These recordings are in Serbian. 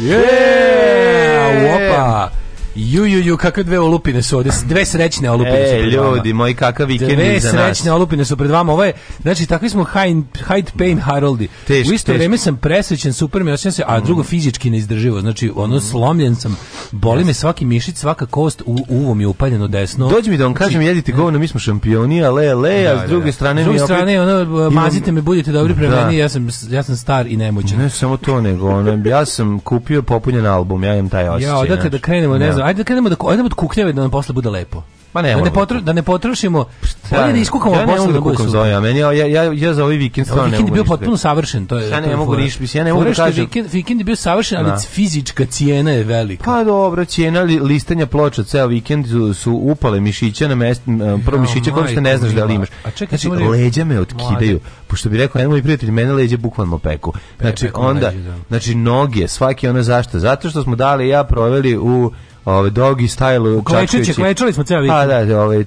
Yeah. Ju, ju, ju, kakve dve olupine su ovde. dve srećne olupine e, su pred ljudi, moji kakav vikend Dve za nas. srećne olupine su pred vama, ovo je, znači, takvi smo Hyde, Hyde Payne Haroldi. Teško, U isto vreme sam presvećen, super mi osjećam se, a drugo mm. fizički neizdrživo, znači, ono, mm. slomljen sam, boli me svaki mišić, svaka kost, u, uvo mi je upaljeno desno. Dođi mi da vam znači, kažem, jedite govno, mi smo šampioni, ale, ale, a da, s druge da, da. strane... S druge mi strane, ono, mazite me, budite dobri prema meni, ja sam, ja sam star i nemoćan. Ne samo to, nego ono, ja sam kupio popunjen album, ja imam taj osjećaj. Ja, odakle znaš. da znači. krenemo, ne znam ajde da krenemo da, ajde da od kuknjave da nam posle bude lepo. Ma ne, da ne, potru, da ne potrošimo, pa Šta, da ne iskukamo ja posle da, da kukam zove, a meni ja ja ja za ovaj vikend stvarno ne. Vikend je bio potpuno savršen, to je. Ja ne mogu ništa, ja ne mogu da kažem. Vikend, vikend je bio savršen, ali da. fizička cijena je velika. Pa dobro, cijena li, listanja ploča ceo vikend su upale mišiće na mestu, prvo mišiće koje ste ne znaš da li imaš. A čekaj, znači, leđa me otkidaju. Pošto bi rekao, jedan moj prijatelj, mene leđe bukvalno peku. Znači, onda, znači, noge, svaki ono zašto? Zato što smo dali ja proveli u ovaj dogi style Klečeće, klečali smo ceo vikend. A pa da, ovaj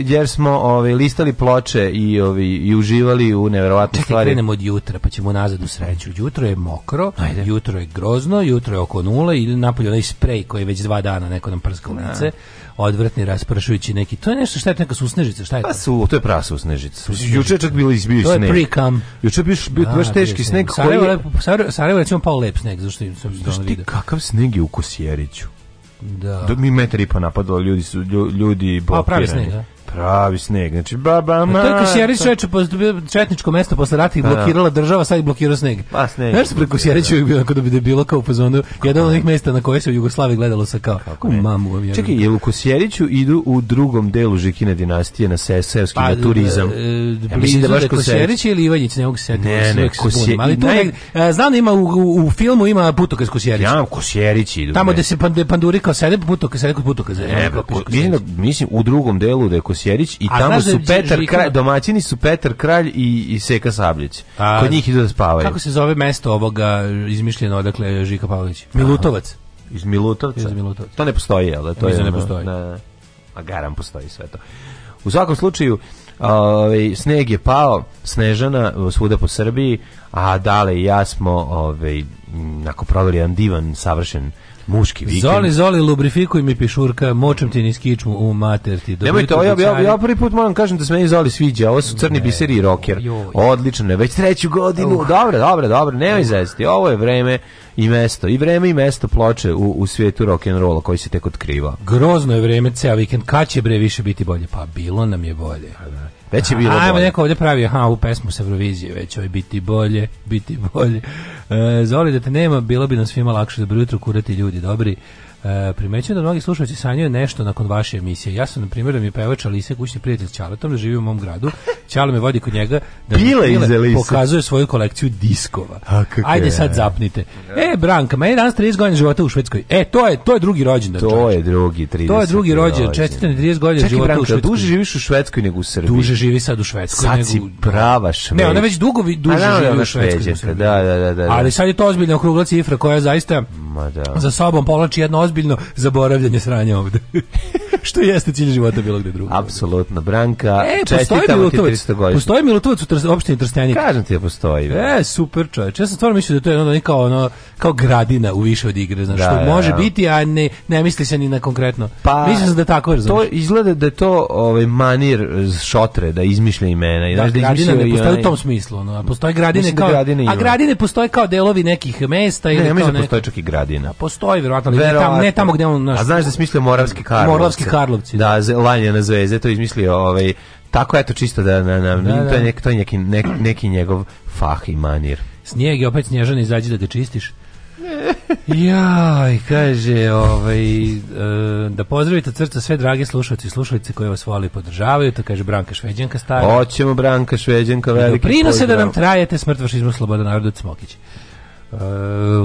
jer smo ovaj listali ploče i ovaj i uživali u neverovatne stvari. Krenemo od jutra, pa ćemo nazad u sreću. Jutro je mokro, Ajde. jutro je grozno, jutro je oko nule i napolje onaj sprej koji je već dva dana neko nam prska da. lice odvratni raspršujući neki. To je nešto šta je neka susnežica, šta je pa to? Pa su, to je prasusnežica. Juče čak bilo izbio sneg. To je prikam. Juče biš bio da, baš teški sneg koji je Sarajevo, Sarajevo recimo pao lep sneg, zašto sam to vidio. Kakav sneg je u Kosjeriću? Da. Do mi metar i po napadalo, ljudi su ljudi blokirani. A, pravi sneg, da? Pravi sneg. Znači, baba, ma... To je Kosjerić reče, četničko mesto posle rata ih da. blokirala država, sad ih blokirao sneg. Pa, sneg. Znaš, preko Kosjerić uvijek bilo, da bi debilo kao u pozonu, jedan od onih mesta na koje se u Jugoslaviji gledalo sa kao, Kako u mamu. Vam, Čekaj, je u Kosjeriću idu u drugom delu Žikine dinastije, na Sesevski, pa, na turizam? E, ja mislim da baš Kosjerić ili Ivanjić, ne mogu se sjetiti. Ne, ne, Kosjerić. E, znam da ima u, u, filmu ima putokaz Kosjerić. Ja, Kosjerić idu. Tamo gde se panduri kao sede, putokaz, sede kod putokaza. Ne, pa, da- mislim, u drugom delu da je Sjerić i A tamo da su Petar Žika... Kralj, domaćini su Petar Kralj i, i Seka Sabljić. A, Kod njih idu da spavaju. Kako se zove mesto ovoga izmišljeno odakle Žika Pavlović? Milutovac. Aha. Iz Milutovca? Iz Milutovca. To ne postoji, jel da? To je, da ne postoji. Na, a garam postoji sve to. U svakom slučaju, ovaj, sneg je pao, snežana svuda po Srbiji, a Dale i ja smo ovaj, ako proveli jedan divan, savršen Muški vikend. Zoli, zoli, lubrifikuj mi pišurka, močem ti niz kičmu u mater ti. Nemojte, ja, ja, ja prvi put moram da kažem da se meni zoli sviđa, ovo su crni ne, biseri i rocker. Odlično, je. već treću godinu, uh. dobro, dobro, dobro, nemoj zesti, ovo je vreme i mesto, i vreme i mesto ploče u, u svijetu rock'n'rolla koji se tek otkriva. Grozno je vreme, ceo vikend, kad će bre više biti bolje? Pa bilo nam je bolje. Pa da. Već je bilo Ajmo, bolje. neko ovdje pravi aha, u pesmu sa Eurovizije, već oj, biti bolje, biti bolje. E, Zoli da te nema, bilo bi nam svima lakše, dobro jutro, kurati ljudi, dobri. E, primećujem da mnogi slušalci sanjaju nešto nakon vaše emisije. Ja sam, na primjer, da mi pevač Alise, kućni prijatelj s Ćaletom, da živi u mom gradu. Ćale me vodi kod njega da mi pokazuje svoju kolekciju diskova. A, Ajde sad zapnite. E, Branka, ma je danas 30 godina života u Švedskoj. E, to je, to je drugi rođendan. To je drugi 30 To je drugi rođendan, čestitane 30 godina Čekaj, života Branka, u Švedskoj. duže živiš u Švedskoj nego u Srbiji. Duže živi sad u Švedskoj. Sad nego... si prava šved. Ne, ona već dugo vi duže pa živi da u Švedskoj. Da, da, da, da, Ali sad je to ozbiljna okrugla cifra koja zaista ma, da. za sobom povlači jedno ozbiljno zaboravljanje sranja ovde. što jeste cilj života bilo gde drugo. Apsolutno. Branka, e, čestitamo ti 300 godina. Postoji Milutovac u trs, opštini Trstenik. Kažem ti da postoji. Be. Da. E, super čovječ. Ja sam stvarno mislio da to je ono, da kao, ono, kao gradina u više od igre, znaš, da, što da, da može da. biti, a ne, ne misli se ni na konkretno. Pa, Mislim se da tako razumiješ. To izgleda da je to ovaj, manir eh, šotre, da izmišlja imena. I, da, znaš, da gradina ne postoji onaj... u tom smislu. Ono, a postoje gradine kao... Gradine a gradine postoje kao delovi nekih mesta ili ne, ja mislim da postoji čak i gradina. Postoji, verovatno, ali tam ne tamo gde on naš. A znaš da smislio Moravski Karlovci. Moravski Karlovci. Da, da Lanjana zvezde, to izmislio ovaj tako eto čisto da na, na, da, to je da. neki to je neki nek, neki njegov fah i manir. Snijeg je opet snježan izađi da te čistiš. Jaj, kaže, ovaj, e, da pozdravite crta sve drage slušalci i slušalice koje vas voli i podržavaju, to kaže Branka Šveđenka stara. Hoćemo Branka Šveđenka, veliki Prinose da nam trajete smrt fašizmu sloboda narodu Cmokić. E,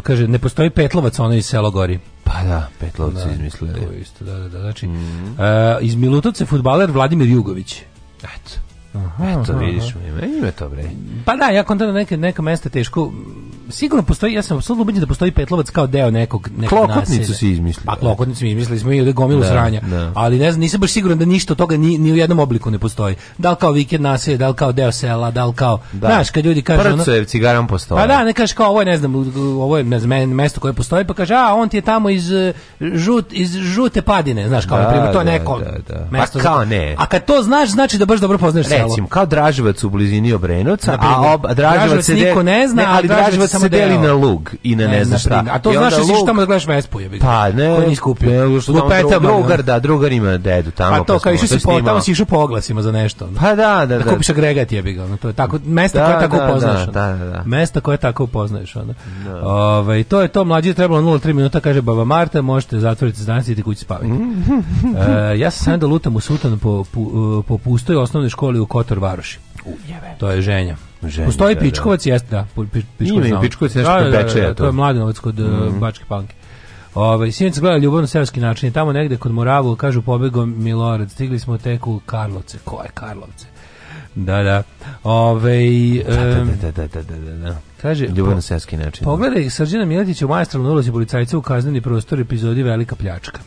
kaže, ne postoji Petlovac, ono iz selo gori. Pa da, Petlovci da, izmislili. To isto, da, da, da. Znači, mm -hmm. uh, iz Milutovce futbaler Vladimir Jugović. Eto. Aha, Eto, aha, vidiš, aha. Ima, ima to bre. Pa da, ja kontam da neke, neka mesta teško, sigurno postoji, ja sam apsolutno ubeđen da postoji Petlovac kao deo nekog nekog Klokotnicu naselja. si izmislio. Pa Klokotnicu mi izmislili smo i ovde gomilu da, sranja. Da. Ali ne znam, nisam baš siguran da ništa od toga ni, ni u jednom obliku ne postoji. Da li kao vikend naselje, da li kao deo sela, da li kao... Da. Znaš, kad ljudi kažu... Prcojevci cigaran postoje. Pa da, ne kažeš kao ovo je, ne znam, ovo je ne znam, mesto koje postoji, pa kaže, a on ti je tamo iz, eh, žut, iz žute padine, znaš, kao, da, na primjer, da, to je da, neko da, da. mesto. Pa kao ne. A kad to znaš, znači da baš dobro poznaš Recimo, Recimo, kao Draževac u blizini Obrenovca, a, ob, Draževac, Draževac se niko ne zna, ne, ali Draževac, Draževac se deli na lug i na ne, ne znam šta. A to znaš da si tamo da gledaš Vespu, je Pa, ne, koji nisi kupio. Ne, što tamo drugar, da, drugar ima dedu tamo. Pa, pa to, kao išao si po, tamo si išao po oglasima za nešto. Pa da, da, da. Da kupiš agregat, jebi ga, to je tako, mesta koje da, tako da, da, upoznaš. Da, da, da. Mesta koje tako upoznaješ, onda. Ove, ovaj, to je to, mlađe trebalo 0,3 minuta, kaže Baba Marta, možete zatvoriti znanost i idite kući spaviti. E, ja sam sam da lutam u sutan po, po, po pustoj osnovnoj školi u Kotor Varoši. Ujeve. To je ženja. ženja Postoji da, Pičkovac, da. jeste, da. Pičkovac, Nije Pičkovac nešto da, da, da, da to je mladenovac kod mm -hmm. Bačke Palanke. Ovaj sinoć gleda ljubavno seoski način, tamo negde kod Moravu kažu pobegao Milorad, stigli smo tek u Karlovce. Ko je Karlovce? Da, da. Ove, ovaj, da, um, da, da, da, da, da, da. Kaže, Ljubavno seoski način. Pogledaj Srđana Miletića u majstralnoj ulozi policajca u kazneni prostor epizodi Velika pljačka.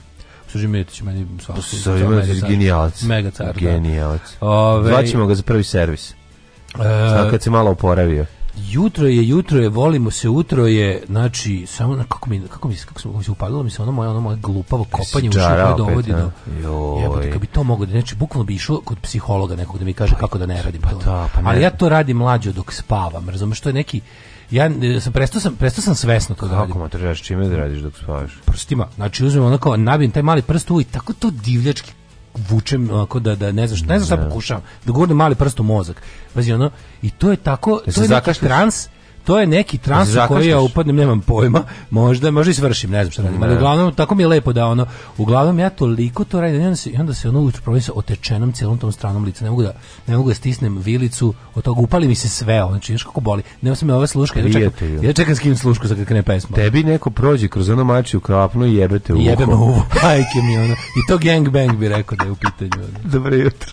Srđan Mijetić meni svakako. Srđan Mijetić genijalac. Mega car, da. genijalac. Ove... Zvaćemo ga za prvi servis. E... Sad kad se malo oporavio. Jutro je, jutro je, volimo se, jutro je, znači, samo na, kako mi, kako mi, kako se, se upadilo mi se ono moje, ono moje glupavo kopanje u koje dovodi do, Joj. jebote, kad bi to mogo da, znači, bukvalno bi išao kod psihologa nekog da mi kaže pa, kako da ne radim pa, to. Da, pa ne. Ali ja to radim mlađo dok spavam, razumiješ, to je neki, ja e, sam prestao sam prestao sam svesno to da radim. Kako matraš čime da radiš dok spavaš? Prstima. Znači uzmem onako nabijem taj mali prst u i tako to divljački vučem onako da da ne znaš ne znam šta da. pokušavam da gurnem mali prst u mozak. Pazi ono i to je tako da to je neki trans to je neki trans koji ja upadnem, nemam pojma, možda, možda i svršim, ne znam šta radim, ali uglavnom tako mi je lepo da ono, uglavnom ja toliko to radim, i onda se, onda se ono ujutro provodim sa otečenom celom tom stranom lica, ne mogu da, ne mogu da stisnem vilicu, od toga upali mi se sve, znači, znaš kako boli, nema se me ova sluška, ja čekam, ja čekam s kim slušku za kakne pesma. Tebi neko prođe kroz ono mačiju krapnu i jebete u uho. Jebe me u uho, hajke mi ono, i to gangbang bi rekao da je u pitanju. Dobro jutro.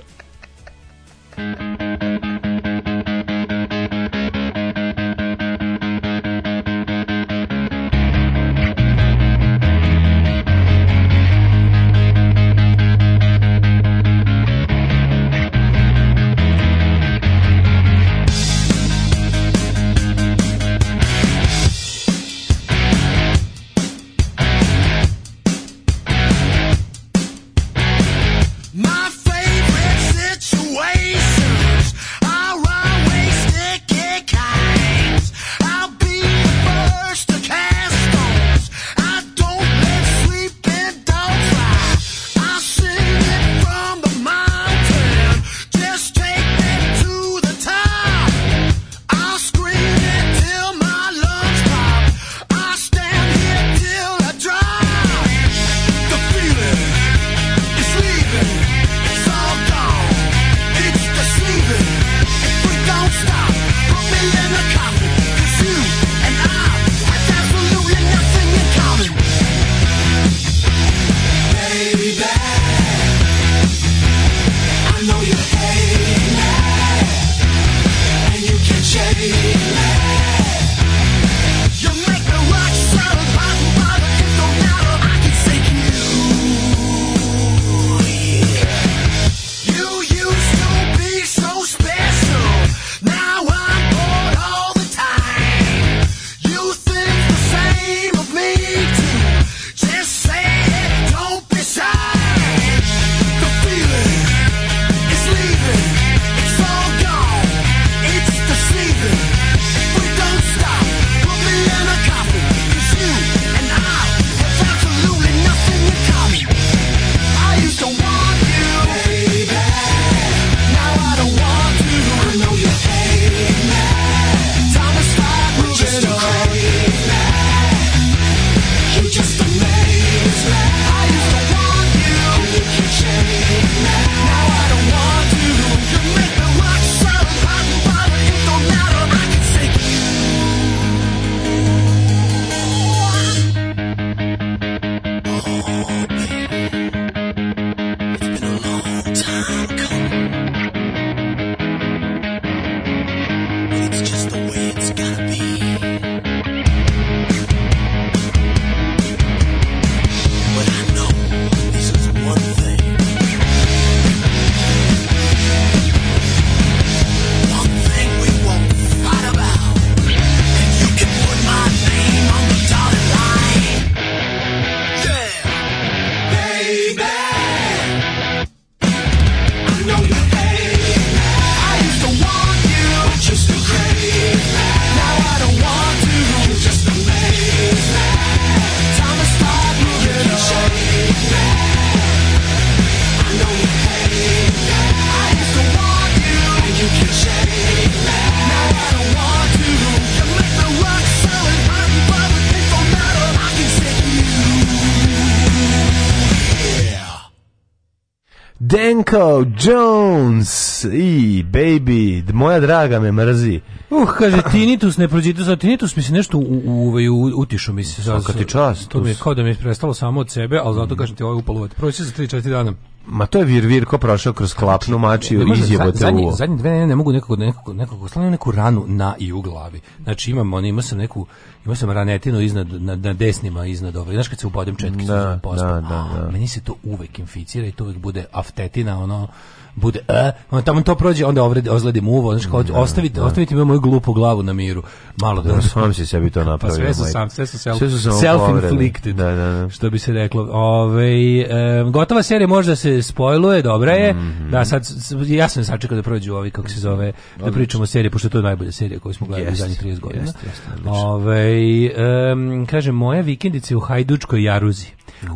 Jones i Baby, moja draga me mrzi. Uh, kaže Tinitus ne prođite za Tinitus mi se nešto u, u, u, utišu mi se. Svaka ti čast. To mi je kao da mi je prestalo samo od sebe, ali zato kažem ti ovo je upalo. Proći za 3-4 dana. Ma to je vir vir ko prošao kroz klapnu mačiju i izjebote zadnje, uvo. Zadnje dve ne, ne mogu nekako, nekako, nekako, slavim neku ranu na i u glavi. Znači imam, on, ima sam neku, ima sam ranetinu iznad, na, na desnima iznad ovaj. Znaš kad se ubodem četkicu da, da, da, da, Meni se to uvek inficira i to uvek bude aftetina, ono, bude e, onda tamo to prođe, onda ovredi, ozledim uvo, znači kao, da, da. ostavite, ostavite mi moju glupu glavu na miru. Malo da... da sam se sebi to pa napravio. Pa sve su sam, sve su self, sve su self inflicted, da, da, da. što bi se reklo. Ove, e, gotova serija možda se spojluje, dobra je. Mm -hmm. Da, sad, ja sam sačekao da prođu ovi, kako se zove, da pričamo o seriji, pošto to je najbolja serija koju smo gledali u zadnjih 30 godina. Yes, yes, kaže, moja vikendica u Hajdučkoj Jaruzi.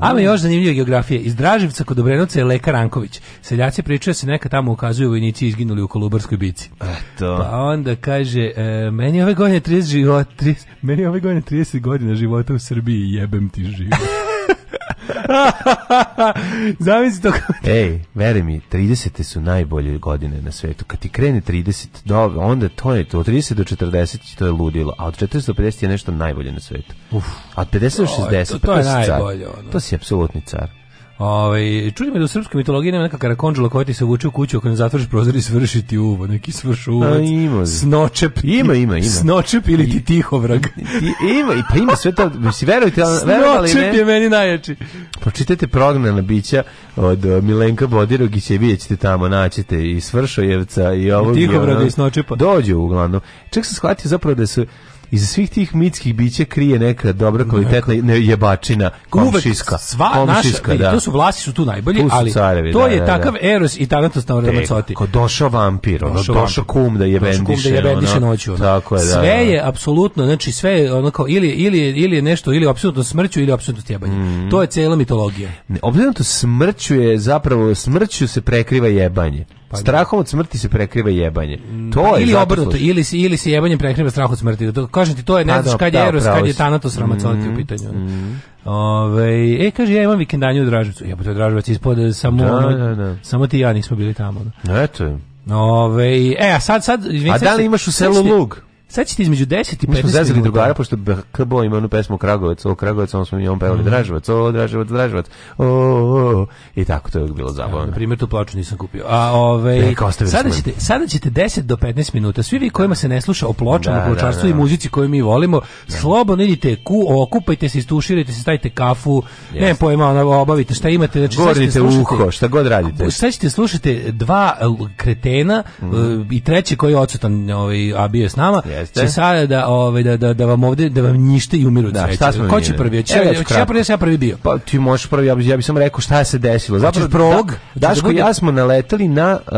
Ama još zanimljivije geografija. Iz Draživca kod Obrenovca je Leka Ranković. Seljaci pričaju da se neka tamo ukazuju vojnici izginuli u Kolubarskoj bici. Eto. Pa onda kaže, e, meni ove godine 30 života, 30, meni ove godine 30 godina života u Srbiji, jebem ti život. Zamisli to. Ej, veri mi, 30. su najbolje godine na svetu. Kad ti krene 30, do, onda to je to. Od 30 do 40 to je ludilo, a od 450 je nešto najbolje na svetu. Uf. A 50 do 60, to, to, to, je pa najbolje. Car. Ono. To si apsolutni car. Ovaj čudi me da u srpskoj mitologiji nema neka karakondžula koja ti se vuče u kuću kad ne zatvoriš prozor i svršiti uvo, neki svršuvac. ima. Snočep. Ima, ima, ima. Snočep ili ti tihovrag. ima, i pa ima sve to, se verujete, verovali ne. Snočep je meni najjači. Pročitajte prognana bića od uh, Milenka Bodirogića i vidjet ćete tamo, naćete i svršojevca i ovog. I tihovraga i snočepa. Dođu uglavnom. Čak sam shvatio zapravo da su iza svih tih mitskih bića krije neka dobra kvalitetna ne, jebačina komšiska. Uvek sva komšiska, naša, da. to su vlasti su tu najbolji, ali carevi, to da, je da, takav da. eros i talentost na Ramacoti. Ko došao vampir, ono, došao, došao da kum da je vendiše, da je vendiše noću. Tako je, da, sve da. je apsolutno, znači sve je ono kao ili, ili, ili je nešto, ili apsolutno smrću, ili apsolutno stjebanje. Mm. To je cela mitologija. Ne, obzirom to da smrću je zapravo, smrću se prekriva jebanje. Pa, da. Strahom od smrti se prekriva jebanje. To pa, je ili obrnuto, ili ili se jebanje prekriva strah od smrti. To kažem ti to je ne pa znaš da, kad da, je Eros, kad je Thanatos Ramacolati mm, u mhm. pitanju. Mm. Ove, e, kaže, ja imam vikendanju u Draževcu. Ja, to je Draževac ispod, eh, samo, da, da, da. samo ti i ja nismo bili tamo. No. Eto. Ove, e, a sad, sad... a da li imaš u selu Lug? Sad ćete između 10 i 15 minuta. Mi smo zezali drugara, pošto KBO ima onu pesmu Kragovec, o Kragovec, on smo mi on pevali mm. Draževac, o Draževac, Draževac, o, o, o, i tako to je bilo zabavno. Ja, da, na primjer, tu plaču nisam kupio. A, ove, ovaj, sada, ćete, sada ćete 10 do 15 minuta, svi vi kojima se ne sluša o pločama, da, da pločarstvu da, da, i muzici koju mi volimo, da. slobodno idite, ku, okupajte se, istuširajte se, stavite kafu, yes. ne pojma, ono, obavite šta imate. Znači, Gornite uho, šta god radite. Sad ćete slušati dva e, kretena mm. i treći koji je odsutan, ovaj, a bio je s nama, yes Jeste. Će sada da, ovaj, da, da, da vam ovde, da vam njište i umiru da, Šta Ko će prvi? Hoće ja, ja, prvi, ja prvi bio. Pa ti možeš prvi, ja bih ja bi samo rekao šta se desilo. Zapravo, prolog? Da, da, Daško i ja smo naletali na uh,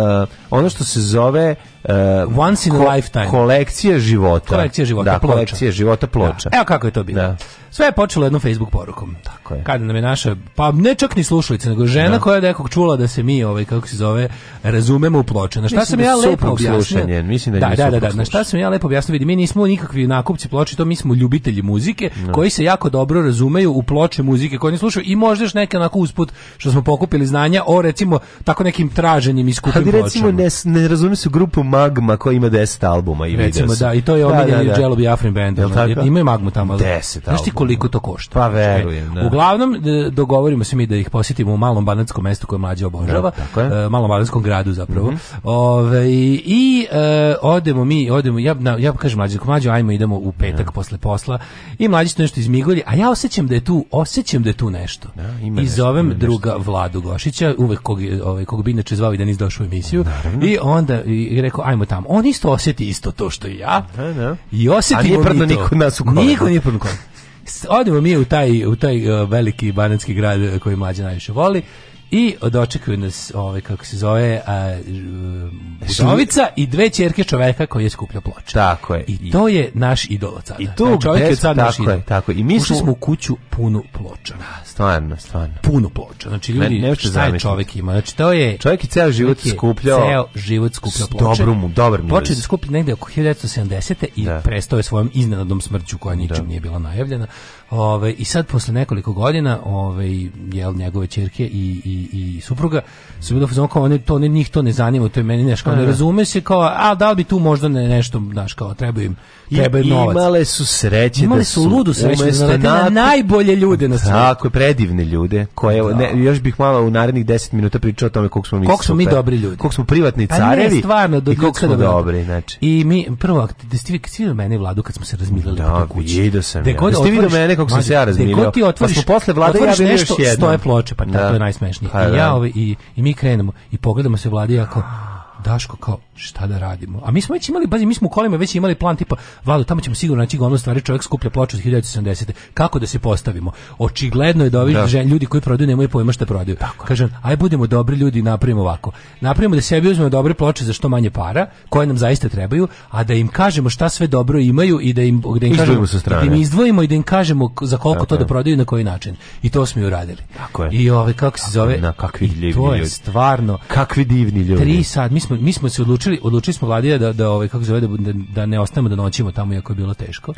ono što se zove uh, Once in a lifetime. Kolekcija života. Kolekcija života, da, ploča. kolekcija života da. ploča. Da. Evo kako je to bilo. Da. Sve je počelo jednom Facebook porukom. Tako je. Kada nam je naša, pa ne čak ni slušalica, nego žena da. koja je nekog čula da se mi, ovaj, kako se zove, razumemo u ploče. Na šta mislim sam da ja lepo objasnio? Mislim da, da, da, da, da, na šta sam ja lepo objasnio, vidi, mi nismo nikakvi nakupci ploče, to mi smo ljubitelji muzike no. Da. koji se jako dobro razumeju u ploče muzike koje oni slušaju i možda još neka onako usput što smo pokupili znanja o recimo tako nekim traženim i skupim pločama. recimo ne, ne razumem se grupom Magma koji ima 10 albuma i Recimo, da, i to je da, omiljeni da, da, da. Jello Biafrin band. Imaju Magmu tamo. 10 Znaš ti koliko to košta? Pa e, verujem. Da. Uglavnom, dogovorimo se mi da ih posjetimo u malom banatskom mestu koje mlađe obožava. Da, e, malom banatskom gradu zapravo. Mm -hmm. Ove, I e, odemo mi, odemo, ja, na, ja kažem mlađe, mlađe, ajmo idemo u petak mm. posle posla i mlađe nešto izmigolji, a ja osjećam da je tu, osjećam da je tu nešto. Da, Ja, I zovem nešto, druga nešto. Vladu Gošića, uvek kog, ovaj, kog bi inače zvao i da nis došao u emisiju. Naravno. I onda i rekao, rekao, ajmo tamo. On isto oseti isto to što i ja. Da, da. I osjetimo mi to. niko nas u kolima. Niko nije prdno Odemo mi u taj, u taj e, veliki banatski grad koji mlađe najviše voli I dočekuju nas, ove ovaj, kako se zove, a, budovica e, i dve ćerke čoveka koji je skuplja ploče. Tako je. I to je naš idol od sada. I to čovjek je sad naš idol. Je, tako je. I mi Ušli smo u kuću punu ploča. Da, stvarno, stvarno. Punu ploča. Znači, ljudi, ne, ne šta zamislim. je čovjek ima? Znači, to je... Čovjek je ceo život je skupljao... Ceo život skupljao ploče. Dobru mu, dobar mu. Počeo je da skupljati negde oko 1970. i da. prestao je svojom iznenadnom smrću koja da. ničim da. nije bila najavljena Ove, I sad, posle nekoliko godina, ove, jel, njegove čerke i, i, i supruga su bilo fazon kao, one, to, ne, njih to ne zanima, to je meni nešto, kao ne razume se, kao, a da li bi tu možda ne, nešto, znaš, kao, treba im treba im novac. Imale su sreće imale da su ludu sreće da na najbolje ljude na svijetu. Tako je, predivne ljude, koje, ne, da. još bih malo u narednih 10 minuta pričao o tome koliko smo mi Koliko smo mi dobri ljudi. Koliko smo privatni pa carevi. Ne, stvarno, do, I koliko smo dobri, dobri, znači. I mi, prvo, da ste vi mene vladu kad smo se razmiljali da, po kući. Da, sam ja. Da ste vidio mene kako sam se ja razmiljao. Pa smo posle vlade ja nešto, još jedno. Stoje ploče, pa tako da. je najsmešnije. Pa I da. ja i mi krenemo i pogledamo se vladi ako Daško kao šta da radimo. A mi smo već imali, bazi, mi smo u kolima već imali plan tipa, Vlado, tamo ćemo sigurno naći gomlu stvari, čovjek skuplja ploču od 1970. Kako da se postavimo? Očigledno je da ovi da. ljudi koji prodaju nemaju pojma šta prodaju. Tako. Kažem, aj budemo dobri ljudi i napravimo ovako. Napravimo da sebi uzmemo dobre ploče za što manje para, koje nam zaista trebaju, a da im kažemo šta sve dobro imaju i da im, da im, kažemo, da im izdvojimo i da im kažemo za koliko Tako. to da prodaju i na koji način. I to smo i uradili. Tako je. I ove, kako se zove? Na kakvi divni ljudi. to je stvarno. Kakvi divni ljudi. Tri sad, mi smo smo, mi smo se odlučili, odlučili smo Vladija da, da ovaj, kako zove, da, da, da ne ostanemo da noćimo tamo, iako je bilo teško.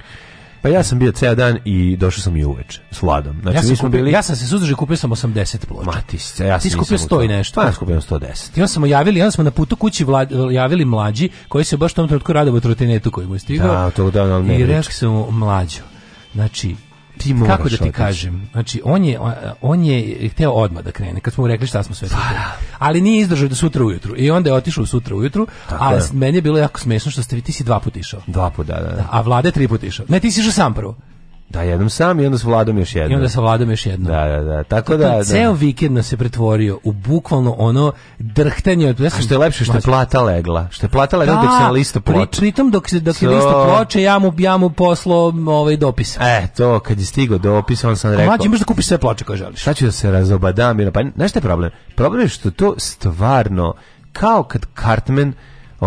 Pa ja sam bio ceo dan i došao sam i uveče s Vladom. Znači, ja, sam mi smo kupio, bili... ja sam se suzdržao i kupio sam 80 ploča. Matis, ja sam Ti skupio 100 i nešto. Pa ja skupio 110. I onda smo javili, onda smo na putu kući vlad, javili mlađi, koji se baš u tom trenutku radao trotinetu koji mu je stigao. Da, to da, ali ne I rekao sam mu, mlađo, znači, ti moraš kako da ti otići. kažem znači on je on je hteo odma da krene kad smo mu rekli šta smo sve pa da. ali nije izdržao do sutra ujutru i onda je otišao sutra ujutru a meni je bilo jako smešno što ste vi ti si dva puta išao dva puta da, da. da a vlade tri puta išao ne ti si išao sam prvo Da, jednom sam i onda s vladom još jednom. I onda sa vladom još jednom. Da, da, da. Tako da, da. Ceo vikend nas se pretvorio u bukvalno ono drhtanje. Ja sam, A što je lepše, što je plata legla. Što je plata legla da, dok se na listu ploče. Pritom dok se dok so... listo ploče, ja mu, ja mu poslo ovaj dopis. E, to, kad je stigo dopis, on sam rekao. Mlađi, možeš da kupiš sve ploče koje želiš. Šta ću da se razobadam? Pa, znaš šta je problem? Problem je što to stvarno, kao kad Cartman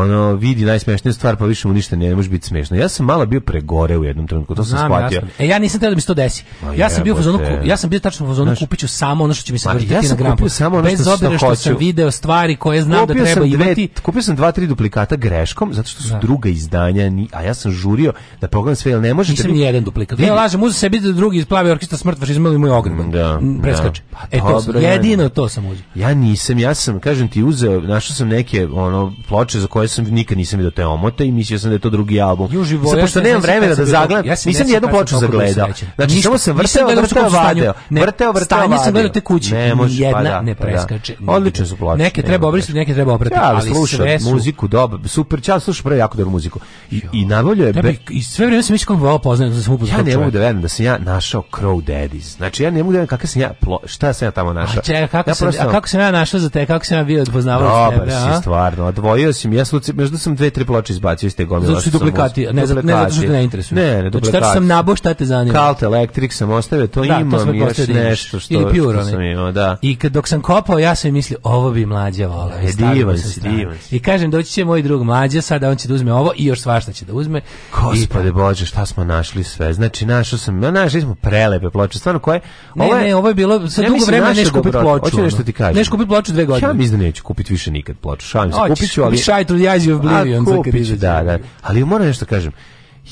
ono vidi najsmešniju stvar pa više mu ništa ne, ne može biti smešno. Ja sam malo bio pregore u jednom trenutku, to sam Znam, shvatio. Ja E ja nisam trebalo da mi se to desi. Ma ja sam bio u fazonu, ja sam bio tačno u fazonu kupiću samo ono što će mi se vratiti ja na grampu. Samo ono Bez što obzira što, što sam video stvari koje znam da kupio da treba dve, imati. Kupio sam dva, tri duplikata greškom zato što su da. druga izdanja, a ja sam žurio da pogledam sve, jel ne možete. Nisam ni jedan duplikat. Ne lažem, uzeo sebi da drugi iz plave orkestra smrt, vaš izmali moj ogroman. Da, mm, da, preskače. Pa e to jedino to sam uzeo. Ja nisam, ja sam, kažem ti, uzeo, našao sam neke ono ploče za koje ja sam nikad nisam video te omote i mislio sam da je to drugi album. Juži bolje. Pošto nemam vremena da zagledam, ja nisam jednu ploču zagledao. Znači samo sam vrteo, vrteo, vadeo. Vrteo, vrteo, vadeo. sam gledao te kuće. Jedna pa da, ne pa da. preskače. Odlične su Neke treba obrisati, neke treba oprati. Ja, slušam muziku, dobro, super, čas slušam pre jako dobru muziku. I, i nabavljao je... Be... I sve vreme sam mislio vao poznajem, da sam upoznao Ja ne mogu da verujem da sam ja našao Crow Daddies. Znači, ja ne mogu da verujem kakav sam ja... Plo... Šta sam ja tamo pa našao? A čega, kako, ja sam, prosto... a kako sam ja našao za te, kako sam ja bio odpoznavao? Dobro, si stvarno, odvojio sam, mi, ja sluci, možda sam dve, tri ploče izbacio iste te gomile. Zato su duplikati, ne, duplikati. ne zato što ne interesuje. Ne, ne, duplikati. Znači, sam nabo, šta te zanima? Kalt Electric sam ostavio, to da, imam to još da nešto što, Ili pure, što sam imao, da. I kad, dok sam kopao, ja sam mislio, ovo bi mlađa volao. E, divan si, divan si. I kažem, doći će moj drug mlađa, sada on će da uzme ovo i još svašta će da uzme. Gospode Bože, šta smo našli sve. Znači, našao sam, našli smo prelepe ploče, stvarno koje... Ne, ne, ovo je bilo, sa dugo vremena neš kupiti ploču. Hoću nešto ti kažem. Neš kupiti ploču dve godine. Ja mislim da neću kupiti više nikad ploču. Šalim se, kupit ću, ali ja iz Oblivion. Da, da. Ali moram nešto kažem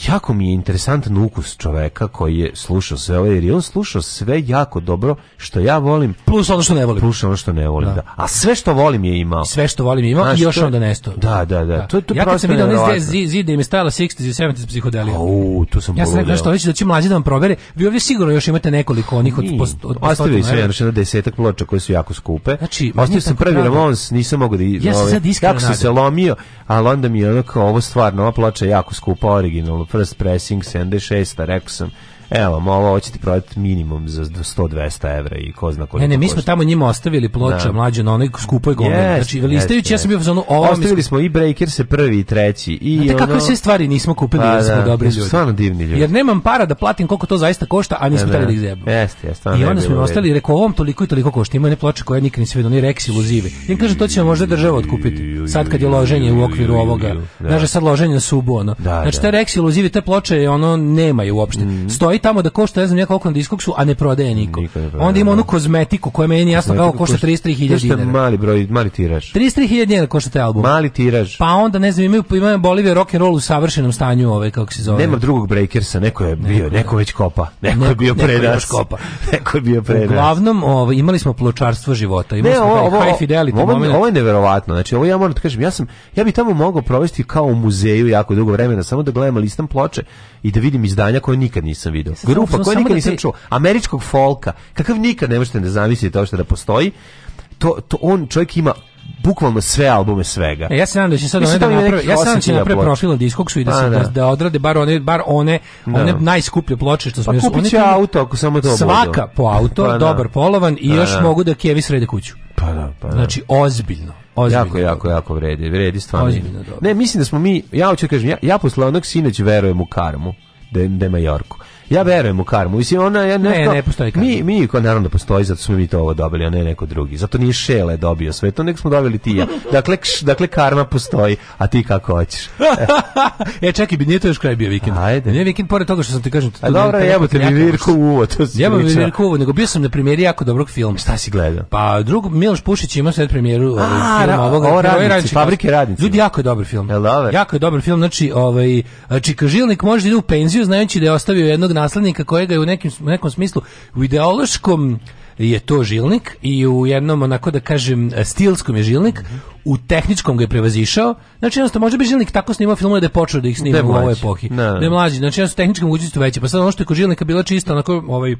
jako mi je interesantan ukus čoveka koji je slušao sve ovo, jer je on slušao sve jako dobro što ja volim. Plus ono što ne volim. Plus ono što ne volim, da. da. A sve što volim je imao. Sve što volim je imao i još to... onda nesto. Da, da, da, da. To, to ja kad sam vidio one zide i mi stajala 60s i 70s psihodelija. O, tu sam Ja sam rekao što hoće da će mlađi da vam provere. Vi ovdje sigurno još imate nekoliko onih od, post, od Ostavili su jedno što desetak ploča koje su jako skupe. Znači, Ostavio sam prvi Ramons, nisam mogao da... Ja sam ovaj, sad iskreno Kako sam se lomio, ali onda mi je ono kao ovo stvarno, ova ploča je jako skupa, originalno First Pressing 76, rekao sam, evo, ovo hoćete prodati minimum za 100-200 evra i ko zna koliko Ne, ne, mi smo tamo njima ostavili ploče da. mlađe na onoj skupoj govori. Yes, znači, listajući, yes, ja sam bio za ono, Ostavili smo i breaker se prvi i treći. I Znate ono... kako sve stvari nismo kupili, pa, da, smo dobri ljudi. Stvarno divni ljudi. Jer nemam para da platim koliko to zaista košta, a nismo da, da. da ih zebali. Jeste, jeste. I onda smo ostali, rekao, ovom toliko i toliko košta. Ima ne ploče koje nikad nisi vidio, oni reksi luzive. Ja kaže, to ćemo možda država otkupiti. Sad kad je loženje u okviru ovoga. Da. Znaš, sad loženje na subu, ono. Znači, te reksi luzive, te ploče, ono, nemaju uopšte. Mhm. Stoji tamo da košta, ne znam, ja koliko na diskoksu, a ne prodaje niko. ne prodaje, onda ima onu da. kozmetiku koja meni jasno kao košta 33.000 dinara. mali broj, mali tiraž. 33.000 dinara košta taj album. Mali tiraž. Pa onda, ne znam, imaju, imaju Bolivia rock and roll u savršenom stanju, ovaj, kako se zove. Nema drugog breakersa, neko je bio, neko već kopa. Neko je bio pre nas. kopa. Neko je bio pre Uglavnom, ovaj, imali smo pločarstvo života. Imali ne, smo ovo, taj high fidelity ovo, moment. Ovo je neverovatno. Znači, ovo ja moram da kažem, ja sam, ja bih tamo mogao provesti kao u muzeju jako dugo vremena, samo da gledam listam ploče i da vidim izdanja koje nikad nisam vidio video. Grupa koja nikad da nisam čuo, američkog folka, kakav nikad ne možete da zamislite to što da postoji, to, to on čovjek ima bukvalno sve albume svega. E, ja se nadam da će sad Mislim, one da naprave, ja se nadam da će naprave profila diskoksu i da, pa se, da. da, da odrade bar one, bar one, da. one najskuplje ploče što smo pa, kupit će auto ako samo to Svaka budu. po auto, pa, da. dobar polovan i pa, još da. mogu da Kevi srede kuću. Pa da, pa da. Znači, ozbiljno. Ozbiljno. Jako, jako, jako vredi, vredi stvarno. Ozbiljno dobro. Ne, mislim da smo mi, ja hoću da kažem, ja, ja posle onog sinoć verujem u karmu, de, je Majorku. Ja verujem u karmu. Mislim ona ja ne, ne, ne postoji karma. Mi mi ko naravno postoji, zato smo mi to ovo dobili, a ne neko drugi. Zato nije Šele dobio sve to, nek smo dobili ti ja. Dakle kš, dakle karma postoji, a ti kako hoćeš. e čekaj, bi nije to još kraj bio vikend. Ajde. Nije vikend pored toga što sam ti kažem. A dobro, jebote mi Virku uvo, to se. Jebote mi Virku uvo, nego bio sam na premijeri jako dobrog filma. Šta si gledao? Pa drug Miloš Pušić ima sad premijeru ovog ovaj, filma ovoga. O, radnici, fabrike radnici. Ljudi jako je dobar film. Jako je dobar film, znači ovaj Čikažilnik može da ide u penziju znajući da je ostavio jednog naslednika kojega je u nekim, u nekom smislu u ideološkom je to žilnik i u jednom onako da kažem stilskom je žilnik mm -hmm. u tehničkom ga je prevazišao znači jednostavno može bi žilnik tako snimao filmove da je počeo da ih snima da u ovoj epohi Ne, da, da. je mlađi znači jednostavno tehničke mogućnosti veće pa sad ono što je kod žilnika bila čista onako ovaj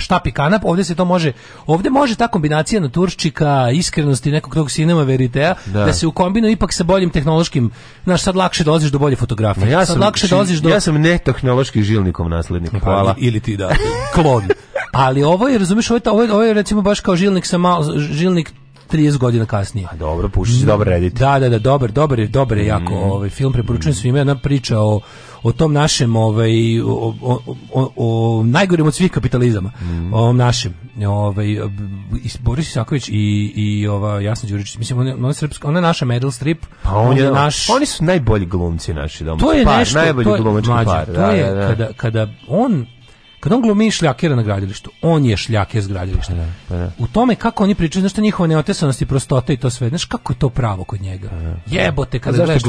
štapi kanap, ovde se to može, ovde može ta kombinacija naturščika, iskrenosti nekog tog sinema veritea, da. da se ukombinuje ipak sa boljim tehnološkim, znaš, sad lakše dolaziš do bolje fotografije. ja sad lakše dolaziš do... Ja sam netehnološki žilnikom naslednik, pa, hvala. Ili ti da, klon. Ali ovo je, razumiješ, ovo ovo je, ovo je recimo baš kao žilnik sa malo, žilnik 30 godina kasnije. A dobro, pušiš, mm. dobro redite. Da, da, da, dobar, dobar je, dobar je mm. jako ovaj film, preporučujem mm. svima, jedna priča o o tom našem ovaj o, o, o, o najgorem od svih kapitalizama mm. o našem ovaj Boris Isaković i i ova Jasna Đuričić mislim ona ona srpska ona je naša Meryl Strip pa on, je naš oni su najbolji glumci naši doma to je par, nešto najbolji to je, mlađe, par, to da, je da, da. kada kada on Kad on glumi šljakera na gradilištu, on je šljaker s gradilišta. Da, pa, pa, U tome kako oni pričaju, znaš što njihova neotesanost i prostota i to sve, znaš kako je to pravo kod njega. Da, jebote, kada gledaš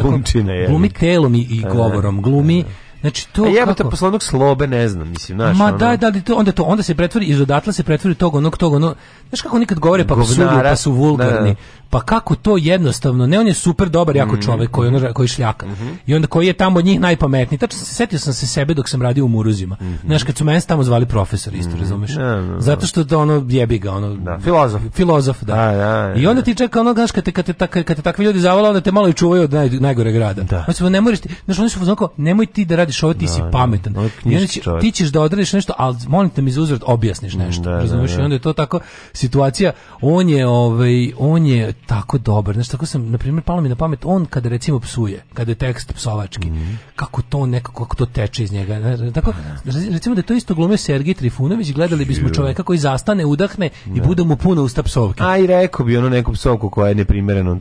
glumi telom i, i govorom, glumi Znači to A jebote kako? poslovnog slobe, ne znam, mislim, znaš. Ma ono... daj, da to onda to onda se pretvori iz odatla se pretvori tog onog tog ono. Znaš kako oni kad govore pa su pa su vulgarni. Da, da pa kako to jednostavno, ne on je super dobar jako mhm. čovjek koji, on, koji šljaka mm -hmm. i onda koji je tamo od njih najpametniji tačno se setio sam se sebe dok sam radio u Muruzima mm -hmm. znaš kad su mene tamo zvali profesor isto mhm. razumeš, zato što da ono jebi ga ono, da, filozof, filozof da. A, da, ja, ja, i onda ti čeka ono znaš kad te, kad te, tak, kad te takvi ljudi zavale onda te malo i čuvaju od naj, najgore grada da. Znači, ne moraš ti, znaš oni su znako, nemoj ti da radiš ovo ti da, si da. pametan da, I onda će, ti ćeš da odradiš nešto al molim te mi za uzvrat objasniš mm, nešto da, razumeš da, i onda je to tako situacija on je, ovaj, on je tako dobar. Znaš, tako sam, na primjer, palo mi na pamet, on kada recimo psuje, kada je tekst psovački, mm -hmm. kako to nekako, kako to teče iz njega. Znaš, tako, da, da. recimo da to isto glume Sergij Trifunović, gledali bismo čoveka koji zastane, udahne i da. bude mu puno usta psovke. A i rekao bi ono neku psovku koja je neprimerena, on,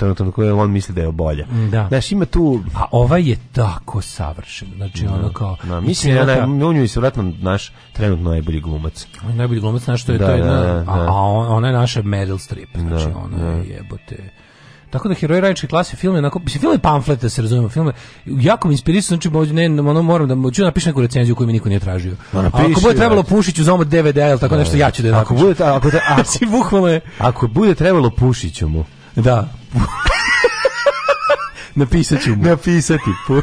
on misli da je bolja. Mm, da. Znaš, ima tu... A ovaj je tako savršen. Znači, ono kao... Na, mislim, ja, na, on je se vratno naš trenutno najbolji glumac. On je najbolji glumac, znaš, što je da, to jedna... Da, da, a, a ona je naša Meryl Streep. Znači, ona je jebot te tako da heroj radičke klase film je onako, mislim, film je pamflet, da se razumemo, film je jako mi inspirisao, znači, ne, ono, moram da ću da napišem neku recenziju koju mi niko nije tražio. napiši, ako bude trebalo pušiću za DVD ili tako da, nešto, ja ću da je Ako bude, ako, te, ako, bukvalno je. Ako bude trebalo pušiću mu. Da. Napisat ću mu. Napisati.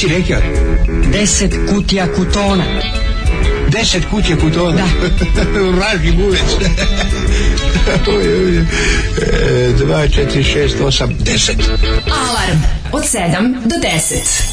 si rekao? Deset kutija kutona. Deset kutija kutona? Da. Vraži guvec. E, dva, četiri, šest, osam, deset. Alarm od sedam do deset.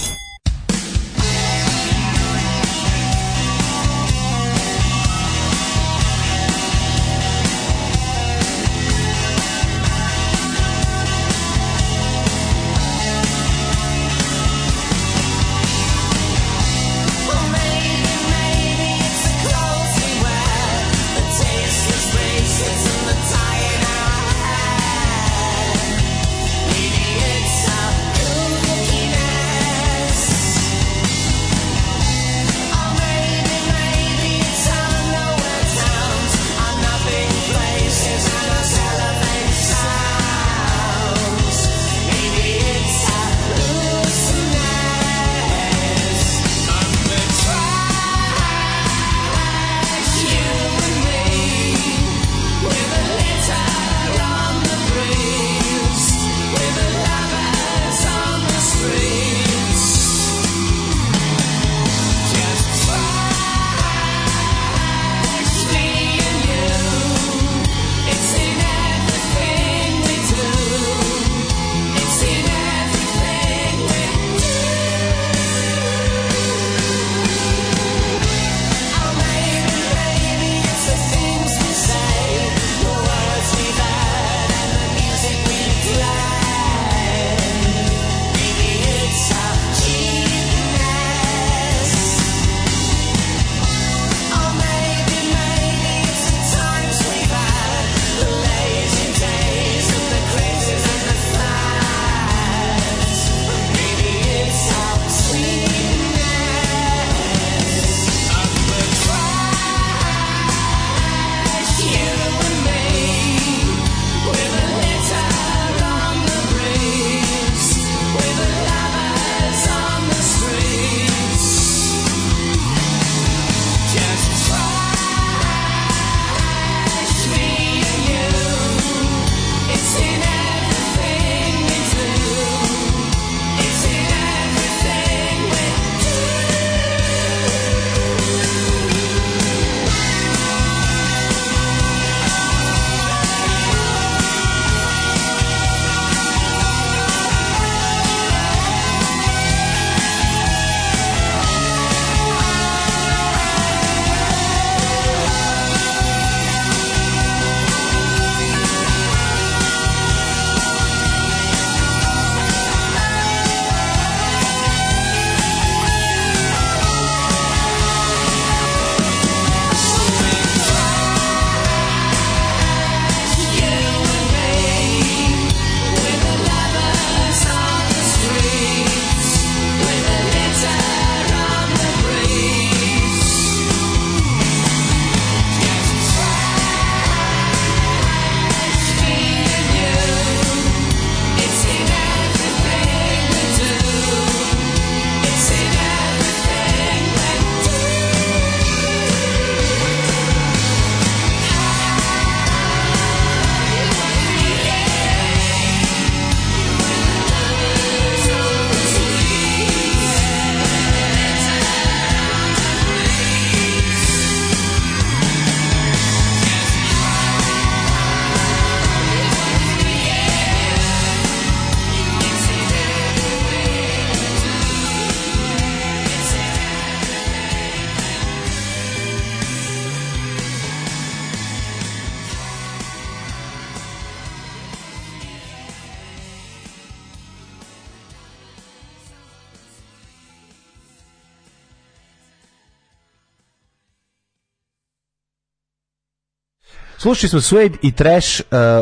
Slušali smo Suede i Trash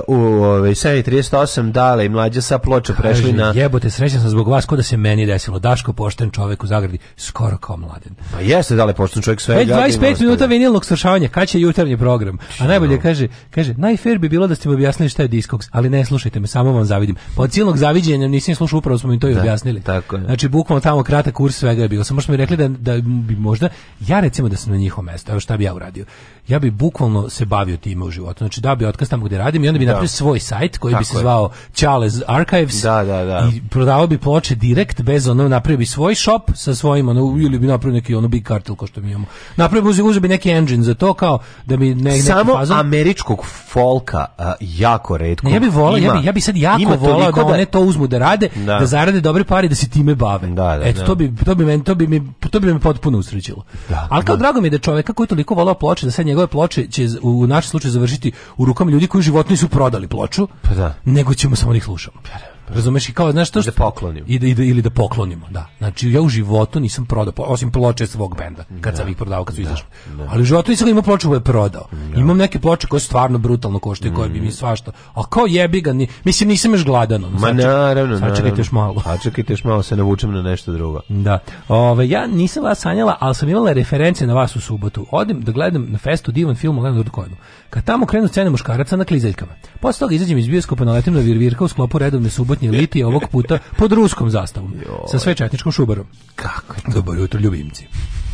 uh, u ovaj, 7.38, dale i mlađa sa ploča prešli Kaži, na... Jebote, srećan sam zbog vas, ko da se meni desilo. Daško pošten čovjek u Zagradi, skoro kao mladen. Pa jeste, dale pošten čovjek sve. Već 25 minuta vinilnog slušavanja, kad jutarnji program? A najbolje kaže, kaže, najfair bi bilo da ste mi objasnili šta je Discogs, ali ne slušajte me, samo vam zavidim. Pa od silnog zaviđenja nisam slušao, upravo smo mi to i da, objasnili. Tako je. Znači, bukvalno tamo kratak kurs svega je bilo. Samo što mi rekli da, da bi možda, ja recimo da sam na njihovom mesto, evo šta bi ja uradio ja bi bukvalno se bavio time u životu. Znači da bi otkaz tamo gde radim i onda bi da. napravio svoj sajt koji Tako bi se zvao Charles Archives da, da, da. i prodavao bi ploče direkt bez ono napravio bi svoj shop sa svojim ono ili bi napravio neki ono big kartel kao što mi imamo. Napravio bi uzeo bi neki engine za to kao da mi ne Samo fazom... američkog folka a, jako retko. ja bi volao, ja bi ja bi sad jako volao da, da one to uzmu da rade, da, da zarade dobre pare da se time bave. Da, da, Eto da. to bi to bi meni to bi mi to bi me potpuno usrećilo. Da, Al kao da. drago mi je da čovjek koji toliko volao ploče da sad njegove ploče će u našem slučaju završiti u rukama ljudi koji u životu nisu prodali ploču, pa da. nego ćemo samo da ih slušamo. Pa da. Razumeš i kao znaš što da poklonim. I da, i da, ili da poklonimo, da. Znači ja u životu nisam prodao osim ploče svog benda kad da. sam ih prodao kad su da. izašli. Da. Ali u životu nisam imao ploču koju je prodao. Da. Imam neke ploče koje su stvarno brutalno koštaju, koje bi mi mm. svašta. A kao jebi ga, ni, mislim nisam još gladan. Znači, Ma naravno, naravno, sačekajte još malo. Sačekajte još malo, se navučem na nešto drugo. Da. Ove, ja nisam vas sanjala, ali sam imala reference na vas u subotu. Odim da gledam na festu divan film o Leonardu Cohenu. Kad tamo krenu scene muškaraca na klizaljkama. Posle toga izađem iz bioskopa, naletim na Virvirka u sklopu redovne subote subotnje litije ovog puta pod ruskom zastavom Joj. sa sve četničkom šubarom. Kako je Dobro jutro, ljubimci.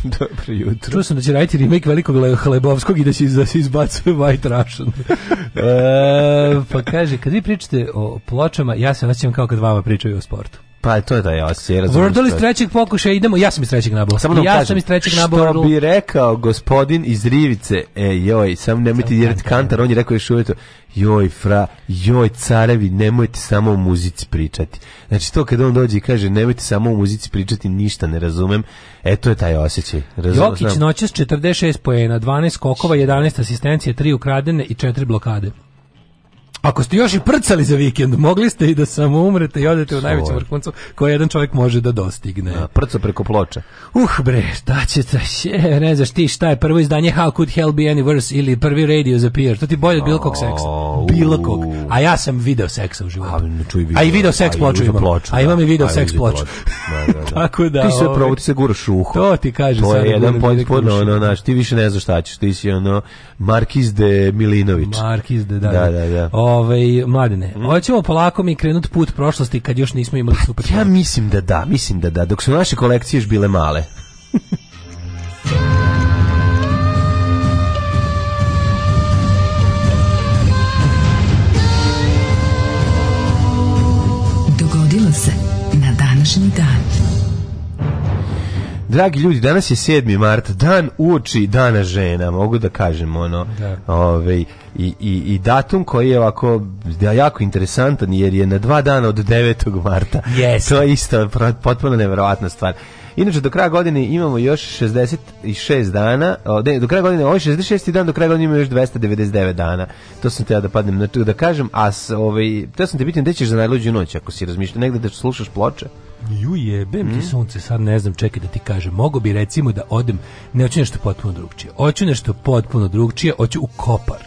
Dobro jutro. Čuo sam da će raditi remake velikog Hlebovskog i da će da se izbacuje White Russian. e, pa kaže, kad vi pričate o pločama, ja se osjećam kao kad vama pričaju o sportu. Pa e, to je taj osjećaj, razumijem. Vrdali s trećeg pokušaja, idemo, ja sam iz trećeg nabao. Samo da ja kažem, sam iz trećeg nabao. Što bi rekao gospodin iz Rivice, e joj, sam nemojte dirati kantar, da. on je rekao još uvijek, joj fra, joj carevi, nemojte samo o muzici pričati. Znači to kad on dođe i kaže, nemojte samo o muzici pričati, ništa ne razumem, e to je taj osjećaj. Razum, Jokić noćas 46 poena, 12 skokova, 11 asistencije, 3 ukradene i 4 blokade. Ako ste još i prcali za vikend, mogli ste i da samo umrete i odete u najvećem vrhuncu koji jedan čovjek može da dostigne. Da, prco preko ploče. Uh, bre, šta će ta še, ne znaš ti šta je prvo izdanje How Could Hell Be Universe ili prvi radio za peer, to ti bolje od bilo kog seksa. Bilo kog. A ja sam video seksa u životu. A, i video seks ploču imam. a da. imam i video seks ploču. Da, da, Tako da... Ti se ovaj, pravo, ti se guraš uho. To ti kaže. To je jedan ono, znaš, ti više ne znaš šta ćeš, ti si ono Markiz de Milinović. Markiz de, da, da, da ovaj mladine. Mm. Hoćemo polako mi krenuti put prošlosti kad još nismo imali pa, super. Ja mislim da da, mislim da da, dok su naše kolekcije još bile male. Dragi ljudi, danas je 7. mart, dan uoči dana žena, mogu da kažem ono. Da. Ove, ovaj, i, i, i datum koji je ovako jako interesantan jer je na dva dana od 9. marta. Yes. To je isto potpuno neverovatna stvar. Inače, do kraja godine imamo još 66 dana, ne, do kraja godine, ovo 66. dan, do kraja godine ima još 299 dana. To sam te ja da padnem na da kažem, a s, ovaj, te sam te pitan, gde ćeš za najluđu noć, ako si razmišljao negde da slušaš ploče? Ju jebem mm. ti mhm. sunce, sad ne znam, čekaj da ti kažem. Mogu bi recimo da odem, ne hoću nešto potpuno drugčije. Hoću nešto potpuno drugčije, hoću u Kopar.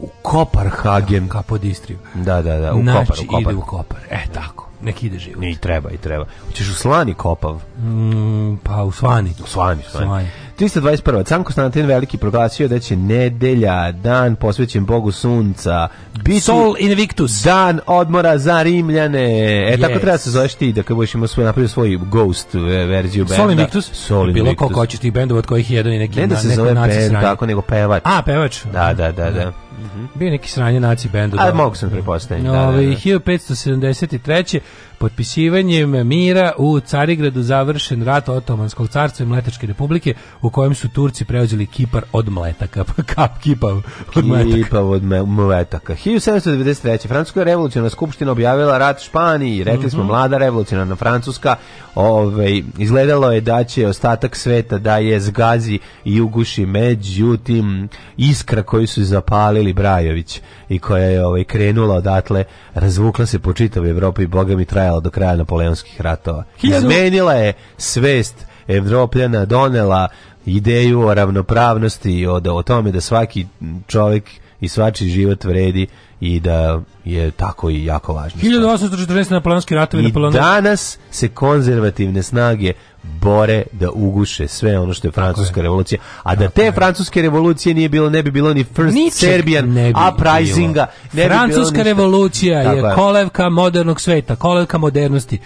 U Kopar Hagen. Kapodistriju. Da, da, da, u znači, Kopar. Znači, ide u Kopar. E, tako nek ide život. I treba, i treba. Hoćeš u slani kopav? Mm, pa u svani. U slani, u slani. slani. 321. Can Konstantin Veliki proglasio da će nedelja, dan posvećen Bogu sunca, biti Sol Invictus. Dan odmora za Rimljane. E yes. tako treba da se zoveš ti da kad budeš imao svoj napravio svoj ghost e, verziju benda. Sol Invictus. Sol Invictus. Bilo koliko hoćeš ti bendova od kojih jedan i neki ne da se zove band, tako nego pevač. A, pevač. Da, da, da, da. da. Mm -hmm. Bio neki sranje naci benda. A, da, mogu sam prepostaviti. Da, da, ovaj da. 1573. Potpisivanjem mira u Carigradu završen rat Otomanskog carstva i Mletačke republike u kojem su Turci preuzeli Kipar od Mletaka. Kap Kipav od Mletaka. Kipav od Mletaka. 1793. Francuska revolucionarna skupština objavila rat Španiji. Rekli mm -hmm. mlada revolucionarna Francuska. Ove, ovaj, izgledalo je da će ostatak sveta da je zgazi i uguši. Međutim, iskra koju su zapalili Lili Brajović i koja je ovaj, krenula odatle, razvukla se po čitavoj Evropi i boga mi trajala do kraja napoleonskih ratova. Izmenila je svest Evropljana, donela ideju o ravnopravnosti i o, o tome da svaki čovjek i svačiji život vredi i da je tako i jako važno. 1814. napoleonski ratovi I danas se konzervativne snage bore da uguše sve ono što je francuska je. revolucija. A da te francuske revolucije nije bilo, ne bi bilo ni First Ničeg Serbian ne bi uprisinga. Ne francuska bi revolucija je, kolevka modernog sveta, kolevka modernosti.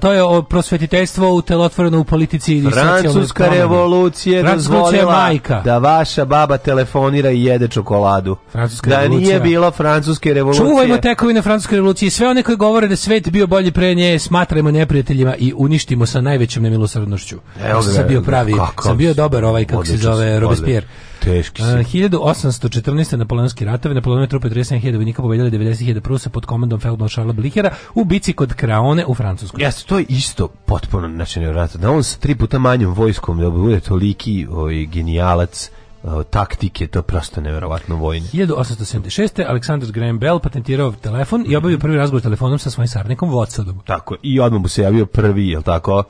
To je prosvetiteljstvo utelotvoreno u politici i Francuska revolucija je dozvolila majka. da vaša baba telefonira i jede čokoladu. Francuska da revolucija. nije bilo francuske revolucije. Čuvajmo tekovine francuske revolucije. Sve one koji govore da svet bio bolji pre nje, smatrajmo neprijateljima i uništimo sa najvećom nemilosti milosrdnošću. Evo sam bio pravi, kako? sam bio dobar ovaj, kako se zove, Robespierre. Teški si. Uh, 1814. napoleonski ratovi, Napoleonove trupe 37.000 vojnika pobedjeli 90.000 Prusa pod komandom Feldmaršala Blihera u bici kod Kraone u Francuskoj. Jeste, to je isto potpuno načinio rata. Da on sa tri puta manjom vojskom da bude toliki oj, ovaj, genijalac e, taktike, to je prosto nevjerovatno vojne. 1876. Aleksandar Graham Bell patentirao telefon i obavio prvi razgovor telefonom sa svojim sarnikom Watsonom. Tako, i odmah mu se javio prvi, jel tako,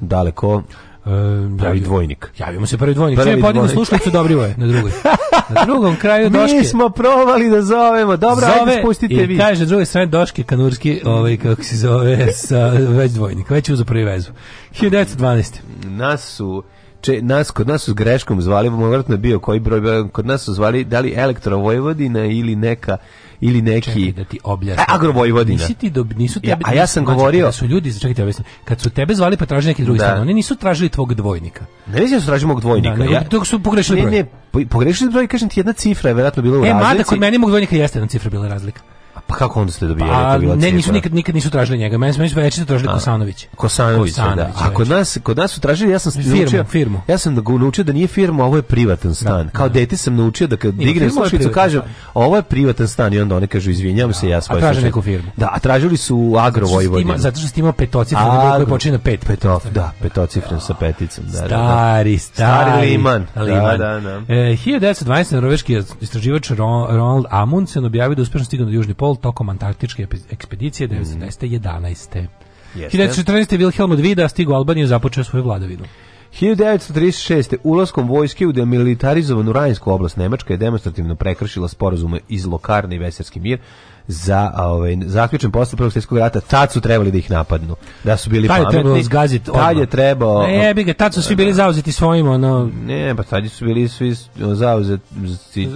daleko e, pravi dvojnik. Javimo se prvi dvojnik. Čemu podignu slušalicu, dobrivo ovaj, je na drugoj. Na drugom kraju Doške. Mi smo probali da zovemo. Dobro, Zove, ajde spustite vi. I kaže na drugoj Doške Kanurski, ovaj, kako se zove, sa, već dvojnik. Već je uzo prvi vezu. 1912. Nas su Če, nas, kod nas su s greškom zvali, vjerojatno je bio koji broj, kod nas su zvali da li Elektro Vojvodina ili neka ili neki Čekaj, da ti objasnim. E, Agrovojvodina. Nisi ti dob, nisu tebe, ja, a ja sam znači, govorio da su ljudi, čekajte, objasnim, kad su tebe zvali pa traže neki drugi da. stan, oni nisu tražili tvog dvojnika. Ne mislim da su tražili mog dvojnika. Da, ne, ja, dok su pogrešili broj. Ne, pogrešili broj, kažem ti jedna cifra je verovatno bila u razlici. E, mada kod meni mog dvojnika jeste jedna cifra bila razlika. Pa kako onda ste dobijali pa, to? Ne, nisu nikad, nikad nisu tražili njega. Meni smo već tražili Kosanović. Kosanović, da. A kod nas, kod nas su tražili, ja sam firmu, naučio, firmu. Ja sam naučio da nije firma, ovo je privatan da, stan. Da, Kao da. dete sam naučio da kad dignem slušalicu kažem, ovo je privatan stan i onda oni kažu izvinjavam da. se, ja svoje. A ovaj traže neku firmu. Da, a tražili su Agro Vojvodinu. Zato što ima imao petocifrenu koji počinje na pet. Petof, da, petocifren sa peticom. Da, da stari, stari. liman. liman. Da, da, da. 1912. E, norveški istraživač Ronald Amundsen objavio da uspešno stigao na južni pol tokom antarktičke ekspedicije 1911. Mhm. Jeste. 1914. Wilhelm od Vida stigo Albaniju započeo svoju vladavinu. 1936. ulaskom vojske u demilitarizovanu Rajnsku oblast Nemačka je demonstrativno prekršila sporazume iz Lokarne i Veserski mir za ovaj zaključen posle Prvog svetskog rata, tad su trebali da ih napadnu. Da su bili tad pametni. Trebalo zgaziti tad je trebao. Ne, bi ga, tad su svi bili zauzeti svojim ono. Ne, pa tad su bili svi zauzeti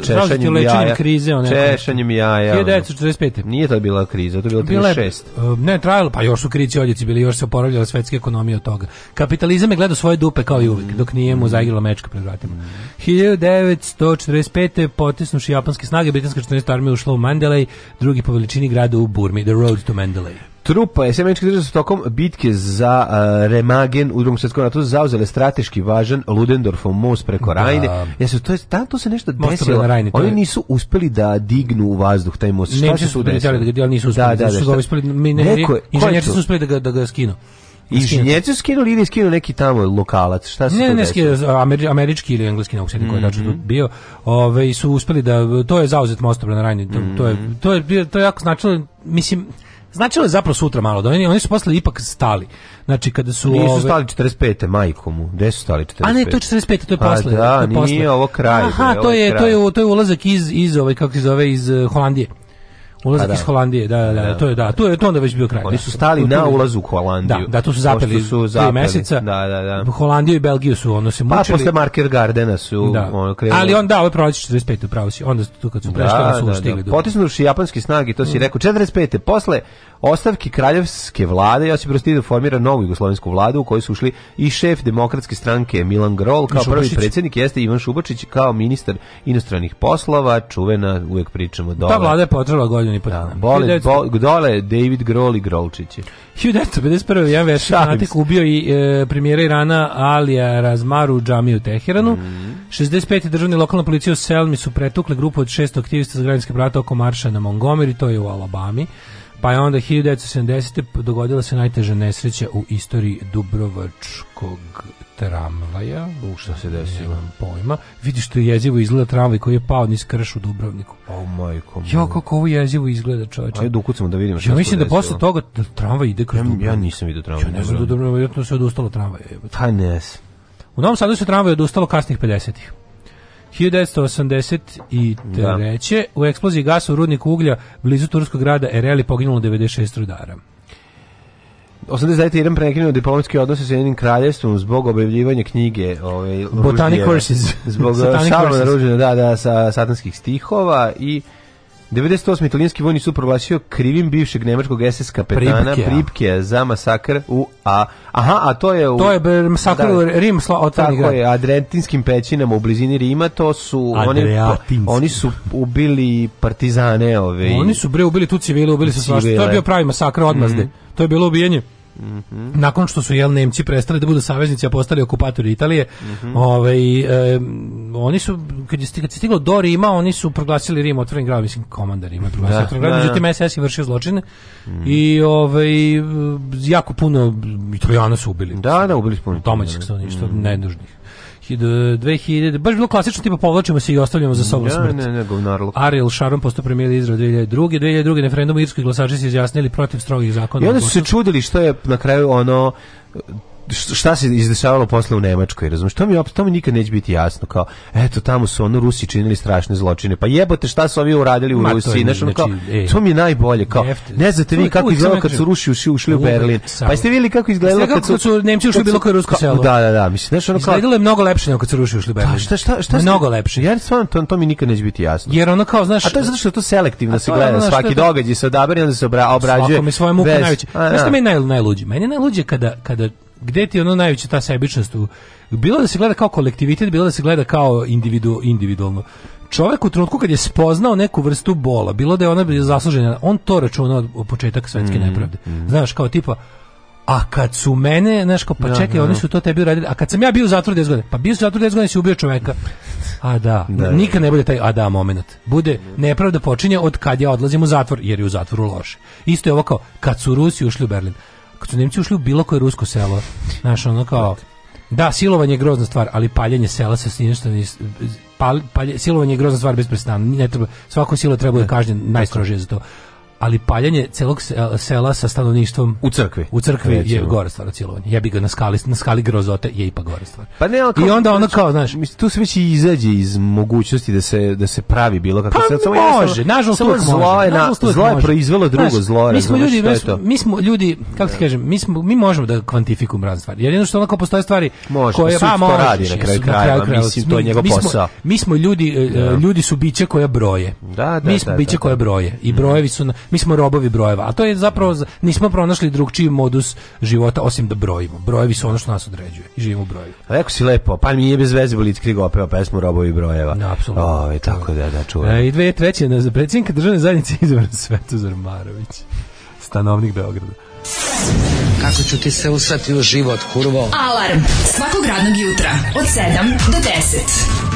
češanjem jaja. krize, one. Češanjem jaja. 1945. Nije to bila kriza, to je bilo 36. Bile, ne, trajalo, pa još su krici odjeci bili, još se oporavljala svetska ekonomija od toga. Kapitalizam je gledao svoje dupe kao i uvek dok nije mu zaigrala mečka pred vratima. 1945. potisnuši japanske snage, britanska 14. armija ušla u Mandalay, drugi drugi po veličini grada u Burmi, The Road to Mandalay. Trupa SMNčkih država su tokom bitke za uh, Remagen u drugom svjetskom ratu zauzele strateški važan Ludendorfov most preko da. Rajne. Jesu, to je, da tam se nešto most desilo. Rajne, Oni je... nisu uspeli da dignu u vazduh taj most. Šta se su da desilo? Da, da, da, da, nisu uspeli. Da, ga, da, da, da, da, da, da, da, da, da, Inženjerci su skinuli ili skinu neki tamo lokalac, šta se Ne, ne, skinu, ameri, američki ili engleski, ne mogu koji tačno mhm. bio, ove, su uspeli da, to je zauzet mostobra na ranju, to, to, je, mhm. to, je, to je jako značilo, mislim, značilo je zapravo sutra malo da oni, oni su posle ipak stali. Znači kada su Nisu ove... stali 45. majkomu. Gde su stali 45? A ne, to je 45. to je pa posle. A da, to je da, nije ovo kraj. Aha, to je, to je to je ulazak iz iz ove, kako se zove iz eh, Holandije. Ulazak pa da, iz Holandije, da, da, da, pa da, to je da, to je to onda već bio kraj. Oni su stali na ulazu u Holandiju. Da, da to su zapeli su zapeli. Tri meseca. Da, da, da. Holandiju i Belgiju su ono se pa, mučili. Pa posle Marker Gardena su da. ono krenuli. Ali onda ovaj proleće 45. pravo si. Onda tu kad su da, prešli da, su da, stigli. Da. Potisnuši japanski snage, to si mm. rekao 45. posle ostavki kraljevske vlade ja se Tito formira novu jugoslovensku vladu u kojoj su ušli i šef demokratske stranke Milan Grol kao prvi predsjednik jeste Ivan Šubačić kao ministar inostranih poslova, čuvena uvek pričamo dole. Ta vlada je potrela godinu rođeni partizan. Bole, bo, dole David Grohl i Grolčići. 1951. jedan veš fanatik ubio i e, premijera Irana Alija Razmaru u džami Teheranu. Mm. 65. državni lokalna policija u Selmi su pretukle grupu od šest aktivista za građanske brata oko marša na Montgomery, to je u Alabami. Pa je onda 1970. dogodila se najteža nesreća u istoriji Dubrovačkog tramvaja. U šta se desilo? Nemam pojma. Vidiš što je jezivo izgleda tramvaj koji je pao niz krš u Dubrovniku. Oh majko. Jo kako ovo jezivo izgleda, čoveče. Ajde ukucamo da vidimo šta. Ja mislim da posle toga da tramvaj ide kroz Ja, ja nisam video tramvaj. Ja ne znam da Dubrovnik vjerojatno se odustalo tramvaj. Pa ne. U Novom Sadu se tramvaj odustalo kasnih 50-ih. 1983. Da. U eksploziji gasa u rudniku uglja blizu turskog grada Ereli poginulo 96 rudara. 89. Iran prekinuo diplomatski odnose sa jednim kraljevstvom zbog objavljivanja knjige ovaj, Botanic Verses. Zbog Šarona Ružina, da, da, sa satanskih stihova i 98. italijanski vojni sud proglasio krivim bivšeg nemačkog SS kapetana Pripke, za masakr u A. Aha, a to je u To je masakr u da. Rim sla, Tako je, Adrentinskim pećinama u blizini Rima, to su oni oni su ubili partizane, ove. Oni su bre ubili tu civile, ubili su svašta. To je bio pravi masakr odmazde. Mm -hmm. To je bilo ubijanje Mm Nakon što su jel Nemci prestali da budu saveznici, a postali okupatori Italije, mm -hmm. ovaj, e, oni su kad je stiglo, stiglo do Rima, oni su proglasili Rim otvoren grad, mislim komandar ima proglasio da, grad, da, međutim SS da. je vršio zločine mm. i ovaj jako puno Italijana su ubili. Da, da, ubili smo. Domaćih stanovništva mm. nedužnih. 2000, baš bilo klasično tipa povlačimo se i ostavljamo za sobom ja, smrt. Ne, ne, govnarluk. Ariel Sharon postao premijer Izraela 2002. 2002. na referendumu irskih glasači se izjasnili protiv strogih zakona. I onda su se čudili što je na kraju ono šta se izdešavalo posle u Nemačkoj, razumiješ? To mi, to mi nikad neće biti jasno, kao, eto, tamo su ono Rusi činili strašne zločine, pa jebote šta su oni uradili u Ma, Rusiji, znaš, kao, znači, e, to mi je najbolje, kao, nefte, ne znate vi kako izgledalo kad su Ruši ušli, ušli u Berlin, pa jeste videli kako izgledalo kad su... su Nemci ušli bilo koje rusko selo. Da, da, da, mislim, znaš, ono kao... Izgledalo je mnogo lepše nego kad su Rusi ušli u pa Berlin. Šta, šta, šta, mnogo lepše. Jer stvarno, to, to mi nikad neće biti jasno. Jer ono kao, znaš... A to je zato što to selektivno da se gleda, svaki događaj se odabere, se obrađuje. Svako mi svoje muke najveće. Znaš što da. mi je najluđe? Meni je najluđe kada, kada gde ti ono najviše ta sebičnost u, bilo da se gleda kao kolektivitet, bilo da se gleda kao individu, individualno. Čovek u trenutku kad je spoznao neku vrstu bola, bilo da je ona bila zaslužena, on to računa od, od početak svetske mm, nepravde. Mm. Znaš, kao tipa, a kad su mene, znaš kao, pa da, čekaj, da, da. oni su to tebi uradili, a kad sam ja bio u zatvoru 10 godina, pa bio sam u zatvoru 10 godina si ubio čoveka. A da, da, da nikad ne bude taj a da moment. Bude nepravda počinje od kad ja odlazim u zatvor, jer je u zatvoru loše. Isto je ovo kao, kad su Rusi ušli u Berlin kad su Nemci ušli u bilo koje rusko selo, znaš, ono kao, da, silovanje je grozna stvar, ali paljenje sela se s ništa pal, palje, silovanje je grozna stvar bez prestana. Ne treba, svako silo treba da, da. kažnjen najstrožije za to ali paljanje celog e, sela sa stanovništvom u crkvi u crkvi Rećemo. je gore stvar cijelovanje jebi ga na skali na skali grozote je ipak gore stvar pa ne, i onda ono kao znaš tu sve će izaći iz mogućnosti da se da se pravi bilo kako pa se samo može nažalost samo zlo je na zlo je proizvelo drugo zlo mi smo ljudi mi smo, mi smo ljudi kako ti da. kažem mi smo mi možemo da kvantifikujemo razne stvari jer jedno što onako postoje stvari može, koje pa može radi na kraju krajeva mislim to je njegov posao mi smo ljudi e, e, da. ljudi su bića koja broje da da mi smo da, bića koja broje i mhm. brojevi su mi smo robovi brojeva, a to je zapravo nismo pronašli drugčiji modus života osim da brojimo. Brojevi su ono što nas određuje i živimo u broju. Rekao si lepo, pa mi je bez veze Blitzkrieg opeva pesmu Robovi brojeva. Da, apsolutno. O, tako da, da, čujem. E, I dve treće na za predsjednika državne zajednice izvan Svetozar Marović, stanovnik Beograda. Kako ću ti se usrati u život, kurvo? Alarm svakog radnog jutra od 7 do 10.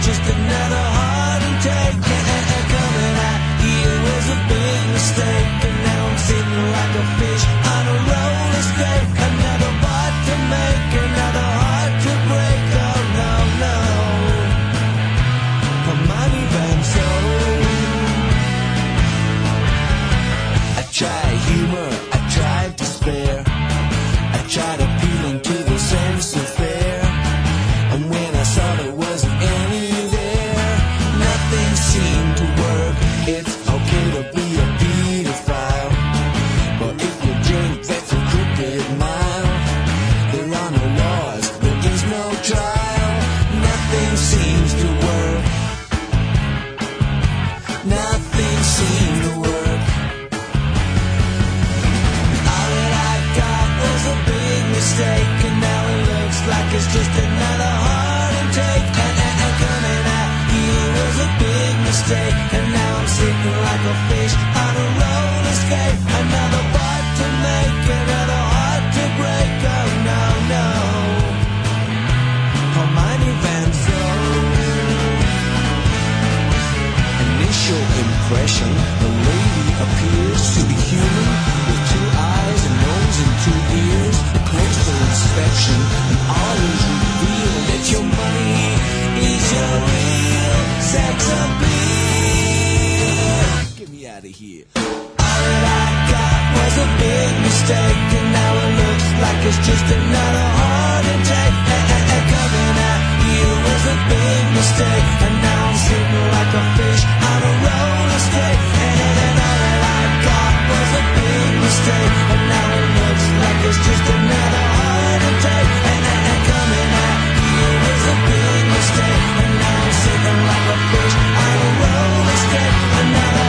just another day, and now I'm sinking like a fish on a roller skate. Another what to make, another heart to break. Oh no, no, Hermione Van Initial impression: the lady appears to be human, with two eyes, a nose, and two ears. A closer inspection, and all is revealed that your money is your real sex appeal out of here. All I got was a big mistake, and now it looks like it's just another heart attack. Coming at you was a big mistake, and now I'm sitting like a fish on a roller skate. And all that I got was a big mistake, and now it looks like it's just another heart attack. Coming at you was a big mistake, and now I'm sitting like a fish on a roller skate. And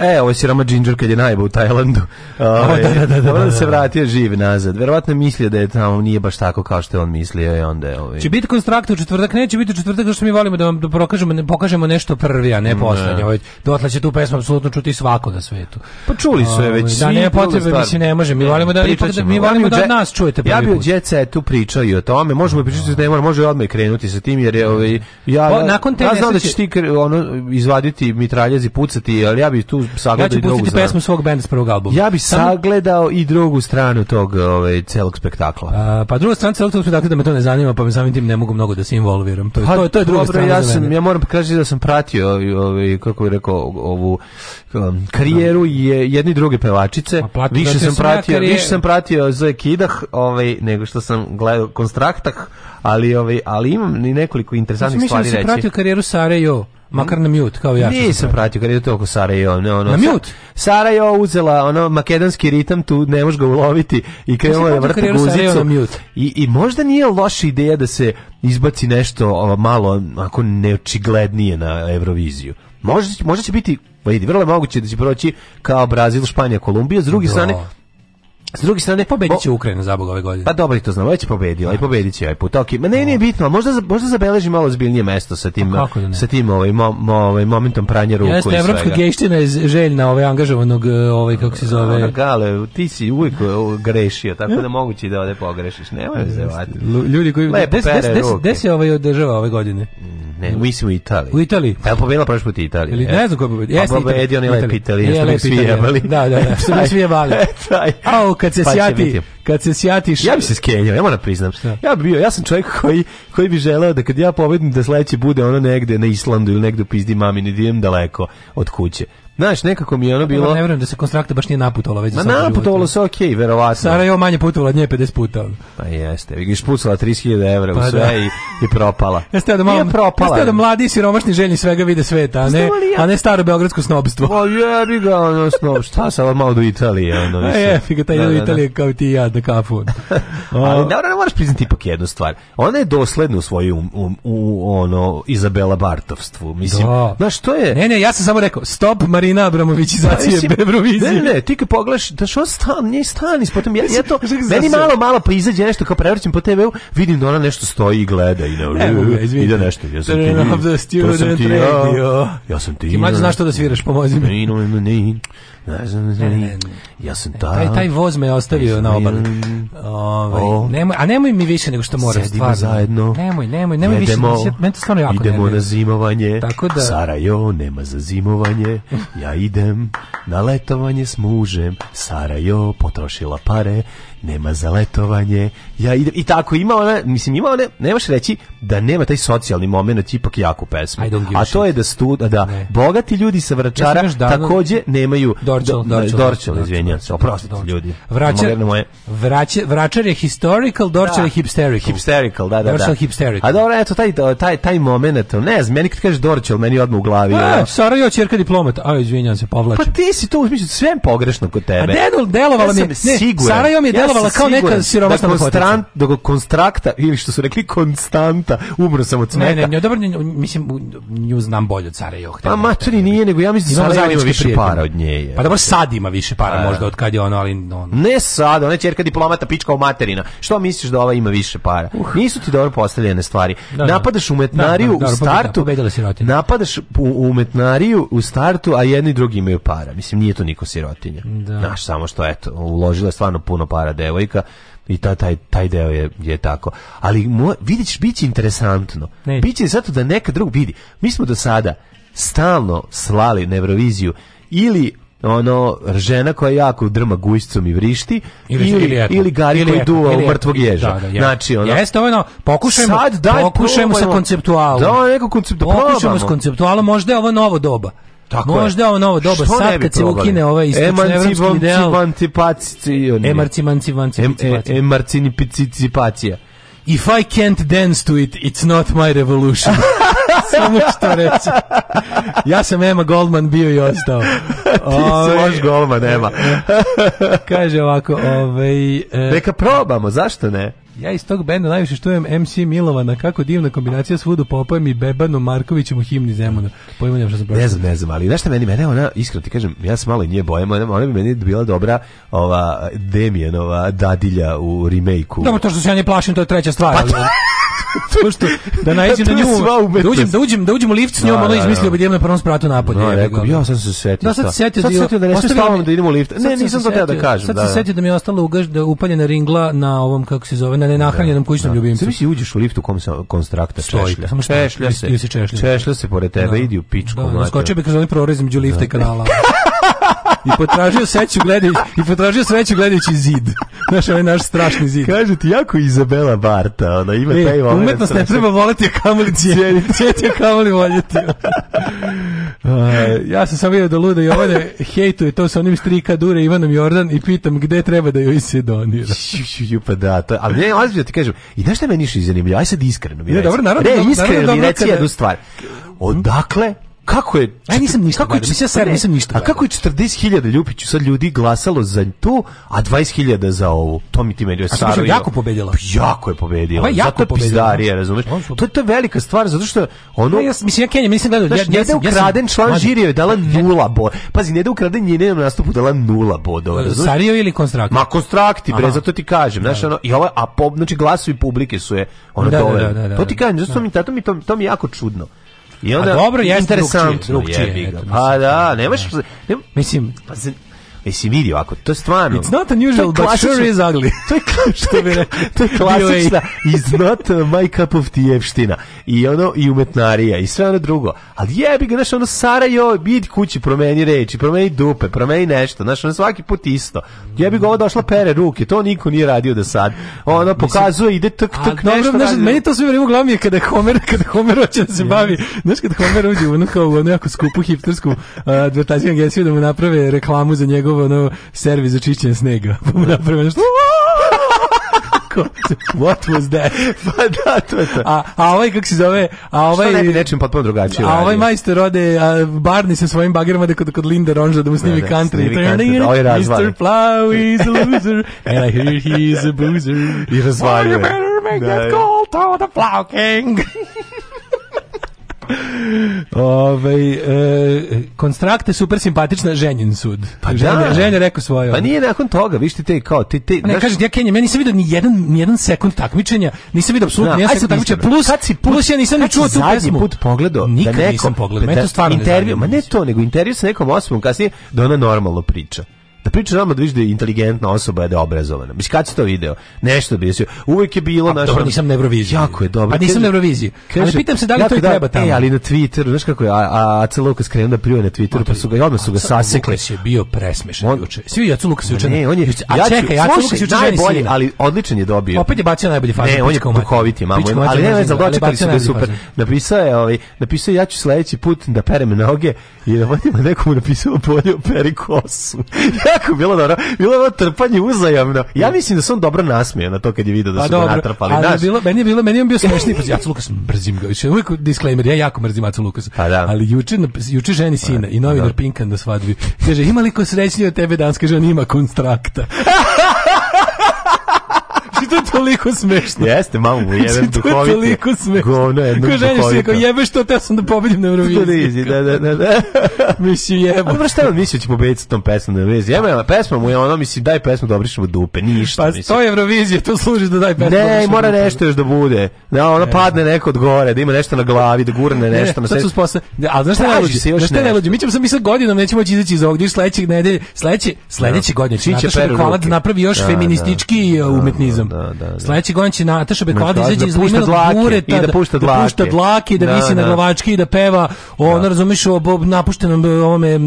E, ovo je siroma Ginger kad je najba u Tajlandu. Ove, da, da, da, da, da, da, se da. vratio živ nazad. Verovatno mislio da je tamo nije baš tako kao što je on mislio i onda je ovaj. Će biti konstrakta u četvrtak, neće biti u četvrtak zašto mi volimo da vam da pokažemo, pokažemo nešto prvi, a ne poslednje. Ovaj dotle će tu pesmu apsolutno čuti svako na svetu. Pa čuli su je ovaj, već. Da ne potrebe se ne može. Mi volimo da mi volimo da nas čujete prvi. Ja bi đece tu pričao i o tome. Možemo pričati da mora, može odmah krenuti sa tim jer je ovaj pa, ja. pa, Nakon te ja znam da ćeš ti ono izvaditi mitraljez i pucati, ali ja bih tu sagledao ja i drugu stranu. pesmu svog benda s prvog albuma. Ja bih sagledao i drugu stranu tog ovaj, celog spektakla. A, pa druga strana celog tog spektakla da me to ne zanima, pa me samim tim ne mogu mnogo da se involviram. To je, pa, to, je, to je druga dobro, strana ja sam, Ja moram kaži da sam pratio ovaj, kako bih rekao, ovu um, karijeru da. je jedne i druge pevačice. Pa više da sam, pratio, karijer... više sam pratio za Kidah, ovaj nego što sam gledao Konstraktah, ali ovaj ali imam i nekoliko interesantnih stvari da reći. Ja sam pratio karijeru Sare Jo. Makar na mute, kao ja. Nisam pratio kad je to oko Sarajevo. Ne, ono, na mute? Sarajevo uzela ono makedonski ritam, tu ne možeš ga uloviti i krenula je vrta guzicu. I, I možda nije loša ideja da se izbaci nešto malo ako neočiglednije na Euroviziju. Možda, možda će biti vidi, vrlo je moguće da će proći kao Brazil, Španija, Kolumbija, s druge da. strane S druge strane pobediće Ukrajina za ove godine. Pa dobro, to znamo, već je pobedila i pobediće aj put. Pa okej, ma ne, nije bitno, možda možda zabeleži malo zbiljnije mesto sa tim da sa tim ovaj, mo, ovaj momentom pranja ruku Jeste, i svega. Evropska geština je željna ovaj angažovanog e, ovaj kako se zove. Ona gale, ti si uvek e, grešio, tako da moguće da ode pogrešiš. Nemoj zevati. Ljudi koji gde se ovaj održava ove godine? Ne, mislim u Italiji. U Italiji. Pa je pobedila prošli put Italija. Ili ne znam ko je pobedio. Pa Jeste, pobedio Italija. Da, da, da, što mi svi jebali. A kad se pa sjati, kad se sjatiš. Ja bi se skenjao, ja moram priznam. Šta? Ja bi bio, ja sam čovjek koji koji bi želeo da kad ja pobedim da sledeće bude ono negde na Islandu ili negde pizdi mamini, da idem daleko od kuće. Znaš, nekako mi je ono bilo... Ne vjerujem da se konstrakta baš nije naputovala već Ma za naputovalo se okej, okay, verovatno. Sarajevo manje putovala nje 50 puta. Pa jeste, vi giš pucala 30.000 evra pa u sve da. i, i propala. Jeste da malo, propala. Jeste da mladi siromašni željni svega vide sveta, a ne, a ne staro beogradsko snobstvo. Pa jebi ga, ono snob, šta sam malo do Italije, ono e, više. E, jebi ga, taj da, da, da, Italije kao ti i ja na da kafu. Ali dobro, ne moraš priznati ipak jednu stvar. Ona je dosledna u svoju um, um, u ono Izabela Bartovstvu, mislim. Da. Znaš, to je... Ne, ne, ja sam samo rekao, stop Marie Marina Abramovićizacije pa, si... Bebrovizije. Ne, ne, ti kad pogledaš, da što stan, nije stan ispotom, ja, ja to, meni malo, malo pa izađe nešto kao prevrćem po TV-u, vidim da ona nešto stoji i gleda i, na, Evo, i da nešto, ja sam ti, to sam ti ja, ja sam ti. Ti mađe znaš što da sviraš, pomozi mi. Ne znam, ne, ne, ja sam e, ta... Taj, taj voz me je ostavio na obali. Ovaj, nemoj, a nemoj mi više nego što moram, stvarno. zajedno. Nemoj, nemoj, nemoj više. Da meni to stvarno jako Idemo nervio. na zimovanje. Tako da... Sarajevo nema za zimovanje. Ja idem na letovanje s mužem, Sarajo potrošila pare, nema za letovanje. Ja idem i tako ima ona, mislim ima one, nemaš reći da nema taj socijalni momenat ipak jaku pesmu. A to je da stud, da ne. bogati ljudi sa Vračara ja takođe nemaju Dorčel, da, da, Dorčel, izvinjavam se, oprostite ljudi. Vračar, moje. Vračar, Vračar je historical, Dorčel da. je hipsterical. Hipsterical, da, da, da. Dorčel da. hipsterical. A dobro, eto taj taj taj momenat, ne znam, meni kad kažeš Dorčel, meni odmah u glavi. A, Sarajevo ćerka diplomata. Aj, izvinjavam se, povlačim. Pa ti si to mislim, sve pogrešno kod tebe. A dedo delovalo mi. Ne, siguran. Sarajevo mi je delovala kao neka siromašna da dakle, konstant, do konstrakta ili što su rekli konstanta, umro sam od smeka. Ne, ne, dobro, mislim, nju znam bolje od Sara Johte. Pa a da, mačani nije, nego ja mislim da Sara ima više para od nje. Je. Pa dobro, sad ima više para, pa. možda od kad je ono, ali... On... Ne sad, ona je čerka diplomata, pička o materina. Što misliš da ova ima više para? Uh. Nisu ti dobro postavljene stvari. Da, da. napadaš da, umetnariju u startu, napadaš u umetnariju u startu, a jedni drugi imaju para. Mislim, nije to niko sirotinja. Da. Znaš, samo što, eto, uložila je stvarno puno para devojka i ta, taj, taj deo je, je tako. Ali mo, vidit ćeš, bit će interesantno. Ne. Biće zato da neka drug vidi. Mi smo do sada stalno slali na Euroviziju ili ono žena koja jako drma gujscom i vrišti ili ili, ili gari koji duva u mrtvog ježa. Da, da, je. Znači ono Jeste ono pokušajmo sad daj, pokušajmo sa konceptualom. Da, neko konceptualno. Pokušajmo s konceptualom, možda je ovo novo doba. Tako Možda je. ovo novo doba, Što sad kad se ukine ovaj istočnoevropski e, ideal. Emarcinipacija. E, e, If I can't dance to it, it's not my revolution. Samo što reći. Ja sam Emma Goldman bio i ostao. Ti si ovaj, Goldman, Ema. kaže ovako, ovaj... E, Neka probamo, zašto ne? Ja iz tog benda najviše štujem MC Milovana, kako divna kombinacija svudu popojem i Bebanom Markovićem u himni Zemuna. Pojma nema što sam prošao. Ne znam, ne znam, ali znaš šta meni, mene ona, iskreno ti kažem, ja sam malo i nije bojem, ona, ona bi meni bila dobra ova Demijanova dadilja u remake-u. Dobro, to što se ja ne plašim, to je treća stvar. Pa ali, Pošto da nađem na nju, da uđem, da uđem, da uđem u lift s njom, da, ona da, izmislio da. bi da na prvom spratu napolje. No, rekao, ja sam se setio. Da, sad se setio, sad setio da ne stalno da idemo u lift. Ne, nisam to teo da kažem. Sad se setio da mi je ostala ugaž, da upaljena ringla na ovom, kako se zove, na nenahranjenom da, kućnom da. ljubimcu. Sve si uđeš u lift u kom se konstrakta stoji. Samo češlja se. Ili se češlja. Češlja se pored tebe, da. idi u pičku. Da, skočio bi kroz onaj prorez među lifta i kanala. I potražio sreću gledajući i potražio sreću gledajući zid. Znaš, ovaj naš strašni zid. Kaže ti jako Izabela Barta, ona ima e, taj moment. Umetnost ne treba voleti, a kamoli cijeniti. Cijeniti, a kamoli voljeti. Uh, ja sam sam vidio da Luda Jovane hejtuje to sa onim strika Dure Ivanom Jordan i pitam gde treba da joj se donira. pa da, to, ali ne, ozbiljno da ti kažem, i znaš šta me niši zanimljivo, aj sad iskreno mi ne, reci. Dobro, naravno, ne, iskreno naravno, mi da reci jednu stvar. Odakle kako je aj nisam ništa kako je, nisam, nisam, nisam, nisam ništa a kako je 40.000 Ljupiću sad ljudi glasalo za to a 20.000 za ovu to mi ti meni je staro jako pobedila pa jako je pobedila Ova jako zato pizdarija razumeš to je to velika stvar zato što ono ja mislim ja Kenja mislim gledao ja ja sam ukraden član žirija je dala nula bod pazi ne da ukraden nema nastupu dala nula bodova razumeš Sario ili konstrakt ma konstrakti bre zato ti kažem znaš da. ono i ovo a znači glasovi publike su je ono to to ti kažem zato mi tato mi to mi jako čudno I onda, A dobro, jeste interesantno, drugčije. Pa da, nemaš... Da. Ne, mislim, pa se, Jesi vidio ako to je stvarno. It's not unusual but sure is ugly. to je što bi to je klasična it's not my cup of tea I ono i umetnarija i sve ono drugo. Ali jebi ga, znaš, ono Sarajevo, bid kući, promeni reči, promeni dupe, promeni nešto. Znaš, ono svaki put isto. Jebi ga, ovo došla pere ruke, to niko nije radio do sad. Ono pokazuje ide tak tak nešto. Dobro, znaš, meni to sve vreme uglavnom je kada Homer, kada Homer hoće da se bavi. Znaš, kada Homer uđe u ono kao u ono jako skupu hipstersku advertising agenciju da mu naprave reklamu za njegov njegov ono, servis za čišćenje snega. Pa mu napravio nešto... What was that? pa da, to je to. A, a ovaj, kako se zove? A ovaj, Što ne bi nečim potpuno drugačije? A ovaj majster ode a, Barney sa svojim bagirama da kod, kod Linda Ronža da mu snimi da, da, country. Snimi country da, ovaj razvali. Mr. Plow is a loser and I hear he is a boozer. I razvaljuje. Oh, you better make da. that da. call to the Plow King. Ove, e, konstrakte super simpatična ženjen sud. Pa ženja, da. ženja rekao svoje. Pa nije nakon toga, vi te kao ti pa ti. Ne kažeš ja Kenja, meni nisam video ni jedan ni jedan sekund takmičenja, nisam video apsolutno ja sam takmičenja plus kad si put, plus ja nisam ni čuo tu pesmu. put pogledao da Nikad da nekom pogledao, meni to da stvarno intervju, ma ne to nego intervju sa nekom osobom kasnije da ona normalno priča da priča nama da vidiš da je inteligentna osoba je da je obrazovana. Mislim, kad si to video? Nešto bi se uvek je bilo... A, Dobro, nisam na Jako je dobro. A pa nisam na Euroviziji. Ali pitam se da li to i da- treba tamo. E, ali na Twitteru, znaš kako je, a, a Aca Lukas krenuo da pljuje na Twitteru, pa su ga, odmah su ga sasekli. Lukas bio presmešan on, juče. Svi Aca se juče. Ne, on je... A ja čekaj, Aca Lukas juče najbolji, ali odličan je dobio. Opet je bacio najbolji fazon. Ne, on je duhovit, mamo. Ali ne, ne, dočekali su ga super. Napisao je, ovaj, napisao ja ću sledeći put da perem noge i da vodim nekomu napisao bolje operi kosu. jako bilo dobro. Bilo je trpanje uzajamno. Ja mislim da sam dobro nasmio na to kad je video da pa su ga natrpali. Ali naš. bilo, meni je bilo, meni je bio smešni, pa ja Lukas mrzim ga. Više uvijek disclaimer, ja jako mrzim Acu Lukas. Pa da. Ali juče, juče ženi sina pa i novinar da. Pinkan da svadbi. Kaže, ima li ko srećnije od tebe danas? Kaže, on ima konstrakta. Mislim, to je toliko smešno. Jeste, mamu mu jebem duhovite. to je toliko smešno. Govno jednog duhovita. Kao ženiš se, kao jebeš to, teo sam da pobedim na Euroviziji. da, da, da. da. da, da. mislim, jebo. Ali šta on mislio da će pobediti sa tom pesmom na Euroviziji? Jebem, ja, pesma mu je ono, mislim, daj pesmu da obrišemo dupe, ništa. Pa mislim. to je Eurovizija, to služi da daj pesmu. Ne, mora nešto još da bude. Da, ono e. padne neko od gore, da ima nešto na glavi, da gurne e, nešto. Ne, to su spose... A znaš šta ne luđi? Znaš šta ne luđi? Mi ćemo sam mislim godinom, nećemo izaći iz ovog, sledećeg nedelje, sledeće, sledeće godine će Nataša Perkovac napravi još feministički e, umetnizam. Da, da, da. Sledeći godin će Nataša Beklada da izaći iz Limenog bureta, da, da pušta dlake, da, pušta dlake, da, da visi da. na glavački i da peva, da. ono, da. razumiješ, o napuštenom ovome,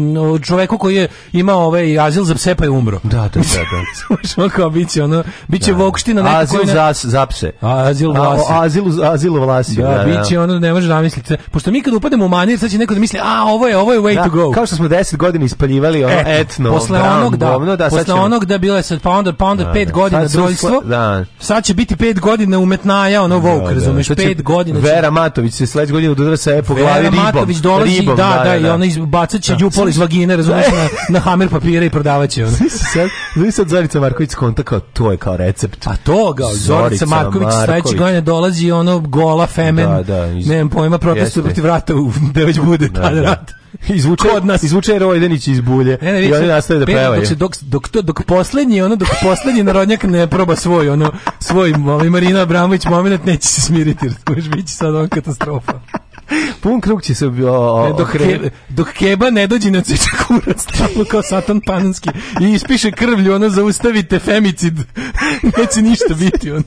čoveku koji je imao ovaj azil za pse pa je umro. Da, da, da. da. Što kao biće, ono, biće da. vokština neko azil koja... Azil za, za pse. Azil vlasi. A, azil, azil vlasi, da, da, da. biće, ono, ne možeš zamisliti. Pošto mi kad upademo u manir, sad će neko da misli, a, ovo je, ovo je way da, to go. Kao što smo 10 godina ispaljivali ono etno, posle onog, da, da, posle onog da bile sad, pa onda, pa onda 5 godina droljstvo, dan. Sad će biti 5 godina umetnaja, ono da, Vogue, da, razumeš, da, pet godina. Vera Matović se sledeće godine udara sa e glavi ribom. Vera Matović dolazi, ribom, da, da, da, da i da. ona izbacaće će djupol iz vagine, razumeš, na, na hamer papira i prodavaće. Ono. Znaš sad Zorica Marković skonta kao, to je kao recept. A to ga, Zorica Marković sledeće godine dolazi ono gola femen, da, da, iz... nemam pojma, protestu protiv rata u, da već bude pa da, da. izvuče od nas izvuče Rojdenić iz bulje ne, ne, i oni nastave da pevaju. Dok, dok, dok, to, dok poslednji, ono, dok poslednji narodnjak ne proba svoj, ono, svoj ovaj Marina Abramović momenat neće se smiriti, razumiješ, bit će sad on katastrofa. Pun krug će se o, o, ne, dok, ke, dok keba ne dođi na cviča kurac tamo kao satan pananski i ispiše krvlju ono zaustavite femicid neće ništa biti on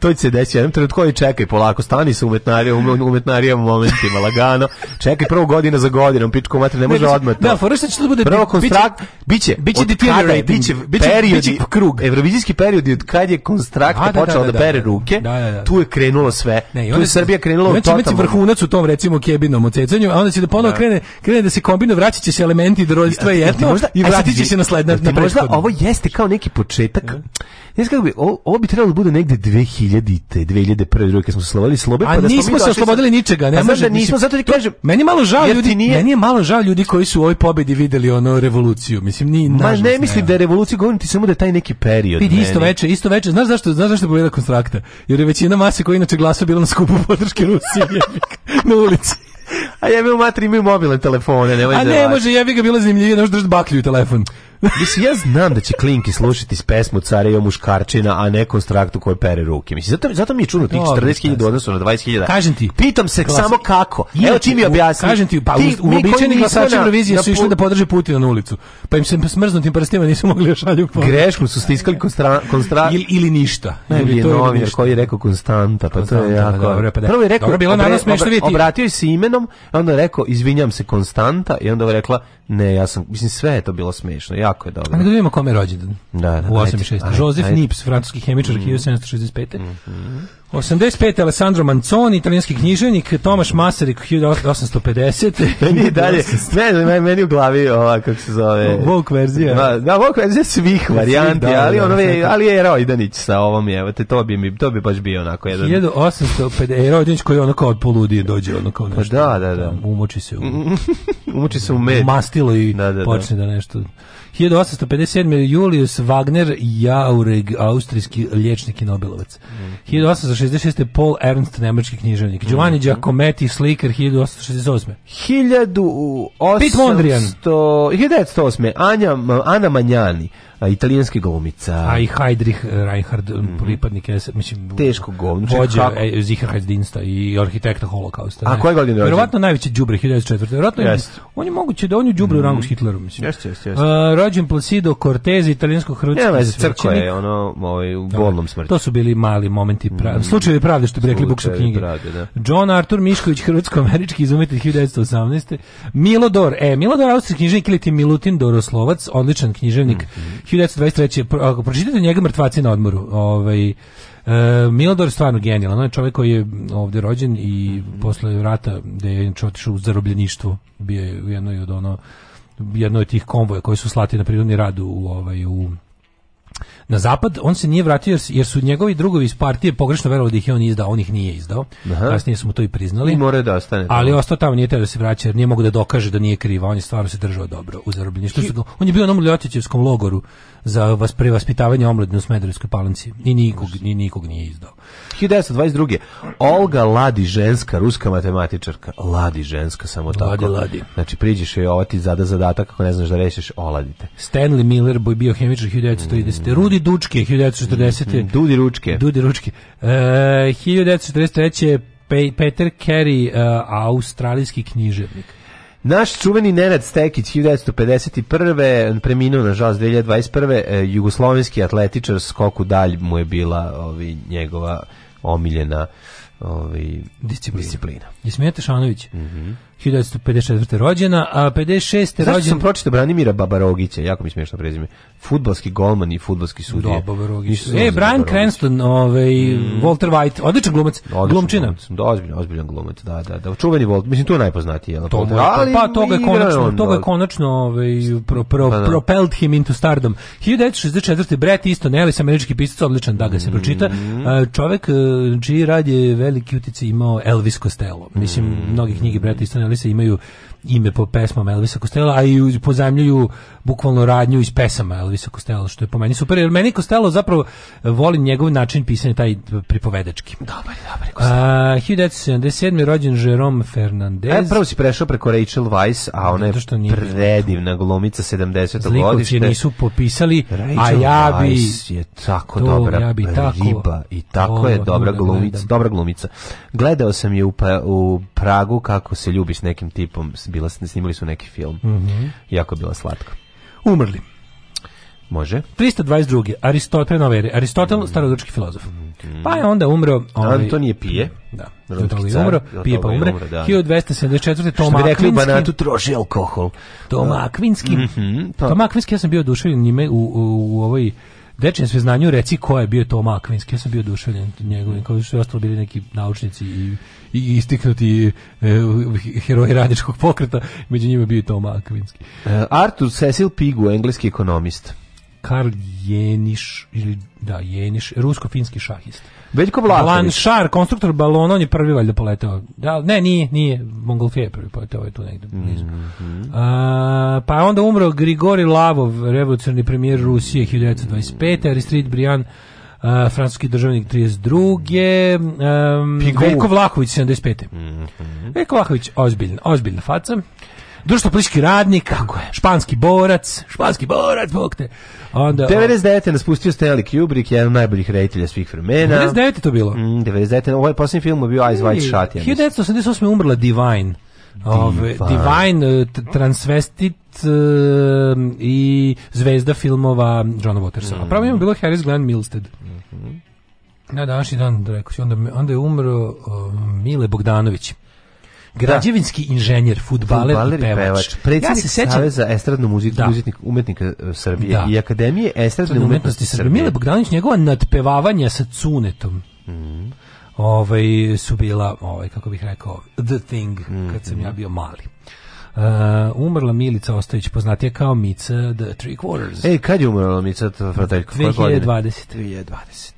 to će se desiti jednom trenutku i čekaj polako, stani sa umetnarijom, umetnarijom momentima, lagano, čekaj prvo godina za godinom, pičko mater, ne može ne, znači, odmah to. Da, for što to da bude prvo konstrakt, biće, biće deteriorating, biće, biće, periodi, krug. Evrovizijski period od kad je konstrakt da, da, počeo da, pere ruke, tu je krenulo sve. tu je Srbija krenula u totalno. Znači, vrhunac u tom, recimo, kebinom ocecanju, a onda će da ponovo krene, krene da se kombino vraćaće se elementi rodstva i etno i vratit se na sled, na, možda ovo jeste kao neki početak. Ne bi, ovo bi trebalo da bude negde 2000 2000-te, 2001. druge kad smo se slobodili slobe, pa da smo nismo se oslobodili ničega, ne pa da može, nismo, zato ti kažem. Meni malo žao ljudi, meni je malo žao ljudi koji su u ovoj pobedi videli ono revoluciju, mislim ni Ma ne mislim da je revolucija, govorim ti samo da taj neki period. Vidi isto veče, isto veče, znaš zašto, znaš zašto pobeda konstrakta? Jer većina mase koja inače glasa bila na skupu podrške Rusije na ulici. A ja imam matri, imaju mobilne telefone, nemoj A da ne, može, ja bih ga bilo zanimljivije, ne može držati baklju telefon. Mislim, ja znam da će klinki slušati s pesmu Cara i muškarčina, a ne konstraktu koji pere ruke. Mislim, zato, zato mi je čudno tih 40.000 odnosu na 20.000. Kažem ti. Pitam se klasa. samo kako. Evo ti mi objasni. Kažem ti, pa ti, uobičajeni glasači Eurovizije su išli da podrže Putina na ulicu. Pa im se smrznutim prstima nisu mogli još alju po. Greškom su stiskali konstra, konstra... Ili, ili ništa. Ne, ili je novinar koji je rekao konstanta, pa to je da, jako... Dobro, pa da. Prvo je rekao, dobro, bilo obre, na smešno vidjeti. Obratio se imenom, onda je rekao, izvinjam se konstanta, i onda je rekla, ne, ja sam, mislim, sve je to bilo smešno. Ja jako je dobro. A da vidimo kome rođendan. Da, da, u 86. Josef Nips, francuski hemičar, mm. 1765. Mm 85. Alessandro Manzoni, italijanski književnik, Tomaš Masarik, 1850. meni je dalje, meni, meni u glavi ova, kako se zove... Volk verzija. Da, da Volk verzija svih varijanti, da, ali, da, ono je, da, da. ali je Rojdanić sa ovom, evo, te, to, bi mi, to bi baš bio onako jedan... 1850, e, Rojdanić koji onako kao od poludije dođe, onako kao pa nešto. Pa da, da, da. Umoči se u... umoči se u med. Mastilo i da, da, počne da nešto... 1857. Julius Wagner Jaureg, austrijski liječnik i Nobelovac. Mm. 1866. Paul Ernst, nemački književnik. Mhm. Giovanni mm. Giacometti, slikar, 1868. 1800... Pit Mondrian. 1908. Anja, Ana Manjani italijanski glumica. A i Heidrich e, Reinhard, mm. pripadnik, mislim, teško govno. Vođa znači, e, Zicherheitsdiensta i arhitekta holokausta. A koje godine Verovatno najveći đubre 1904. Verovatno yes. on je moguće da on je đubre mm. u rangu s Hitlerom, mislim. Jeste, jeste, jeste. Uh, rođen Placido Cortez, italijansko hrvatski ja, svećenik. Crkva je ono ovaj u bolnom smrti. To su bili mali momenti pravi. Mm. Slučajevi pravde što bi rekli buksu knjige. Pravde, da. John Arthur Mišković, hrvatsko-američki izumitelj 1918. Milodor, e, Milodor, austrijski književnik ili ti Milutin Doroslovac, odličan književnik mm -hmm. 1923. Ako pročitate njega mrtvaci na odmoru, ovaj, Uh, e, Mildor je stvarno genijalan, on je čovjek koji je ovdje rođen i mhm. posle rata da je otišao u zarobljeništvo, bio je u jednoj od ono jednoj od tih konvoja koji su slati na prirodni rad u ovaj u na zapad, on se nije vratio jer su njegovi drugovi iz partije pogrešno verovali da ih je on izdao, on ih nije izdao. Aha. Kasnije su mu to i priznali. I mora da ostane. Ali ostao tamo nije teo da se vraća jer nije mogu da dokaže da nije kriv, on je stvarno se držao dobro u zarobljeništvu. I... On je bio na Ljotićevskom logoru za vas prevaspitavanje omladine u Smederevskoj palanci i nikog, ni, nikog nije izdao. 1922. Olga Ladi ženska, ruska matematičarka. Ladi ženska, samo tako. Ladi, ladi. Znači, priđeš joj, ova zada zadatak, ako ne znaš da rešiš, oladite. Stanley Miller, boj biohemičar 1930. Mm. Rudi Dučke, 1940. Mm. Dudi Ručke. Dudi Ručke. E, 1943. Peter Carey, uh, australijski književnik. Naš čuveni Nenad Stekić 1951. preminuo nažalost 2021. E, jugoslovenski atletičar skoku dalj mu je bila ovi njegova omiljena ovaj, disciplina. disciplina. I Šanović, mm 1954. rođena, a 56. rođena... Zašto sam pročitao Branimira Babarogića, jako mi smiješno prezime. Futbalski golman i futbalski sudija. Da, Babarogić. E, Brian Cranston, ovaj, mm. Walter White, odličan glumac, odličan glumčina. Glumac, da, ozbiljan, ozbiljan glumac, da, da, da. Čuveni Walter, mislim, tu je najpoznatiji. Jel, to, ali, pa, pa, toga je konačno, toga je da. konačno ovaj, pro, pro, da, da. propelled him into stardom. 1964. Brett Easton Ellis, američki pisac, odličan, da ga se mm. pročita. Mm. Čovek eh, čiji rad je veliki utici imao Elvis Costello. Mislim, mm. mnogi knjige Brett Easton analisa imaju ime po pesmama Elvisa Costello, a i pozajmljuju bukvalno radnju iz pesama Elvisa Costello, što je po meni super, jer meni Costello zapravo e, volim njegov način pisanja, taj pripovedački. Dobar, dobar. Uh, 1977. rođen Jerome Fernandez. E, prvo si prešao preko Rachel Weiss, a ona je predivna glumica 70. godište. nisu popisali, Rachel a ja bi... Weiss je tako to, dobra ja bi tako, i tako o, je dobra glumica, dobra glumica. Gledao sam je u, pa, u Pragu kako se ljubi s nekim tipom, bila, snimali su neki film. Mm -hmm. Jako bila slatka. Umrli. Može. 322. Aristotel nove Aristotel, mm. starogrčki filozof. Mm. Pa je onda umro... Ovaj, Antonije Pije. Da. Antonije car, umro, Pije pa ovaj umre. 1274. Da. Toma Akvinski. rekli Banatu, troši alkohol. Toma da. Akvinski. Mm -hmm, pa. Toma Akvinski, ja sam bio oduševljen njime u, u, u ovoj dečijem sveznanju reci ko je bio Toma Akvinski. Ja sam bio oduševljen njegovim, kao što je ostalo bili neki naučnici i, i istiknuti e, heroji radničkog pokreta, među njima bio i Toma Akvinski. Uh, e, Arthur Cecil Pigu, engleski ekonomist. Karl Jeniš ili da Jeniš, rusko-finski šahist. Veljko Blažević. Blanchard, konstruktor balona, on je prvi valjda poletao. Da, ne, nije, nije. Mongolfije je prvi poletao, je ovaj tu negdje. Mm -hmm. A, pa onda umro Grigori Lavov, revolucionarni premijer Rusije 1925. Mm Aristrid Brian, Uh, francuski državnik 32. Um, Veljko Vlahović 75. Mm -hmm. Veljko Vlahović ozbiljna, ozbiljna faca. Društvo politički radnik, kako je, španski borac, španski borac, bog te. Onda, 99. je pustio Stanley Kubrick, jedan od najboljih reditelja svih vremena. 99. to bilo? Mm, 99. Ovaj posljednji film bio Eyes Wide Shut. Ja 1988. umrla Divine. Ove, Divine, e, transvestit uh, i zvezda filmova Johna Watersa. Mm. A pravo imam bilo Harris Glenn Milstead. Mm -hmm. Na današnji dan, da onda, onda je umro uh, Mile Bogdanović. Mm građevinski inženjer, futbaler, futbaler i pevač. pevač. Predsjednik ja se sećam... Saveza estradno muzik, da. Muzetnik, umetnika e, Srbije da. i Akademije estradne umetnosti, umetnosti Srbije. Mile Bogdanić, njegova nadpevavanja sa cunetom. Mm. Ovaj, su bila, ovaj, kako bih rekao, the thing, kad sam ja mhm. bio mali. Uh, umrla Milica Ostojić, poznatija kao Mica The Three Quarters. E, kad je umrla Mica Frateljko? 2020. 2020.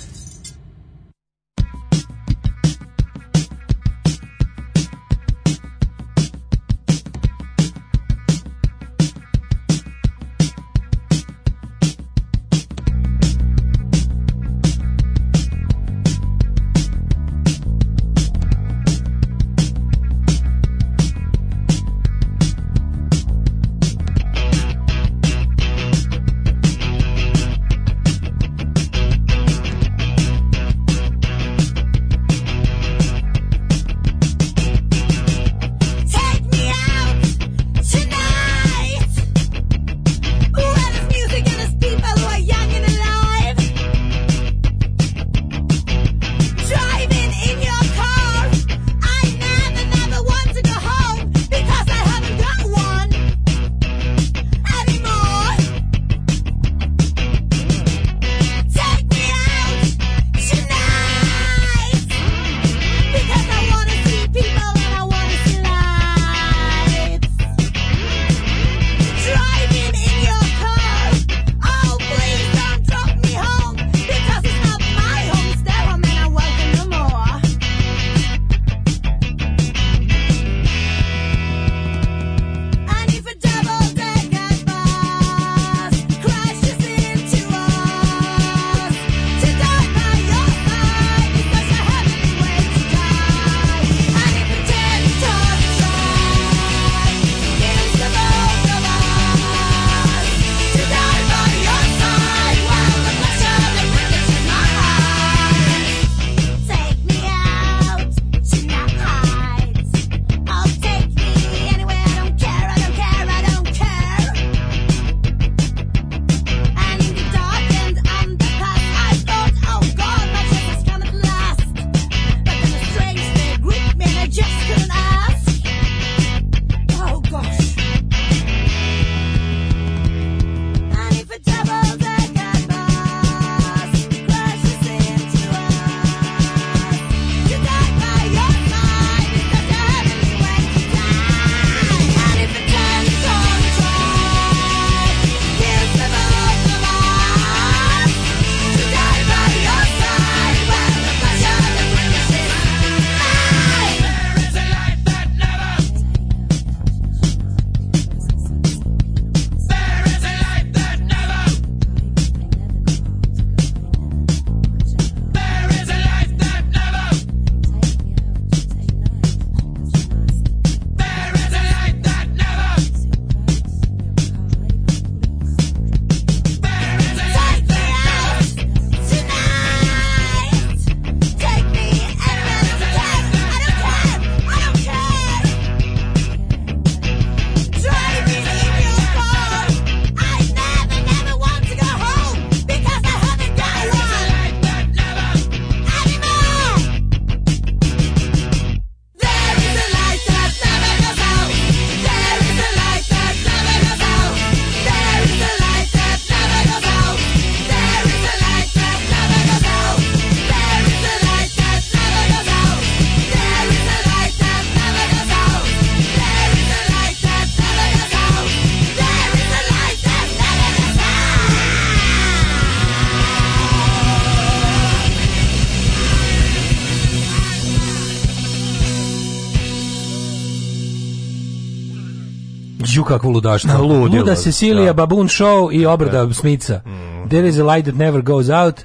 kakvo ludaštvo. Da, ludilo. Luda Cecilija, da. Baboon Show i obrada da. Smica. Mm. There is a light that never goes out.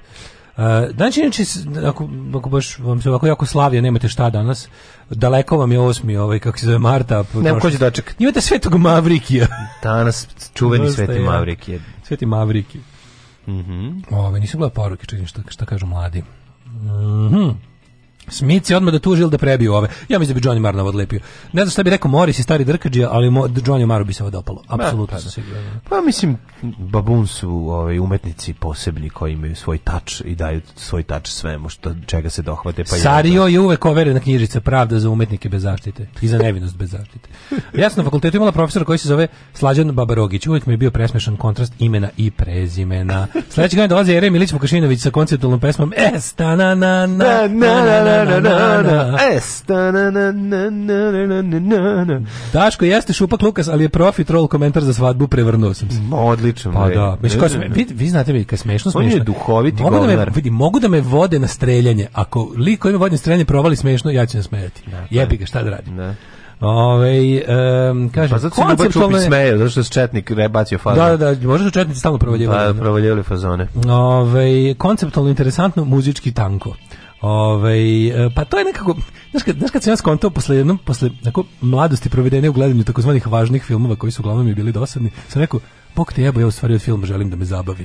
Uh, znači, inače, ako, ako baš vam se ovako jako slavio, nemate šta danas, daleko vam je osmi, ovaj, kako se zove, Marta. Nemo ko će dočekati. Imate Svetog Mavrikija. Danas čuveni Dosta, Sveti Mavrikije. Sveti Mavrikije. Mm -hmm. Ove, nisam gledao poruke, čekaj šta, šta kažu mladi. Mhm. Mm Smith je odmah da tužil da prebiju ove. Ja mislim da bi Johnny Marnov odlepio. Ne znam šta bi rekao Morris i stari drkađija, ali mo, Johnny Maru bi se ovo dopalo. Apsolutno pa sam da. Da. Pa mislim, babun su ovaj, umetnici posebni koji imaju svoj tač i daju svoj tač svemu što, čega se dohvate. Pa Sario je, je uvek overena knjižica Pravda za umetnike bez zaštite i za nevinost bez zaštite. Ja sam na fakultetu imala profesora koji se zove Slađan Babarogić. Uvek mi je bio presmešan kontrast imena i prezimena. Sledeći godin dolazi Jerem Milić Vukašinović sa konceptualnom pesmom Esta na na na e, na na na Daško, jeste šupak Lukas, ali je profi troll komentar za svadbu, prevrnuo sam se. Odlično. Pa da. Mislim, vi, znate mi, kad smešno smešno. On je duhoviti govnar. da me, vidi, mogu da me vode na streljanje. Ako lik koji me vodi na streljanje provali smešno, ja ću nasmejati. Jebi ga, šta da radim? Da. Ove, um, kaže, pa zato se Ljuba Čupić smeje, zato što je četnik rebacio fazone. Da, da, da, možda su četnici stalno provaljivali. Da, provaljivali fazone. Ove, konceptualno interesantno, muzički tanko. Ove, ovaj, pa to je nekako, znaš kad, znaš kad sam ja skontao posle jednom, posle tako, mladosti provedene u gledanju takozvanih važnih filmova koji su uglavnom i bili dosadni, sam rekao, Bog te jebo, ja u stvari od filma želim da me zabavi.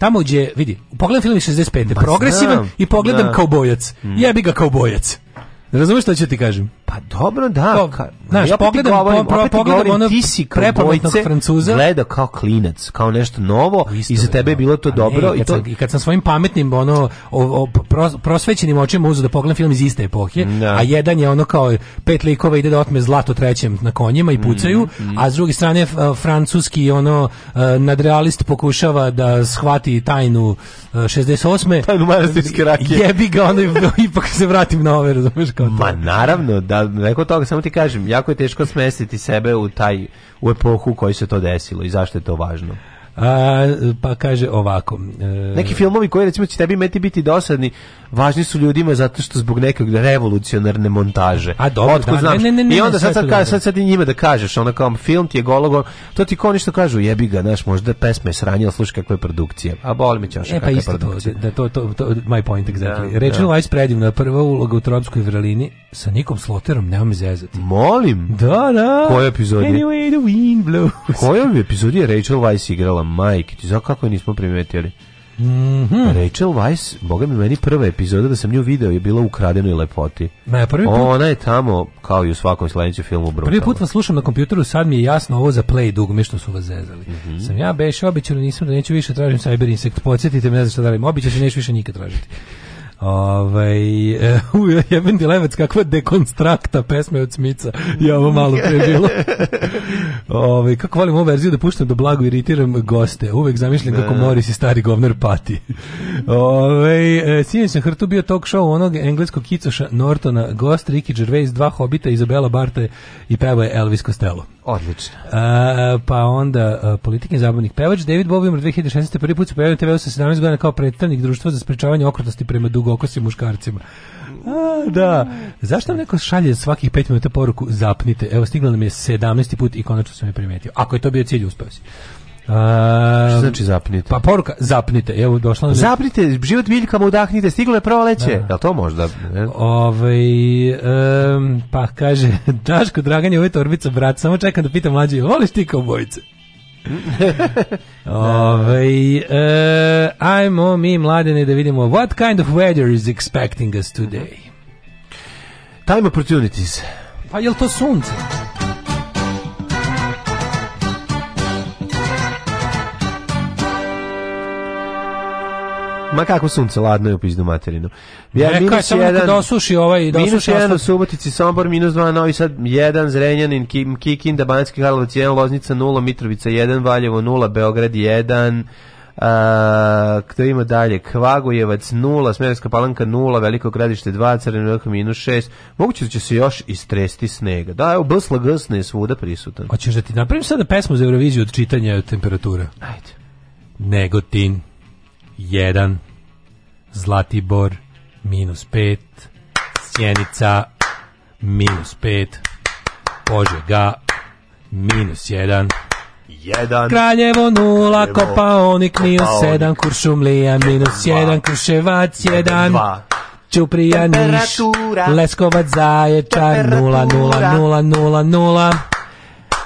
tamo gdje, vidi, pogledam film 65. Pa, progresivan znam, i pogledam da. kao bojac. Mm. Jebi ga kao bojac. Razumeš što ću ti kažem? Pa dobro, da. To, ka, znaš, ja pogledam, govorim, po, pogledam ono ti si francuza. gleda kao klinac, kao nešto novo pa Isto, i za tebe je da. bilo to dobro. Ne, i, i, to... Sam, I kad sam svojim pametnim, ono, o, o, pros, prosvećenim očima uzeo da pogledam film iz iste epohije da. a jedan je ono kao pet likova ide da otme zlato trećem na konjima i mm, pucaju, mm, mm. a s druge strane francuski ono e, nadrealist pokušava da shvati tajnu 68. E, tajnu manastirske rakije. Jebi ga, ono, ipak se vratim na ove, razumiješ kao to. Ma naravno, da a neko toga samo ti kažem, jako je teško smestiti sebe u taj u epohu u kojoj se to desilo i zašto je to važno. A, pa kaže ovako. E... Neki filmovi koji recimo će tebi meti biti dosadni, važni su ljudima zato što zbog nekog revolucionarne montaže. A dobro, Otkud da, znaš? Ne, ne, ne, I onda sad sad, sad, sad, sad njima da kažeš, ono kao film ti je gologo, to ti kao ništa kažu, jebi ga, znaš, možda pesme je sranjila, slušaj kakva je produkcija. A boli me ćoša e, pa isto To, da, to, to, to, my point, exactly. Da, Rachel da. Weisz predivna prva uloga u Tropskoj vrelini, sa Nikom Sloterom nema me zezati. Molim? Da, da. Koja epizod je? Anyway, the wind blows. Koja bi epizod je Rachel Weiss igrala? Majke, ti znaš kako je nismo primetili? Mm -hmm. Rachel Weiss, boga mi meni prva epizoda da sam nju video je bila u kradenoj lepoti. Ma, prvi put... Ona je tamo, kao i u svakom sledećem filmu brutalno. Prvi put vas slušam na kompjuteru, sad mi je jasno ovo za play dugme što su vas zezali. Mm -hmm. Sam ja beš običan, nisam da neću više tražim Cyber Insect. Podsjetite me, ne znam šta da radim. Običan neću više nikad tražiti. Ovaj u jeben dilevac kakva dekonstrakta pesme od Smica. Ja ovo malo pre bilo. Ovaj kako volim ovu verziju da puštam da blago iritiram goste. Uvek zamišlim kako da, da. Moris i stari govnar pati. Ovaj e, sinoć na hrtu bio talk show onog engleskog kicoša Nortona, gost Ricky Gervais, dva hobita Izabela Barte i pevao je Elvis Costello. Odlično. A, e, pa onda a, e, politikin zabavnik pevač David Bowie 2016. prvi put se pojavio na TV-u sa 17 godina kao predstavnik društva za sprečavanje okrutnosti prema dugo dugokosim muškarcima. A, da. Zašto nam neko šalje svakih 5 minuta poruku zapnite? Evo stigla nam je 17. put i konačno sam je primetio. Ako je to bio cilj, uspeva si. A, znači zapnite? Pa poruka, zapnite. Evo, došla nam... Zapnite, život biljkama udahnite, stiglo je proleće. Da. Jel to možda? Ne? Ove, ovaj, um, pa kaže, Daško, Dragan je ovaj torbica, brat, samo čekam da pitam mlađe, voliš ti kao bojice? Ove, eh, am ajmo mi mladene da vidimo what kind of weather is expecting us today. Time opportunities. Pa jel to sunce? ma kako sunce ladno je u pizdu materinu. Ja, Reka, minus samo jedan, da osuši ovaj... Da minus osuši jedan u Subotici, Sombor, minus dva, Novi Sad, jedan, Zrenjanin, Kikinda, Banjski Karlovac, jedan, Loznica, nula, Mitrovica, jedan, Valjevo, nula, Beograd, jedan... A, kto ima dalje? Kvagojevac 0, Smerovska palanka 0, Veliko gradište 2, Crveni vrh minus 6. Moguće da će se još istresti snega. Da, evo, bsla gsne je svuda prisutan. Hoćeš da ti napravim sada pesmu za Euroviziju od čitanja temperatura? Ajde. Negotin 1 Zlatibor, minus 5, Sjenica, minus 5, Požega, minus 1, 1 Kraljevo 0, Kopaonik minus 7, Kuršumlija minus 1, Kruševac 1, 2 Niš, Leskovac Zaječar 0, 0, 0, 0, 0,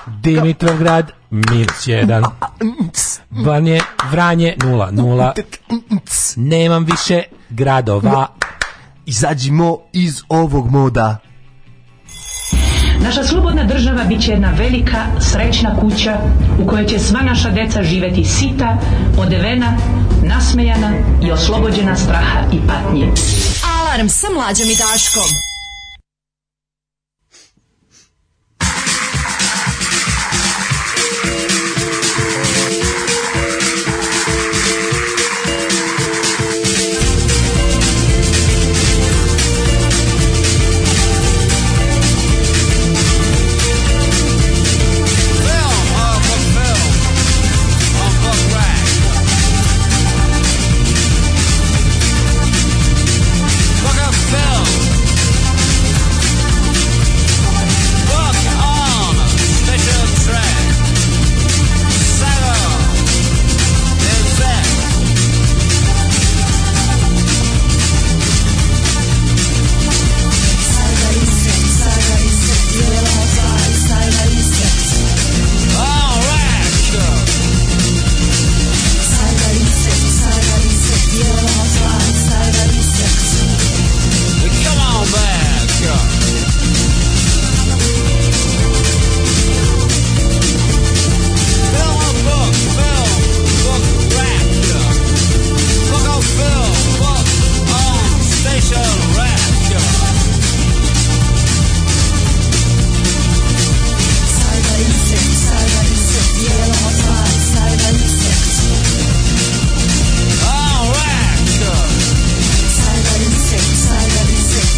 Dimitrovgrad Milić 1. Banje, Vranje 0, 0. Nemam više gradova. Izađimo iz ovog moda. Naša slobodna država bit će jedna velika, srećna kuća u kojoj će sva naša deca živeti sita, odevena, nasmejana i oslobođena straha i patnje. Alarm sa mlađom i daškom.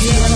Yeah.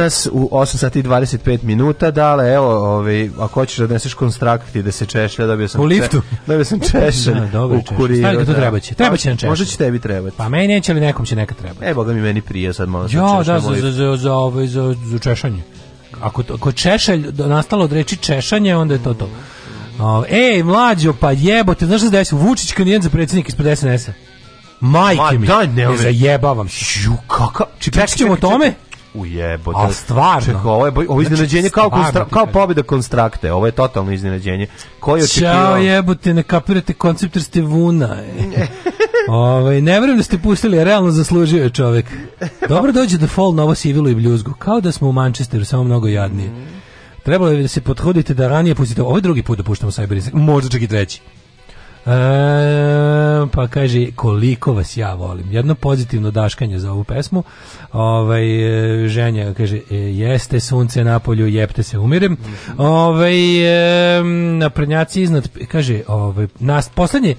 Evo u 8 sati 25 minuta, dale, evo, ovaj, ako hoćeš da neseš konstrakti da se češlja, dobio sam... U liftu? Če, dobio sam češlj da, u kuriru. Stavljaj da to treba će, treba će nam češlj. Pa, možda će tebi trebati. Pa meni neće, ali nekom će neka trebati. Evo ga mi meni prije sad malo sam jo, da, da za, za, za, za, ovaj, za, za češanje. Ako, ako češelj da, nastalo od reči češanje, onda je to to. O, ej, mlađo, pa jebote, znaš šta se desio? Vučić kandidat za predsjednik ispred SNS-a. Majke Ma, mi, da, ne, ne zajebavam. Ju, kaka, čekaj, ćemo o tome? U jebote. A stvarno? Ček, ovo je ovo znači, iznenađenje znači, kao, konstra, kao pobjeda konstrakte. Ovo je totalno iznenađenje. Koji očekivao? Ćao jebote, ne kapirate koncept jer ste vuna. E. Ove, ovaj, ne vjerujem da ste pustili, realno zaslužio je čovek. Dobro dođe da fall novo sivilo i bljuzgu. Kao da smo u Manchesteru, samo mnogo jadnije. Mhm. Trebalo je da se podhodite da ranije pustite. Ovo je drugi put da puštamo Cyber Možda čak i treći. E, pa kaže, koliko vas ja volim. Jedno pozitivno daškanje za ovu pesmu. Ovaj, e, ženja kaže, e, jeste sunce na polju, jepte se, umirem. Ovaj, e, na prednjaci iznad, kaže, ovaj, nas, poslednje,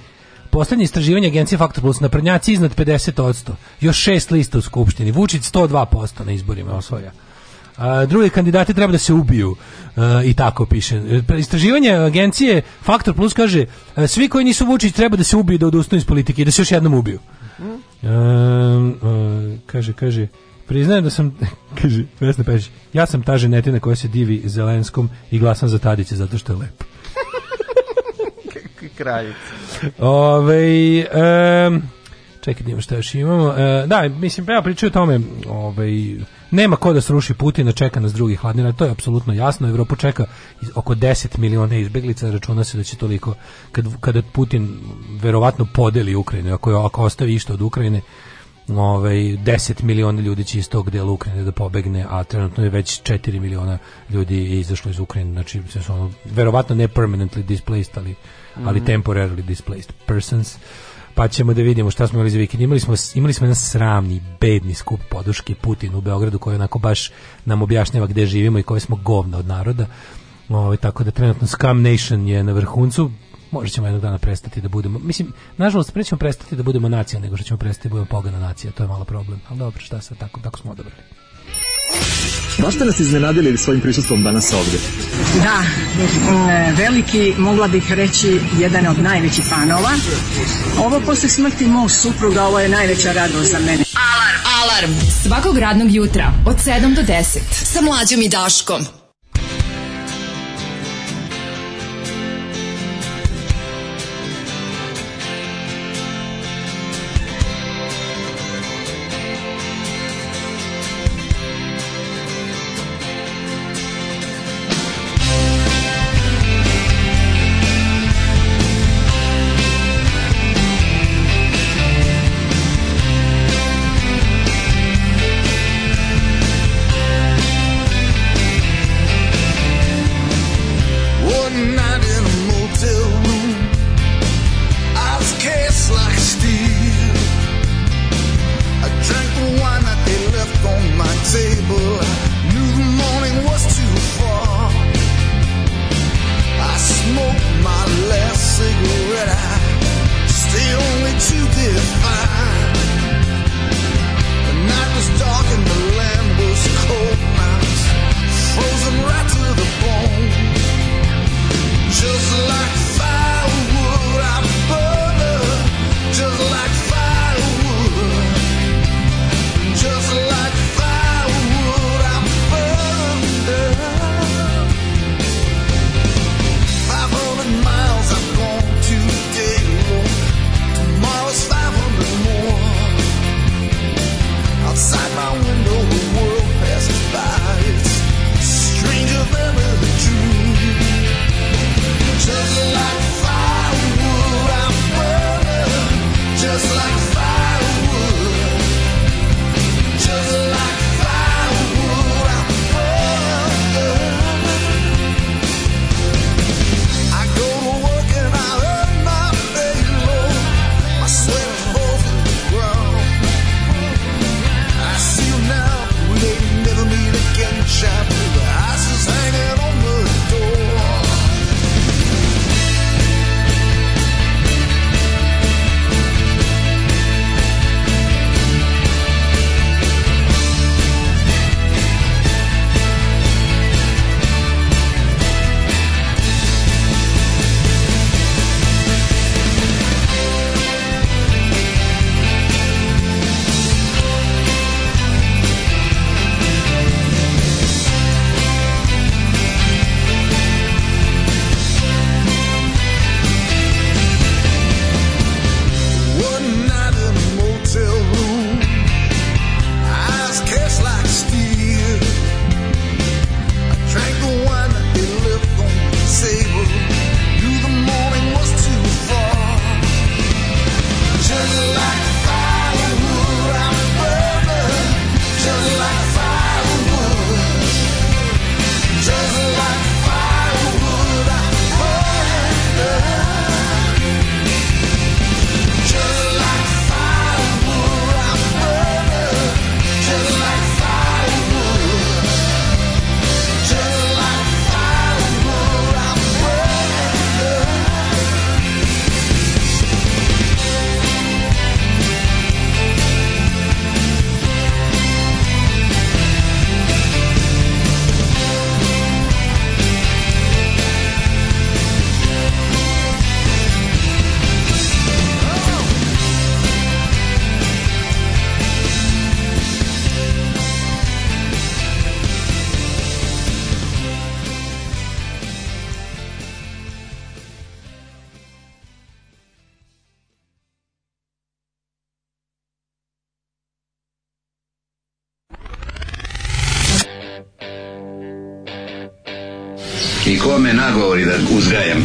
Poslednje istraživanje agencije Faktor Plus na prednjaci iznad 50%. Još šest lista u Skupštini. Vučić 102% na izborima osvoja. A, drugi kandidati treba da se ubiju e, i tako piše. E, istraživanje agencije Faktor Plus kaže e, svi koji nisu Vučić treba da se ubiju da odustanu iz politike i da se još jednom ubiju. kaže, kaže, priznajem da sam kaže Vesna Pešić ja sam ta ženetina koja se divi Zelenskom i glasam za Tadića zato što je lep kraljica Ove, um, čekaj da šta još imamo e, da mislim pa ja pričaju o tome ovaj Nema ko da sruši Putina, čeka nas drugi hladni rat, to je apsolutno jasno. Evropu čeka oko 10 miliona izbeglica, računa se da će toliko kad kada Putin verovatno podeli Ukrajinu, ako ako ostavi išto od Ukrajine, ovaj 10 miliona ljudi će iz tog dela Ukrajine da pobegne, a trenutno je već 4 miliona ljudi izašlo iz Ukrajine, znači se su ono verovatno ne permanently displaced, ali, mm -hmm. ali mhm. temporarily displaced persons pa ćemo da vidimo šta smo imali za vikend. Imali smo, imali smo jedan sramni, bedni skup poduške Putin u Beogradu koji onako baš nam objašnjava gde živimo i koje smo govna od naroda. Ovo, ovaj, tako da trenutno Scam Nation je na vrhuncu, možda ćemo jednog dana prestati da budemo, mislim, nažalost, pre ćemo prestati da budemo nacija, nego što ćemo prestati da budemo pogana nacija, to je malo problem, ali dobro, šta sad, tako, tako smo odabrali. Baš ste nas iznenadili svojim prisustvom danas ovdje. Da, mm, veliki, mogla bih reći, jedan od najvećih fanova. Ovo posle smrti mog supruga, ovo je najveća radost za mene. Alarm! Alarm! Svakog radnog jutra od 7 do 10 sa mlađom i Daškom.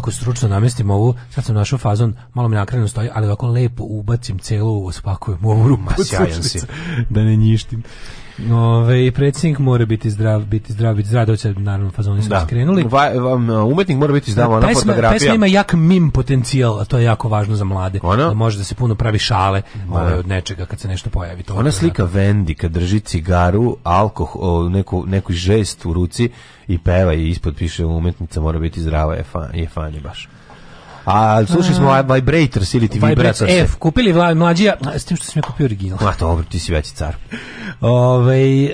ako stručno namestim ovu, sad sam našao fazon, malo mi nakreno stoji, ali ovako lepo ubacim celu, ovo spakujem ovu rupu. Sjajan si. Da ne njištim. Ove, i predsjednik mora biti zdrav, biti zdrav, biti zdrav, doće, naravno, fazoni su da. skrenuli. Va, va, umetnik mora biti zdrav, da, ona pesma, fotografija. Pesma ima jak mim potencijal, a to je jako važno za mlade. Ona? Da može da se puno pravi šale ove, od nečega kad se nešto pojavi. To ona slika da. Vendi kad drži cigaru, alkohol, neku, neku žest u ruci i peva i ispod piše umetnica mora biti zdrava, je fa, je fan manje baš. A slušali smo Vibrators ili ti Vibrators. F, kupili vla, mlađija, s tim što sam ja kupio original. Ma dobro, ti si veći car. Ove, ovaj,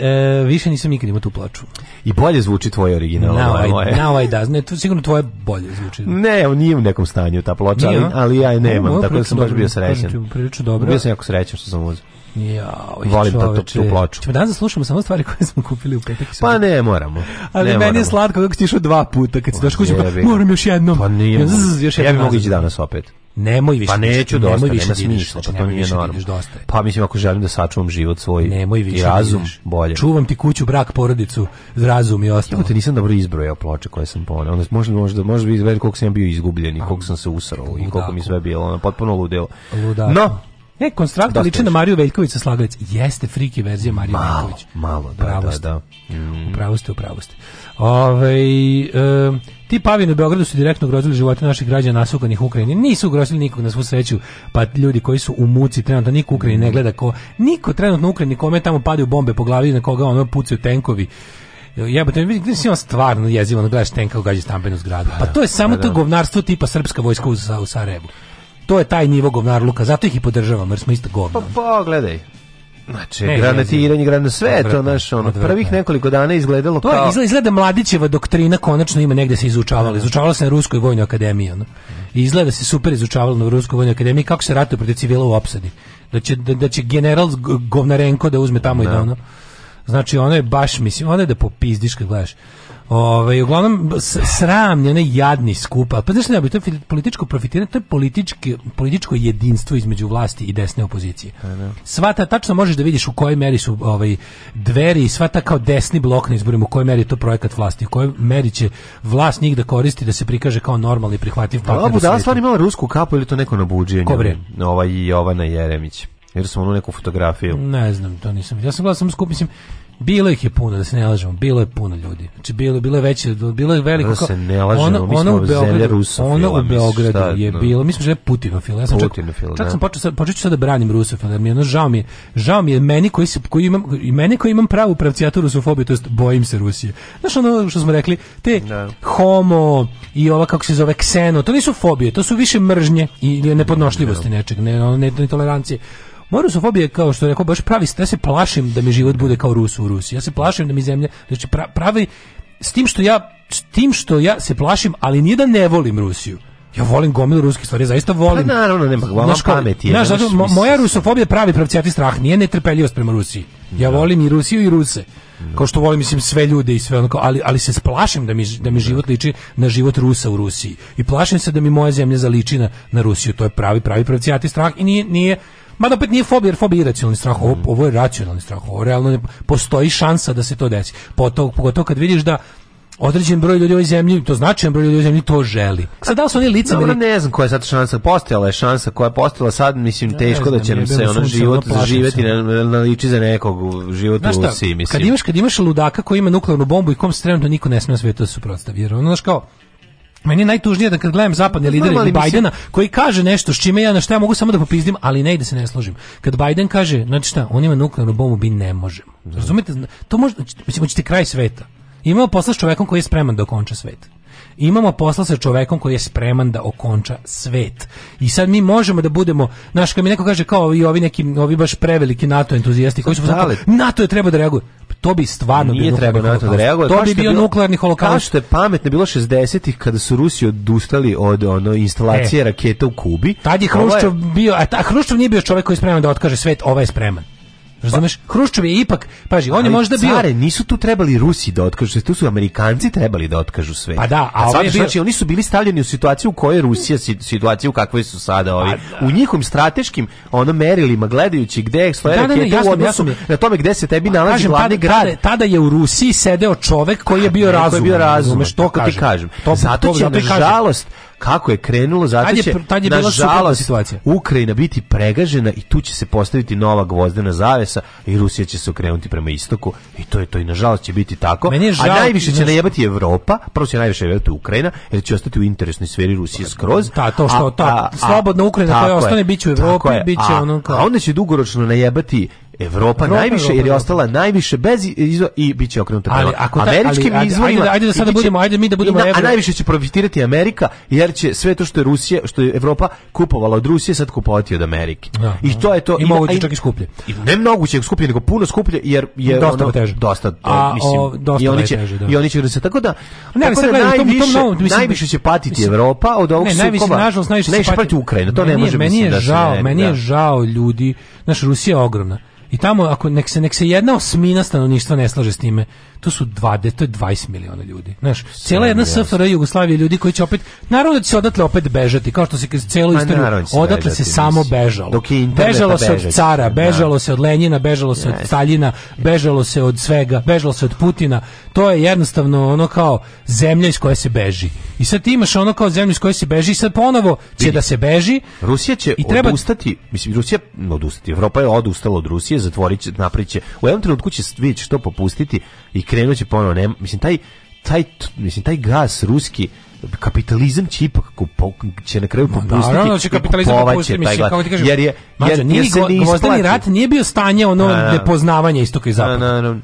e, više nisam nikad imao tu plaču. I bolje zvuči tvoj original. Na ovaj, ovaj- na ovaj da, ne, tu, sigurno tvoje bolje zvuči. Ne, on nije u nekom stanju ta ploča, ali, ali ja je nemam, tako da sam baš bio srećen. Prilično dobro. Bio sam jako srećen što sam uzeo. Ja, volim da to tu ploču. Ćemo danas da slušamo samo stvari koje smo kupili u petak. Pa ne, moramo. Ali ne meni moramo. je slatko kako ti išao dva puta kad si pa došao kući, pa moram još jednom. Pa nije. Zzz, još ja bih mogao ići danas opet. Nemoj više. Pa da neću dosta, nemoj više nema smisla, pa to nije normalno. Pa mislim ako želim da sačuvam život svoj nemoj više i razum vidiš. bolje. Čuvam ti kuću, brak, porodicu, razum i ostalo. te nisam dobro izbrojao ploče koje sam poneo. Onda možda možda možda vidjeti koliko sam bio izgubljen i koliko sam se usrao i koliko mi sve bilo, ono potpuno ludilo. No, E, konstraktor liči na Mariju Veljkovića Slagalic. Jeste friki verzija Marije Veljković. Malo, da, da, da. Mm. Upravo ste, upravo ste. Ove, e, ti pavine u Beogradu su direktno grozili živote naših građana nasukanih u Ukrajini. Nisu grozili nikog na svu sreću, pa ljudi koji su u muci trenutno, niko u Ukrajini ne gleda ko, niko trenutno u Ukrajini kome tamo padaju bombe po glavi na koga ono pucaju tenkovi. Jebote, vidi, gde si on stvarno jezivo, ono gledaš tenka ugađa stambenu zgradu. Pa, pa da, to je pa samo da. to govnarstvo tipa srpska vojska u, u Sarajevu to je taj nivo govnar luka, zato ih i podržavam, jer smo isto govno. Pa pogledaj, pa, Znači, ne, granatiranje, granat, sve je to, znaš, ono, prvih da. nekoliko dana izgledalo to kao... To izgleda Mladićeva doktrina konačno ima negde se izučavala. Izučavala se na Ruskoj vojnoj akademiji, ono. I izgleda se super izučavala na Ruskoj vojnoj akademiji kako se ratuje protiv civila u opsadi. Da će, da, da će general Govnarenko da uzme tamo ne. i da, da. ono Znači, ono je baš, mislim, ono je da popizdiš kad gledaš. Ovaj uglavnom, sramljene jadni skupa. Pa znaš ne, to političko profitiranje, to je politički, političko jedinstvo između vlasti i desne opozicije. E, da. Sva ta, tačno možeš da vidiš u kojoj meri su ovaj, dveri i sva ta kao desni blok na izborima, u kojoj meri je to projekat vlasti, u kojoj meri će vlast njih da koristi da se prikaže kao normalni prihvatljiv partner. Da, da stvarno imala rusku kapu ili to neko nabuđenje? Kobre. Ovaj Jovana Jeremić. Jer smo onu neku fotografiju. Ne znam, to nisam. Ja sam gledao samo skup, mislim, bilo ih je puno, da se ne lažemo, bilo je puno ljudi. Znači, bilo, bilo je veće, bilo je veliko... Da se ne lažemo, ono, mi smo ono u Beogradu, Rusofila, ono u Beogradu šta, je no. Da. bilo, mi smo žele Putinofila. Ja sam Putinofil, čak, čak da. sam počeo, počeo ću sad da branim Rusofila, jer mi je ono žao mi je, žao mi je meni koji, se, koji imam, i mene koji imam pravu pravcijatu rusofobiju, to jest bojim se Rusije. Znaš ono što smo rekli, te ne. Da. homo i ova kako se zove kseno, to nisu fobije, to su više mržnje i nepodnošljivosti ne. nečeg, ne, ne, netolerancije. Ne Morusofobija je kao što je rekao baš pravi, ja se plašim da mi život bude kao Rus u Rusiji. Ja se plašim da mi zemlja, znači pravi s tim što ja s tim što ja se plašim, ali nije da ne volim Rusiju. Ja volim gomilu ruskih stvari, zaista volim. Pa naravno, nema hvala pameti. Znaš, zato, mo, moja rusofobija pravi pravcijati strah, nije netrpeljivost prema Rusiji. Ja da. volim i Rusiju i Ruse. Da. Kao što volim, mislim, sve ljude i sve onako, ali, ali se splašim da mi, da mi život liči na život Rusa u Rusiji. I plašim se da mi moja zemlja zaliči na, na Rusiju. To je pravi, pravi pravcijati strah i nije, nije Mada opet nije fobija, jer fobija je iracionalni strah, ovo, ovo je racionalni strah, ovo realno ne, postoji šansa da se to desi. Potog, pogotovo kad vidiš da određen broj ljudi u ovoj zemlji, to značajan broj ljudi u zemlji to želi. Sad da li su oni lice... Dobro, ne znam koja je sad šansa postojala, je šansa koja je postojala sad, mislim, teško da znam, da će nam se ono život zaživeti, na, na liči za nekog život u Rusiji, mislim. Kad imaš, kad imaš ludaka koji ima nuklearnu bombu i kom se trenutno niko ne smije na svijetu da suprotstavi, jer ono, znaš kao, Meni je najtužnije da kad gledam zapadne lidere i Bajdena mislim... koji kaže nešto s čime ja na šta ja mogu samo da popizdim, ali ne i da se ne složim. Kad Bajden kaže, znači šta, on ima nuklearnu bombu, mi ne možemo. Da. Razumete? To može, mislim, hoćete kraj sveta. Imao posla s čovekom koji je spreman da okonča svet imamo posla sa čovekom koji je spreman da okonča svet. I sad mi možemo da budemo, znaš, kad mi neko kaže kao i ovi neki, ovi baš preveliki NATO entuzijasti koji su zato, NATO je treba da reaguje. To bi stvarno Nije bilo treba NATO da reaguje. To bi bio nuklearni holokaust. Kao što je pametno bilo 60-ih kada su Rusi odustali od ono instalacije e. raketa u Kubi. Tad je Hruščov bio, a ta, Hruščov nije bio čovjek koji je spreman da otkaže svet, ovaj je spreman. Razumeš? Hruščov je ipak, paži, on je možda bio care nisu tu trebali Rusi da otkažu, tu su Amerikanci trebali da otkažu sve. Pa da, a, a bio... znači oni su bili stavljeni u situaciju u kojoj je Rusija situaciju u kakvoj su sada ovi. Pa, da. u njihovim strateškim ono merilima gledajući gde da, stoje da, da, rakete u odnosu na tome gde se tebi pa, nalazi kažem, glavni tada, grad. Tada, tada je u Rusiji sedeo čovek koji je bio razuman. Bio razuman, to ti kažem. To, zato će žalost, kako je krenulo, zato će, tad je, bila nažalost, situacija. Ukrajina biti pregažena i tu će se postaviti nova gvozdena zavesa i Rusija će se okrenuti prema istoku i to je to i nažalost će biti tako. žal, a najviše će najebati Evropa, prvo će najviše najviše Ukrajina, jer će ostati u interesnoj sferi Rusije skroz. Ta, da, to što, ta, a, slobodna Ukrajina koja ostane, biće u Evropi, biće ono kao... A onda će dugoročno najebati Evropa, Evropa najviše Evropa, jer je ostala najviše bez izvora i biće okrenuta prema ako ta, američkim ali, izvorima. Ajde, da- ajde da sada budemo, ajde mi da budemo na, A najviše će profitirati Amerika jer će sve to što je Rusija, što je Evropa kupovala od Rusije sad kupovati od Amerike. Da, I da. to je to. I, i moguće da čak i skuplje. I ne moguće skuplje, nego puno skuplje jer je dosta ono, teže. Dosta, a, mislim, o, dosta i oni će teže, da. i oni će se tako da ne, tako da najviše, tom, tom najviše će patiti Evropa od ovog sukoba. Ne, najviše nažalost najviše će patiti Ukrajina. To ne može meni je žao, meni je žao ljudi. Naša Rusija je ogromna. I tamo, ako nek se, nek se jedna osmina stanovništva ne slaže s time, to su 20, to je 20 miliona ljudi. Znaš, cela jedna SFRJ Jugoslavije ljudi koji će opet, narod da će se odatle opet bežati, kao što se kroz celu istoriju, da odatle bežati, se samo bežalo. Dok je bežalo se od cara, da. bežalo da. se od Lenjina, bežalo se yes. od Staljina, bežalo se od svega, bežalo se od Putina. To je jednostavno ono kao zemlja iz koje se beži. I sad ti imaš ono kao zemlju iz koje se beži i sad ponovo će da se beži. Rusija će i treba... odustati, mislim, Rusija odustati, Evropa je odustala od Rusije, zatvoriće, napriće. U jednom trenutku će vidjeti što popustiti i krenuće ponovo. Ne, mislim, taj, taj, mislim, taj gas ruski, kapitalizam će ipak kupo, će na kraju popustiti. Naravno da će kapitalizam popustiti, mislim, kako ti kažem, jer je, mađa, jer, nije, jer gvozdeni rat nije bio stanje ono a, nepoznavanja istoka i zapada. A, a,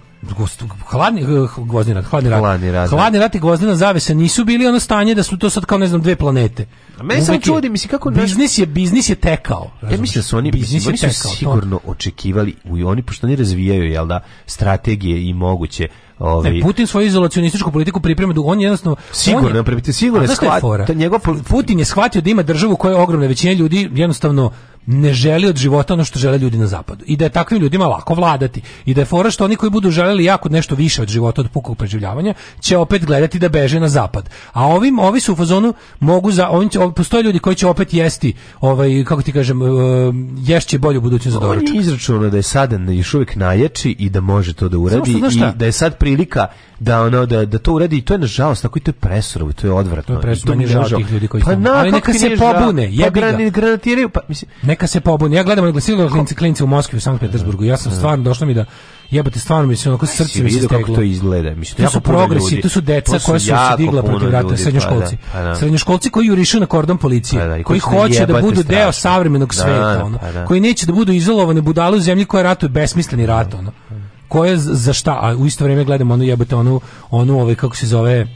hladni eh, gvozdeni rat, hladni rat. Hladni rat, da. hladni rat i gvozdena zavesa nisu bili ono stanje da su to sad kao ne znam dve planete. A meni sam čudi, mislim kako biznis je biznis je tekao. Ja mislim da su oni biznis je oni su tekao, sigurno to. očekivali i oni pošto oni razvijaju jel da strategije i moguće Ovi... Ovaj- ne, Putin svoju izolacionističku politiku priprema on je jednostavno sigurno on je, sigurno shvatio njegov Putin je shvatio da ima državu koja je ogromna većina ljudi jednostavno ne želi od života ono što žele ljudi na zapadu i da je takvim ljudima lako vladati i da je fora što oni koji budu želeli jako nešto više od života od pukog preživljavanja će opet gledati da beže na zapad a ovim ovi su u fazonu mogu za ovim će, postoje ljudi koji će opet jesti, ovaj kako ti kažem, e, ješće bolju budućnost za doručak. On je izračunao da je sada još uvijek najjači i da može to da uradi i da je sad prilika da ono da da to uradi i to je nažalost tako i to je presurovo, to je odvratno. To je presurovo, mi žao tih ljudi koji pa, na, Ali neka se pobune, pa jebi ga. granatiraju, pa mislim neka se pobune. Ja gledam na da glasilo klinci u Moskvi, u Sankt Petersburgu. Ja sam da. stvarno došlo mi da jebote stvarno mislim onako srce mi se steglo. kako to izgleda. Mislim, to, to su progresi, to su deca to su koja su se digla protiv rata, srednjoškolci. Pa da, pa da. Srednjoškolci koji jurišu na kordon policije, pa da, koji hoće da budu strašno. deo savremenog da, sveta, ono, pa da. koji neće da budu izolovane budale u zemlji koja ratuje besmisleni rat, ono. Koje za šta, a u isto vrijeme gledamo onu jebote onu onu ovaj kako se zove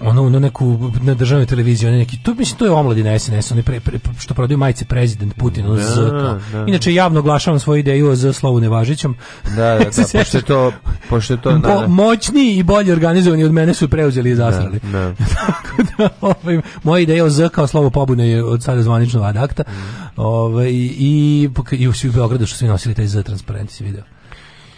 ono na neku na državnoj televiziji oni neki tu mislim to je omladina SNS oni pre, pre, što prodaju majice prezident Putin ono da, z da, da. inače javno oglašavam svoju ideju o z Nevažićem da da, da pošto je to pošto je to na, da. moćni i bolje organizovani od mene su preuzeli i zasrali da, tako da ovaj, moja ideja o z kao slovo pobune je od sada zvanično adakta mm. ovaj i i, i u Beogradu što su nosili taj za transparent si video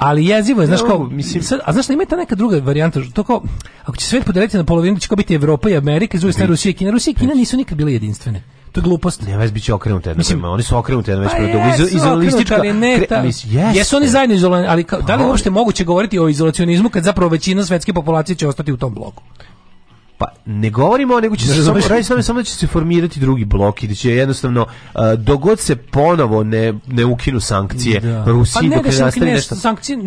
Ali jezivo je, znaš kao, mislim, sad, a znaš da ima ta neka druga varijanta, to kao, ako će svet podeliti na polovinu, će kao biti Evropa i Amerika, iz strane Rusija i Kina. Rusija i Kina nisu nikad bile jedinstvene. To je glupost. Ne, već biće okrenute jedna mislim, prema. Oni su okrenuti jedna već pa prema. Pa Izo, izolistička... Ali ne, ta, kre, mis, yes, jesu oni zajedno izolani, ali kao, da li uopšte moguće govoriti o izolacionizmu kad zapravo većina svetske populacije će ostati u tom bloku? Pa ne govorimo, nego će se samo, radi samo, samo da će se formirati drugi blok i da će jednostavno, uh, dogod se ponovo ne, ne ukinu sankcije da. Rusiji, pa ne, dok ne da nastane nešto. Sankcije,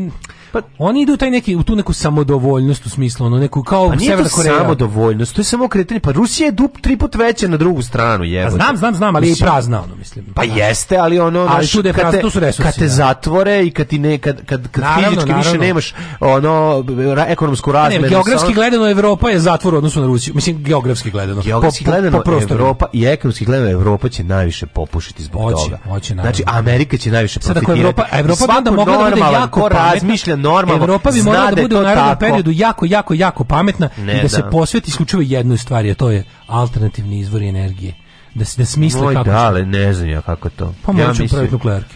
Pa oni idu taj neki u tu neku samodovoljnost u smislu ono neku kao pa Severna Koreja. samodovoljnost, to je samo kretanje. Pa Rusija je dup tri put veća na drugu stranu, jebote. Pa znam, znam, znam, ali je prazna ono, mislim. Pa jeste, ali ono ali naš, tu prazna, tu su resursi. Kad te da. zatvore i kad ti ne kad kad, kad naravno, fizički naravno. više nemaš ono ra, ekonomsku razmenu. Ne, geografski ono... gledano Evropa je zatvor u odnosu na Rusiju. Mislim geografski gledano. Geografski po, gledano po, po Evropa i ekonomski gledano Evropa će najviše popušiti zbog oće, toga. Oće, znači Amerika će najviše profitirati. Sada ako Evropa, Evropa da onda mogla da bude jako razmišlja normalno. Evropa bi morala da bude u narednom periodu jako, jako, jako pametna ne, i da, se da. posveti isključivo jednoj stvari, a to je alternativni izvori energije da se da smisle Moj, kako. Da, ali ne znam ja kako to. Pa ja mislim nuklearke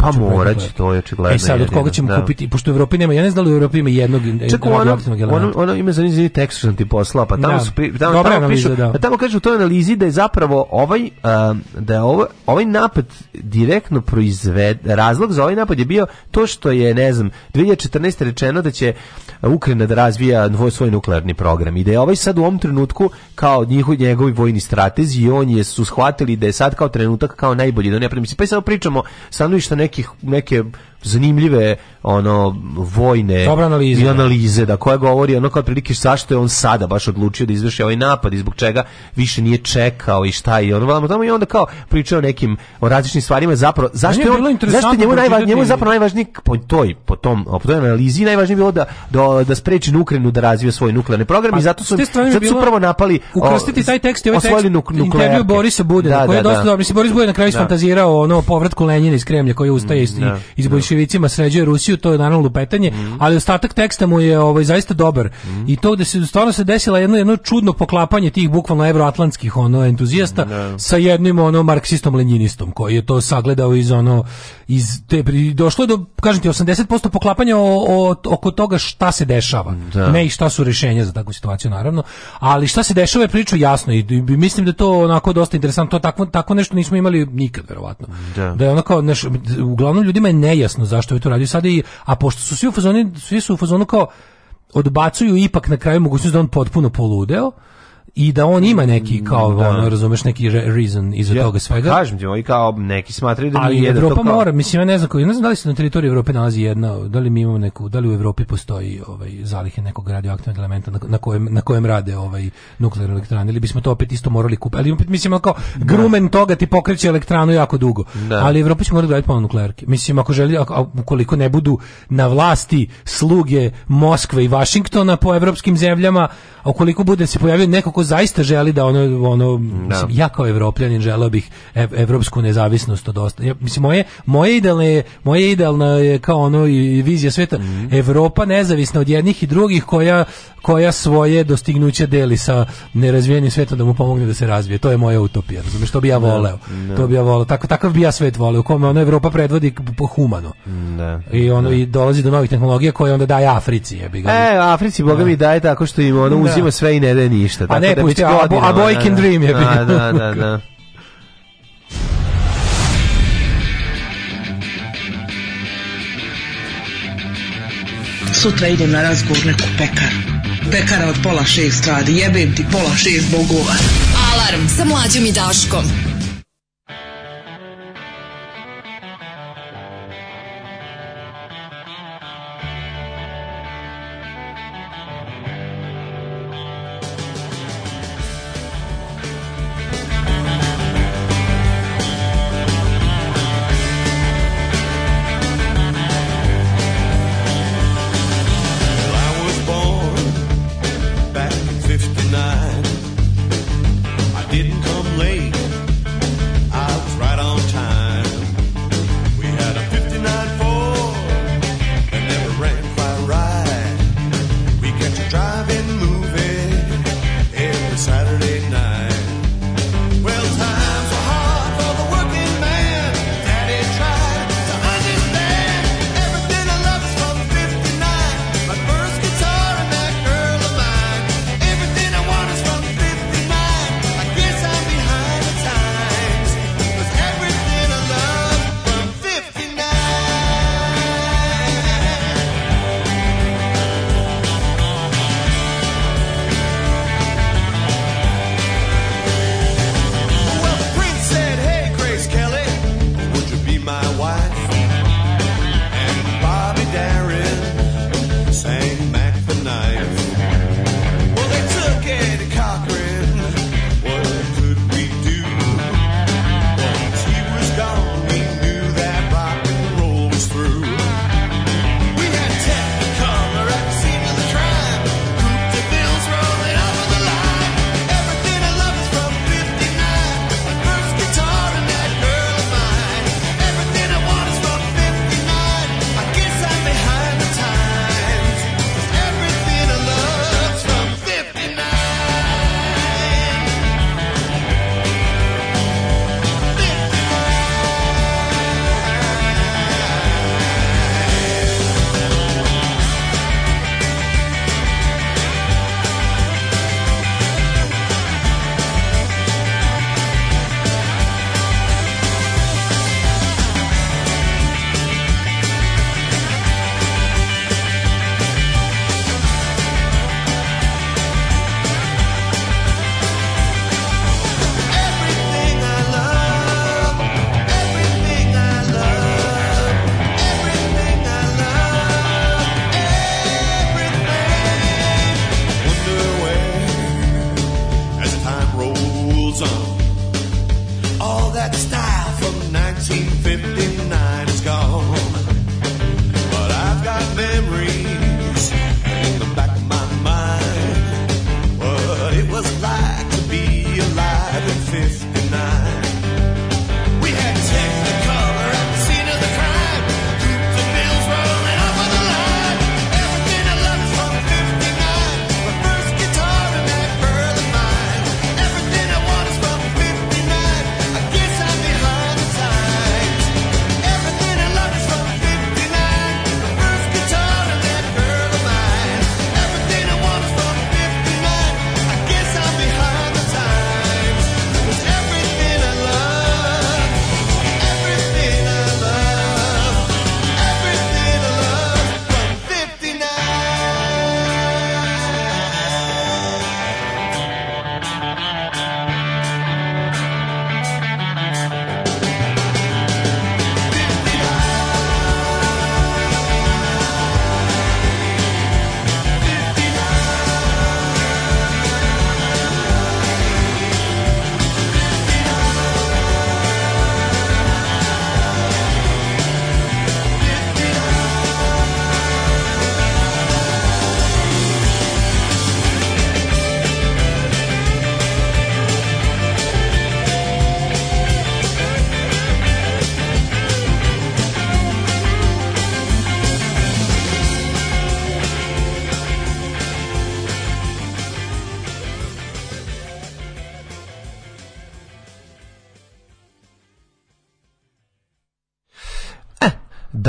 pa morać, to je očigledno. E sad, od koga ćemo da. kupiti? Pošto u Evropi nema, ja ne znam da u Evropi ima jednog Čekaj, ono, ono, ime za zanimljiv tekst što sam ti poslao, pa tamo, da. su, tamo, Dobra tamo analiza, pišu, da. da. tamo kažu u toj analizi da je zapravo ovaj, um, da je ovaj, ovaj napad direktno proizved, razlog za ovaj napad je bio to što je, ne znam, 2014. rečeno da će Ukrajina da razvija svoj nuklearni program i da je ovaj sad u ovom trenutku kao njihovi njegovi vojni stratezi i on je su shvatili da je sad kao trenutak kao najbolji da ne primisi. Pa i sad pričamo stanovišta nekih, neke zanimljive ono vojne Dobra i analize da koja govori ono kad prilike zašto je on sada baš odlučio da izvrši ovaj napad i zbog čega više nije čekao i šta i ono vamo tamo i onda kao pričao nekim o različitim stvarima zapravo zašto je on zašto njemu najvažnije njemu zapravo najvažniji po toj po tom po toj analizi najvažnije bilo da da, da spreči Ukrajinu da razvije svoj nuklearni program pa, i zato su zato su prvo napali ukrstiti taj tekst i ovaj tekst nuk, intervju Borisa Budena da, koji je da, dosta da. dobro se Boris Budena na kraju da. fantazirao ono povratku Lenjina iz Kremlja koji ustaje mm, iz, da. iz bolševicima sređuje Rusiju, to je naravno lupetanje, mm. ali ostatak teksta mu je ovaj zaista dobar. Mm. I to gde se stvarno se desila jedno jedno čudno poklapanje tih bukvalno evroatlantskih ono entuzijasta mm, sa jednim ono marksistom leninistom koji je to sagledao iz ono iz te došlo je do kažete 80% poklapanja o, o, oko toga šta se dešava. Da. Ne i šta su rešenja za takvu situaciju naravno, ali šta se dešava je priču jasno i, i mislim da to onako dosta interesantno, to tako, tako nešto nismo imali nikad verovatno. Da, da je ono naš, uglavnom ljudima je nejasno jasno zašto je to radio sada i a pošto su svi u fazonu svi su u fazonu kao odbacuju ipak na kraju mogućnost da on potpuno poludeo i da on ima neki mm, kao da. ono razumeš neki reason iza ja, toga pa svega. Pa kažem ti, oni kao neki smatraju da Ali nije da Evropa to kao... mora, mislim ja ne znam, koji, ne znam da li se na teritoriji Evrope nalazi jedna, da li mi imamo neku, da li u Evropi postoji ovaj zalihe nekog radioaktivnog elementa na, na kojem na kojem rade ovaj nuklearna elektrana ili bismo to opet isto morali kupiti. Ali opet mislim kao da. grumen toga ti pokreće elektranu jako dugo. Da. Ali Evropa će morati graditi ponovno nuklearke. Mislim ako želi ako, ukoliko ne budu na vlasti sluge Moskve i Vašingtona po evropskim zemljama, a ukoliko bude se pojavio neko ko ako zaista želi da ono ono da. mislim, ja kao evropljanin želeo bih ev, evropsku nezavisnost od ostalih. Ja, mislim moje moje idealne moje idealna je kao ono i vizija sveta mm. Evropa nezavisna od jednih i drugih koja koja svoje dostignuće deli sa nerazvijenim svetom da mu pomogne da se razvije. To je moja utopija. Razumeš što bi ja da, voleo? Ne. Da. To bi ja voleo. Tako takav bi ja svet voleo u kome ona Evropa predvodi po humano. Da. I ono i dolazi do novih tehnologija koje onda daje Africi, jebi ga. E, Africi boga mi daje tako što im ono uzima sve i ne daje ništa. Tako a ne, ne da pusti, godina, a, Boy da, Can da. Dream je da, bio. Da, da, da. Sutra idem na razgovor neku pekaru. Pekara od pola šest radi, jebem ti pola šest bogova. Alarm sa mlađom i Daškom.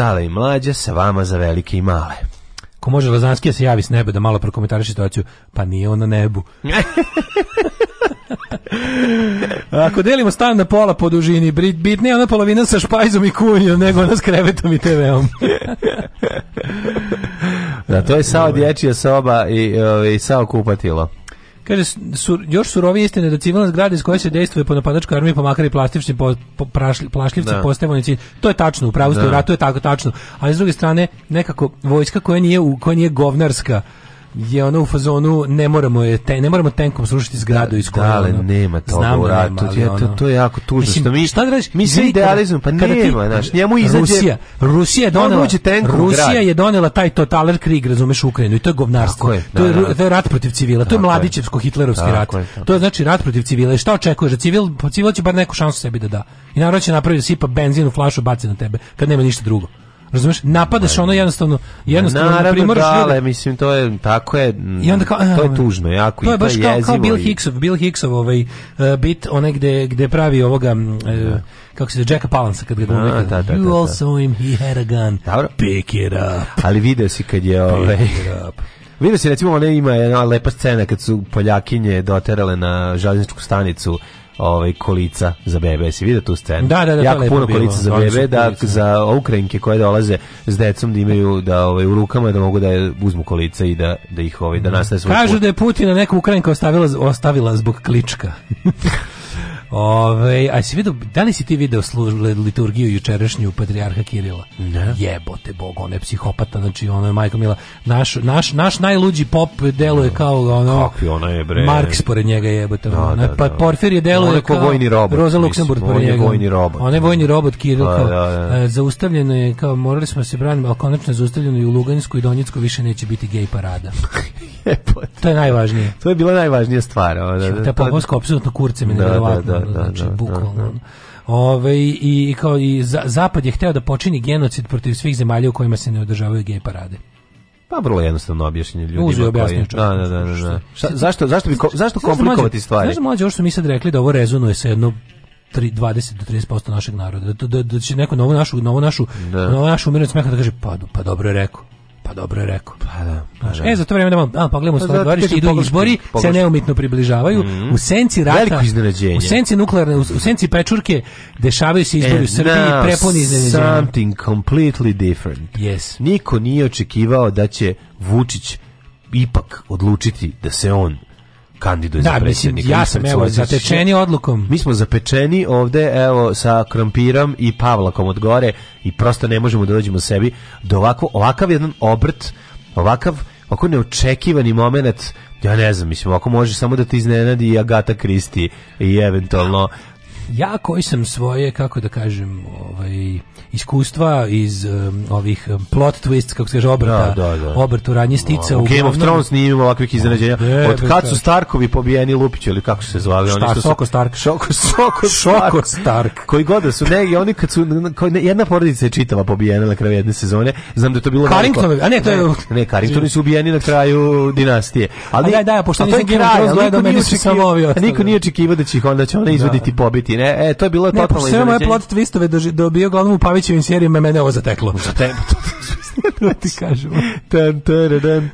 Sale i mlađe, sa vama za velike i male. Ko može Lazanski da se javi s neba da malo prokomentariš situaciju, pa nije on na nebu. Ako delimo stan na pola po dužini, bitnije je ona polovina sa špajzom i kunjom nego ona s krevetom i TV-om. da, to je Sao dječija soba i, i ovaj, Sao kupatilo. Kaže, sur, još surovije istine da civilna zgrada iz koje se dejstvuje po napadačkoj armiji, pa i plašljivci, po, po, prašli, plašljivci da. postaje vojni To je tačno, u pravu ste, da. u ratu je tako tačno. Ali s druge strane, nekako, vojska koja nije, koja nije govnarska, je ono u fazonu ne moramo je te, ne moramo tenkom srušiti zgradu da, iz koje da, ali nema to znam u ratu nema, ali, je, to, to je jako tužno mislim, što mi šta da radiš mi sve idealizujemo pa kada nema znaš njemu izađe Rusija Rusija je donela Rusija grad. je donela taj totaler krig razumeš Ukrajinu i to je govnarstvo je, da, to, je, da, to je rat protiv civila to je mladićevsko hitlerovski rat to je znači rat protiv civila i šta očekuješ da civil pa civil će bar neku šansu sebi da da i narod da će napraviti da sipa benzin u flašu baci na tebe kad nema ništa drugo Razumeš? Napadaš ono jednostavno, jednostavno Naravno, na primjer, dale, mislim to je tako je. Mm, I onda kao, to je tužno, jako to je baš kao, kao Bill Hicksov, Bill Hicksov ovaj uh, bit onaj gde gde pravi ovoga uh, kako se zove, Jacka Palansa kad ga glumi. You da, da, da. da. all saw him, he had a gun. Dobro. Pick it up. Ali video si kad je ovaj Pick it up. Vidio si recimo ona ima jedna lepa scena kad su Poljakinje doterale na željezničku stanicu ovaj kolica za bebe. Si vidio tu scenu? Da, da, da, jako puno bilo. kolica za bebe, da za Ukrajinke koje dolaze s decom da imaju da ovaj u rukama da mogu da uzmu kolica i da da ih ovaj da nastave svoj. Kažu put. da je Putina neka Ukrajinka ostavila ostavila zbog klička. Ove, a si vidio, da li si ti video službu liturgiju jučerašnju patrijarha Kirila? Ne. Jebote bog, ona je psihopata, znači ona je Majko Mila. Naš, naš, naš najluđi pop deluje da. kao ono... Kakvi ona je bre? Marks pored njega jebote. Da, ona, da, da, pa da. je deluje ona je kao... vojni robot. Roza Luksemburg pored njega. On je vojni robot. On je vojni robot Kirila. Da, da, da, da. E, zaustavljeno je, kao morali smo se braniti, ali konačno zaustavljeno i u Lugansku i Donjecku više neće biti gej parada. Jebote. To je najvažnije. To je bila najvažnija stvar. Da, da, da, Ta pomorska apsolutno kurce mi da, da, da, dobro da, da zvuči, da, da, bukvalno. Da, Ove, i, i, kao, i Zapad je hteo da počini genocid protiv svih zemalja u kojima se ne održavaju gej parade. Pa vrlo jednostavno objašnjenje ljudima. Uzi objasnio koji... Da, da, da, da. da. Šta, zašto, zašto, bi, zašto komplikovati stvari? Znaš da mlađe, ovo što mi sad rekli da ovo rezonuje sa jedno 3, 20 do 30% našeg naroda. Da, da, da će neko novo našu, novo našu, da. na našu umirnost smeha da kaže, pa, pa dobro je rekao. Pa dobro je rekao. Pa da. Pa da. E, za to vreme da malo, a, pogledamo pa, svoje dvorište, idu pogledu, izbori, se neumitno približavaju. Mm -hmm. U senci rata, u senci nuklearne, u, u senci pečurke, dešavaju se izbori And u e, Srbiji, prepuni iznenađenja. something completely different. Yes. Niko nije očekivao da će Vučić ipak odlučiti da se on kandiduje da, za predsjednika. Mislim, ja sam evo znači, zatečeni odlukom. Mi smo zapečeni ovde evo sa krompirom i pavlakom od gore i prosto ne možemo da dođemo sebi do ovako ovakav jedan obrt, ovakav ovako neočekivani moment ja ne znam, mislim, ako može samo da ti iznenadi i Agata Kristi i eventualno ja koji sam svoje, kako da kažem, ovaj, iskustva iz um, ovih plot twists, kako se kaže, obrata, da, da, da. obratu ranje stica. U Game of Thrones nije imao ovakvih iznenađenja. Od kad su Starkovi pobijeni Lupić, ili kako se zvali? Šta, oni su, Soko Stark. Šoko, Soko Stark. Stark. Koji god da su negdje, oni kad su, jedna porodica je čitava pobijena na kraju jedne sezone, znam da je to bilo... Carringtonovi, a ne, to je... Ne, Carringtoni su ubijeni na kraju dinastije. Ali, a da, da, pošto nisam Game of Thrones gledao, meni su samo ovi ostali. Niko nije očekivao da će ih onda će ona da. izvoditi pobiti biti, E, to je bilo ne, totalno iznenađenje. Ne, sve moje plot twistove do, bio glavnom u Pavićevim serijama, mene ovo zateklo. Za Zateklo, to da ti kažemo. Tan, taradan,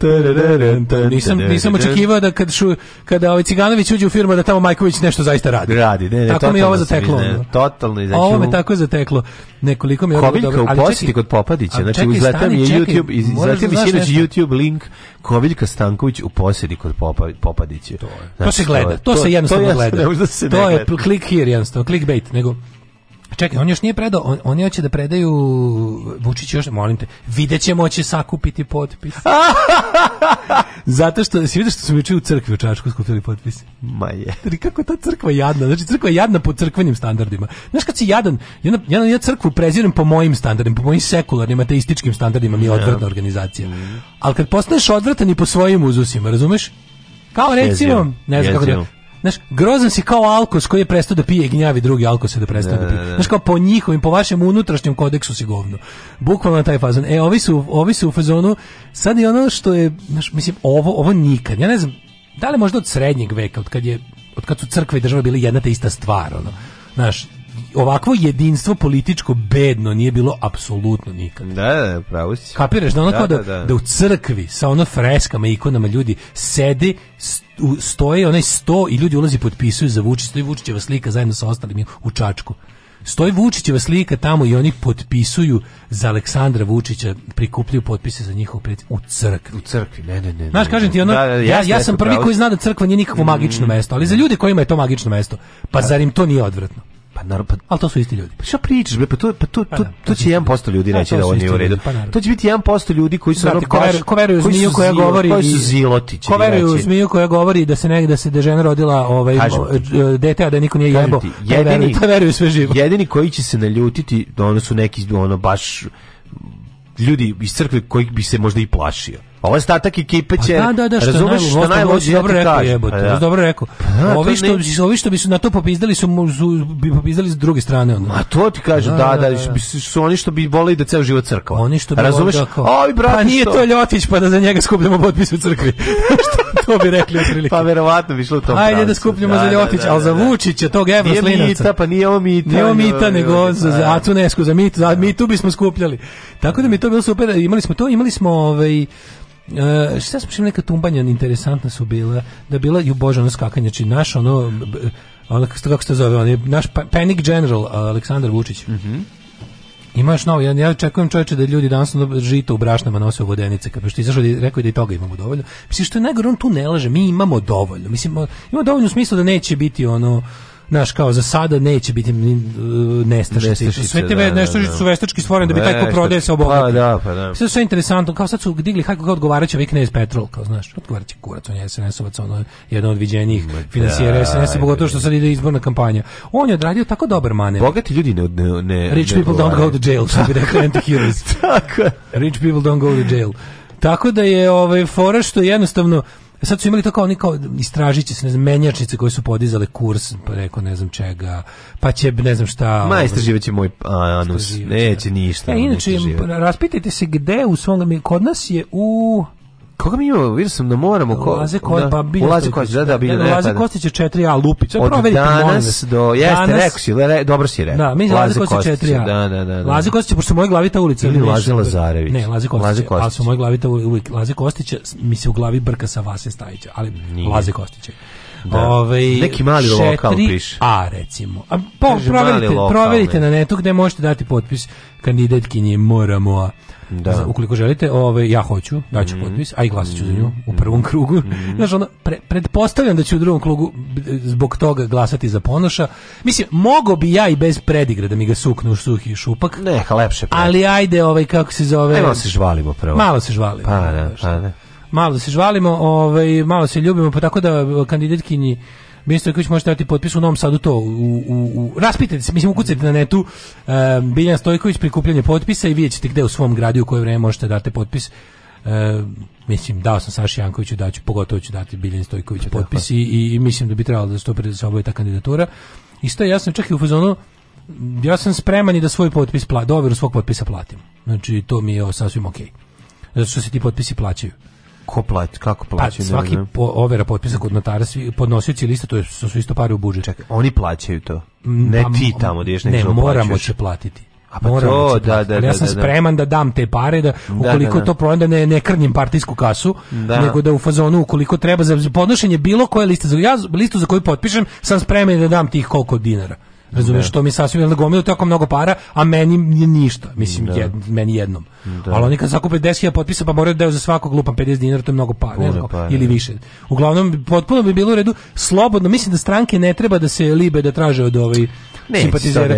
tan, nisam, nisam očekivao da kad šu, kada ovaj Ciganović uđe u firmu da tamo Majković nešto zaista radi. Radi, ne, ne, tako mi je ovo zateklo. Ne, totalno izaći. Znači ovo me tako zateklo. Nekoliko mi je ovo dobro. ali u kod Popadića, znači uzletam je YouTube, da izletam je sinoć YouTube link Koviljka Stanković u posjedi kod Popadića. To, to znači, se gleda, to, se jednostavno gleda. To je click here jednostavno, clickbait, nego Čekaj, on još nije predao, on, oni hoće da predaju Vučić još, molim te, videćemo hoće sakupiti potpis. Zato što se vidi što su mi u crkvi u Čačku skupili potpise. Ma je. Kako ta crkva jadna? Znači crkva je jadna po crkvenim standardima. Znaš kad si jadan, ja ja, ja crkvu prezirem po mojim standardima, po mojim sekularnim ateističkim standardima, mi je odvratna organizacija. Mm. Ali kad postaneš odvratan i po svojim uzusima, razumeš? Kao recimo, ne znam kako da, Znaš, grozan si kao alkos koji je prestao da pije i gnjavi drugi alkos da prestao da, da pije. Da, da. Znaš, kao po njihovim, po vašem unutrašnjem kodeksu si govno. Bukvalno taj fazon. E, ovi su, ovi su u fazonu, sad i ono što je, znaš, mislim, ovo, ovo nikad. Ja ne znam, da li možda od srednjeg veka, od kad, je, od kad su crkve i država bili jedna te ista stvar, ono. Znaš, ovakvo jedinstvo političko bedno nije bilo apsolutno nikad. Da, da, da, pravo si. Kapiraš da ono da, kao da, da, da, da u crkvi sa ono freskama i ikonama ljudi sede stoje onaj sto i ljudi ulazi potpisuju za Vučića, stoji Vučićeva slika zajedno sa ostalim u Čačku. Stoji Vučićeva slika tamo i oni potpisuju za Aleksandra Vučića, prikupljaju potpise za njihov pred u crkvi. U crkvi, ne, ne, ne. Znaš, kažem ti, ono, da, da, ja, ja, ja sam prvi pravo. koji zna da crkva nije nikakvo mm, magično mesto, ali za da. ljude kojima je to magično mesto, pa da. zar im to nije odvratno? Pa naravno, pa, ali to su isti ljudi. Pa šta pričaš, bre, pa to, pa to, pa, to, da, to će 1% ljudi pa reći da ovo nije u redu. Pa to će biti 1% ljudi koji su ono baš... Ko veruju zmiju koja govori... Koji su ziloti, će Ko veruju zmiju koja govori da se negde da se da žena rodila ovaj, eh, dete, a da niko nije jebo, pa da Jedini, veruju sve živo. Jedini koji će se naljutiti, ono su neki, ono baš ljudi iz crkve kojih bi se možda i plašio ostatak ekipe će pa da, da, da, što razumeš što najlođe dobro rekao jebote, da. dobro rekao. ovi što ne... ovi što bi su na to popizdali su bi popizdali s druge strane ono. Ma to ti kažem, da, da, da, su oni što bi voleli da ceo život crkva. Oni što bi razumeš? Oj brate, pa nije to Ljotić pa da za njega skupljamo potpise u crkvi. to bi rekli otprilike. Pa verovatno bi šlo to. Ajde da skupljamo za Ljotića, al za Vučića tog Evroslinca. Mita, pa nije ovo Mita. Nije ovo Mita nego za Atunesku, za Mitu, za Mitu bismo skupljali. Tako da mi to bilo super, imali smo to, imali smo ovaj Uh, šta smo šli neka tumbanja interesantna su bila da bila ju bože ono skakanje znači naš ono ono kako se to zove on je naš pa, panic general Aleksandar Vučić mm Imaš Ima novo, ja, ja čekujem čovječe da ljudi danas žito u brašnama nose u vodenice, kako što izašao da rekao da i toga imamo dovoljno. Mislim, što je najgore, on tu ne laže, mi imamo dovoljno. Mislim, imamo dovoljno u smislu da neće biti ono, naš kao za sada neće biti uh, nestašice. Sve te da, nestašice da, su da. veštački stvorene da bi taj ko prodaje se obogati. Pa da, pa da. Sve sve interesantno, kao sad su digli kako kao odgovaraće ovaj knez Petrol, kao znaš, odgovaraće kurac, on je SNS-ovac, ono jedno od viđenijih da, finansijera SNS-a, pogotovo što sad ide izborna kampanja. On je odradio tako dobar manevar. Bogati ljudi ne ne ne Rich people don't go to jail, što bi rekao Antiheroes. Tako. Rich people don't go to jail. Tako da je ovaj fora što jednostavno Sad su imali to kao oni kao istražiće se, ne znam, menjačnice koje su podizale kurs, pa rekao ne znam čega, pa će ne znam šta. Ma ovaj, istraživaće moj anus, neće ništa. E, inače, raspitajte se gde u svom, kod nas je u Koga mi imamo? Vidio sam da moramo... Ko, Laze da- Kostić, da, pa Laze Kostić, da, da, bilje da, da Laze pa- Kostić je 4A Lupić, od proverite, danas do, jeste, danas, rekao si, le, dobro si rekao. Da, mi Laze, Kostić 4A. Da, da, da, da. Laze Kostić, pošto moj glavi ta ulica. Ili Laze da- Lazarević. Ne, Laze Kostić, Laze Kostić. ali su moj glavi ta uvijek. Laze Kostić mi se u glavi brka sa Vase Stajića, ali Nije. Laze Kostić da. Ove, ovaj, neki mali lokal piše. A recimo. A po, proverite, proverite na netu gde možete dati potpis kandidatkinje moramo da. ukoliko želite, ovaj ja hoću, daću mm -hmm. potpis, a i glasaću za nju u mhm. prvom krugu. Mm -hmm. Znaš, ono, pre, pretpostavljam da će u drugom krugu zbog toga glasati za Ponoša. Mislim, mogo bi ja i bez predigre da mi ga suknu suhi šupak. Ne, lepše. Predigre. Ali ajde, ovaj kako se zove? Ajmo se žvalimo prvo. Malo se žvalimo. Pa, ne, da, pa ne. Da. Malo se žvalimo, ovaj malo se ljubimo, pa tako da kandidatkinji Biljana Stojković može dati potpis u Novom Sadu to. U, u, u, raspitajte se, mislim, ukucajte na netu uh, Biljan Stojković prikupljanje potpisa i vidjet ćete gde u svom gradu u koje vreme možete da dati potpis. Uh, mislim, dao sam Saši Jankoviću, da ću, pogotovo ću dati Biljan Stojković pa da, potpis pa. i, i, mislim da bi trebalo da stoji pred da sobom ta kandidatura. Isto je jasno, čak i u fazonu, ja sam spreman i da svoj potpis pla, doveru svog potpisa platim. Znači, to mi je sasvim okej. Okay. Zato što se ti potpisi plaćaju ko plać, kako pa, plaćaju? Pa, svaki po, overa potpisa kod notara, svi podnosioci lista, to je, su isto pare u budžet. Čekaj, oni plaćaju to? Mm, ne pa, ti tamo gdješ da Ne, moramo će platiti. A pa Moram to, da, da, Ali ja da, sam da, da, spreman da dam te pare, da, da ukoliko da, to problem da ne, ne krnjem partijsku kasu, nego da u fazonu ukoliko treba za podnošenje bilo koje liste, za, ja listu za koju potpišem, sam spreman da dam tih koliko dinara. Razumeš što da. mi sasvim jedno da gomilo tako mnogo para, a meni ništa, mislim da. Jed, meni jednom. Da. Ali oni kad zakupe 10.000 potpisa pa moraju daju za svakog glupan 50 dinara, to je mnogo pa, para, Puno, pa, ili više. Uglavnom potpuno bi bilo u redu slobodno, mislim da stranke ne treba da se libe da traže od ovaj simpatizera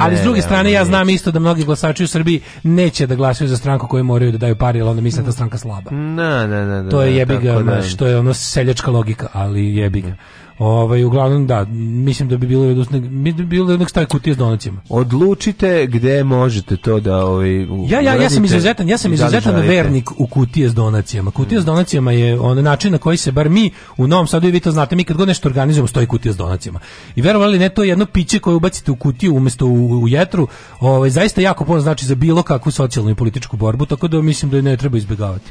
Ali s druge strane ja znam isto da mnogi glasači u Srbiji neće da glasaju za stranku koju moraju da daju pare, jer onda misle da stranka slaba. Na, na, na, to je jebiga, što je ono seljačka logika, ali jebiga. Ovaj uglavnom da, mislim da bi bilo redusne, da bi bilo jednog staje kutije s donacijama. Odlučite gde možete to da ovaj Ja ja ja sam izuzetan, ja sam da izuzetan vernik u kutije s donacijama. Kutija s donacijama je on način na koji se bar mi u Novom Sadu i vi to znate, mi kad god nešto organizujemo stoji kutija s donacijama. I verovali ne to je jedno piće koje ubacite u kutiju umesto u, u jetru, ovaj zaista jako puno znači za bilo kakvu socijalnu i političku borbu, tako da mislim da je ne treba izbegavati.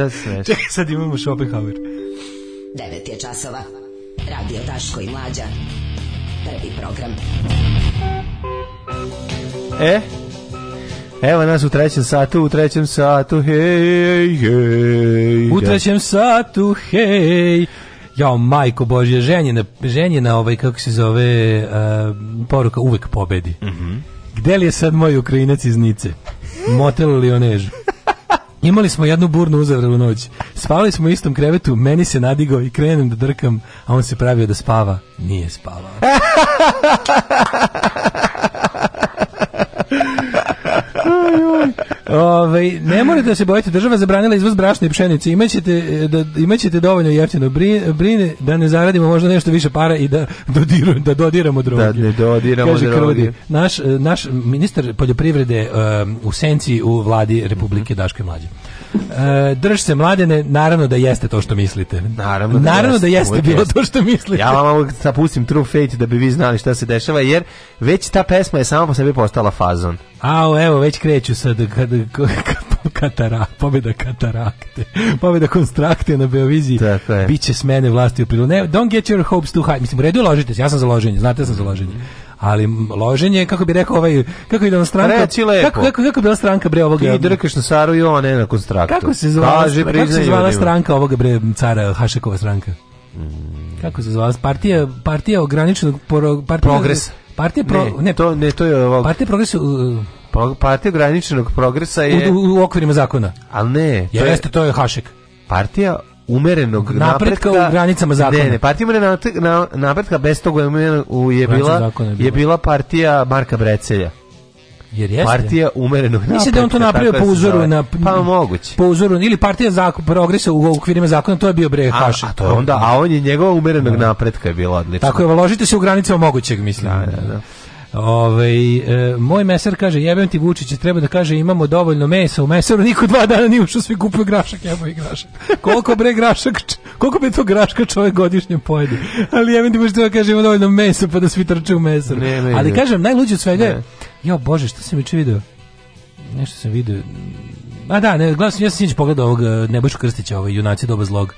Sad smeš. Čekaj, sad imamo Schopenhauer. 9 je časova. Radio Taško i Mlađa. Prvi program. E, Evo nas u trećem satu, u trećem satu, hej, hej. U trećem satu, hej. Jao, majko Božje, ženjena, ženjena ovaj, kako se zove, uh, poruka uvek pobedi. Mm -hmm. Gde li je sad moj Ukrajinac iz Nice? Motel li onežu? Imali smo jednu burnu uzavrelu noć. Spavali smo u istom krevetu, meni se nadigao i krenem da drkam, a on se pravio da spava. Nije spavao. Ove, ovaj, ne morate da se bojite, država zabranila izvoz brašna i pšenice. Imaćete, e, da, imaćete dovoljno jeftino brine da ne zaradimo možda nešto više para i da, dodiru, da dodiramo droge. Da ne dodiramo Kaže, droge. Naš, e, naš ministar poljoprivrede um, u senci u vladi Republike mm -hmm. Daške Mlađe. E, drž se mladene, naravno da jeste to što mislite. Naravno da, naravno da jeste, jeste bilo to što mislite. Ja vam pustim True Fate da bi vi znali šta se dešava, jer već ta pesma je samo po sebi postala fazon. A evo, već kreću sad kad, katara, pobjeda katarakte, pobjeda konstrakte na Beoviziji, biće je. s mene vlasti u prilu. Ne, don't get your hopes too high. Mislim, u redu ložite se, ja sam za loženje, znate ja da sam za loženje ali loženje kako bi rekao ovaj kako ide stranka Reći lepo. kako kako kako bila stranka bre ovog i drkaš na Saru i one na konstraktu kako se zvala Kaži, kako se zvala stranka ovog bre cara Hašekova stranka mm. kako se zvala partija partija ograničenog partija progres partija pro, ne, ne, to ne to je ovog partija progres uh, Pro, partija ograničenog progresa je u, u, u okvirima zakona. al ne. To Jeste, je, to je Hašek. Partija umerenog napretka, napretka u granicama zakona. Ne, ne, partija umerenog napretka bez toga je bila je, je bila partija Marka Brecelja. Jer jeste. Partija umerenog napretka. Mislim da on to napravio da po uzoru na pa moguće. Po uzoru ili partija zakon progresa u okvirima zakona to je bio Brejo Hašin. A, a to onda a on je njegova umerenog da. napretka je bila odlična. Tako je, ložite se u granicama mogućeg, mislim. Da, da, da. Ove, ovaj, e, moj mesar kaže, jebem ti Vučiće, treba da kaže imamo dovoljno mesa u mesaru, niko dva dana nije ušao, svi kupio grašak, jebo i grašak. Koliko bre grašak, koliko bi to graška čovjek godišnje pojedi? Ali jebem ti Vučiće da kaže imamo dovoljno mesa, pa da svi trče u mesaru. Ne, ne, Ali kažem, najluđe od svega je, jo bože, što sam juče video? Nešto sam video, a da, ne, gledam, ja sam sinoć pogledao ovog e, Nebojšu Krstića, ovaj junaci doba zlog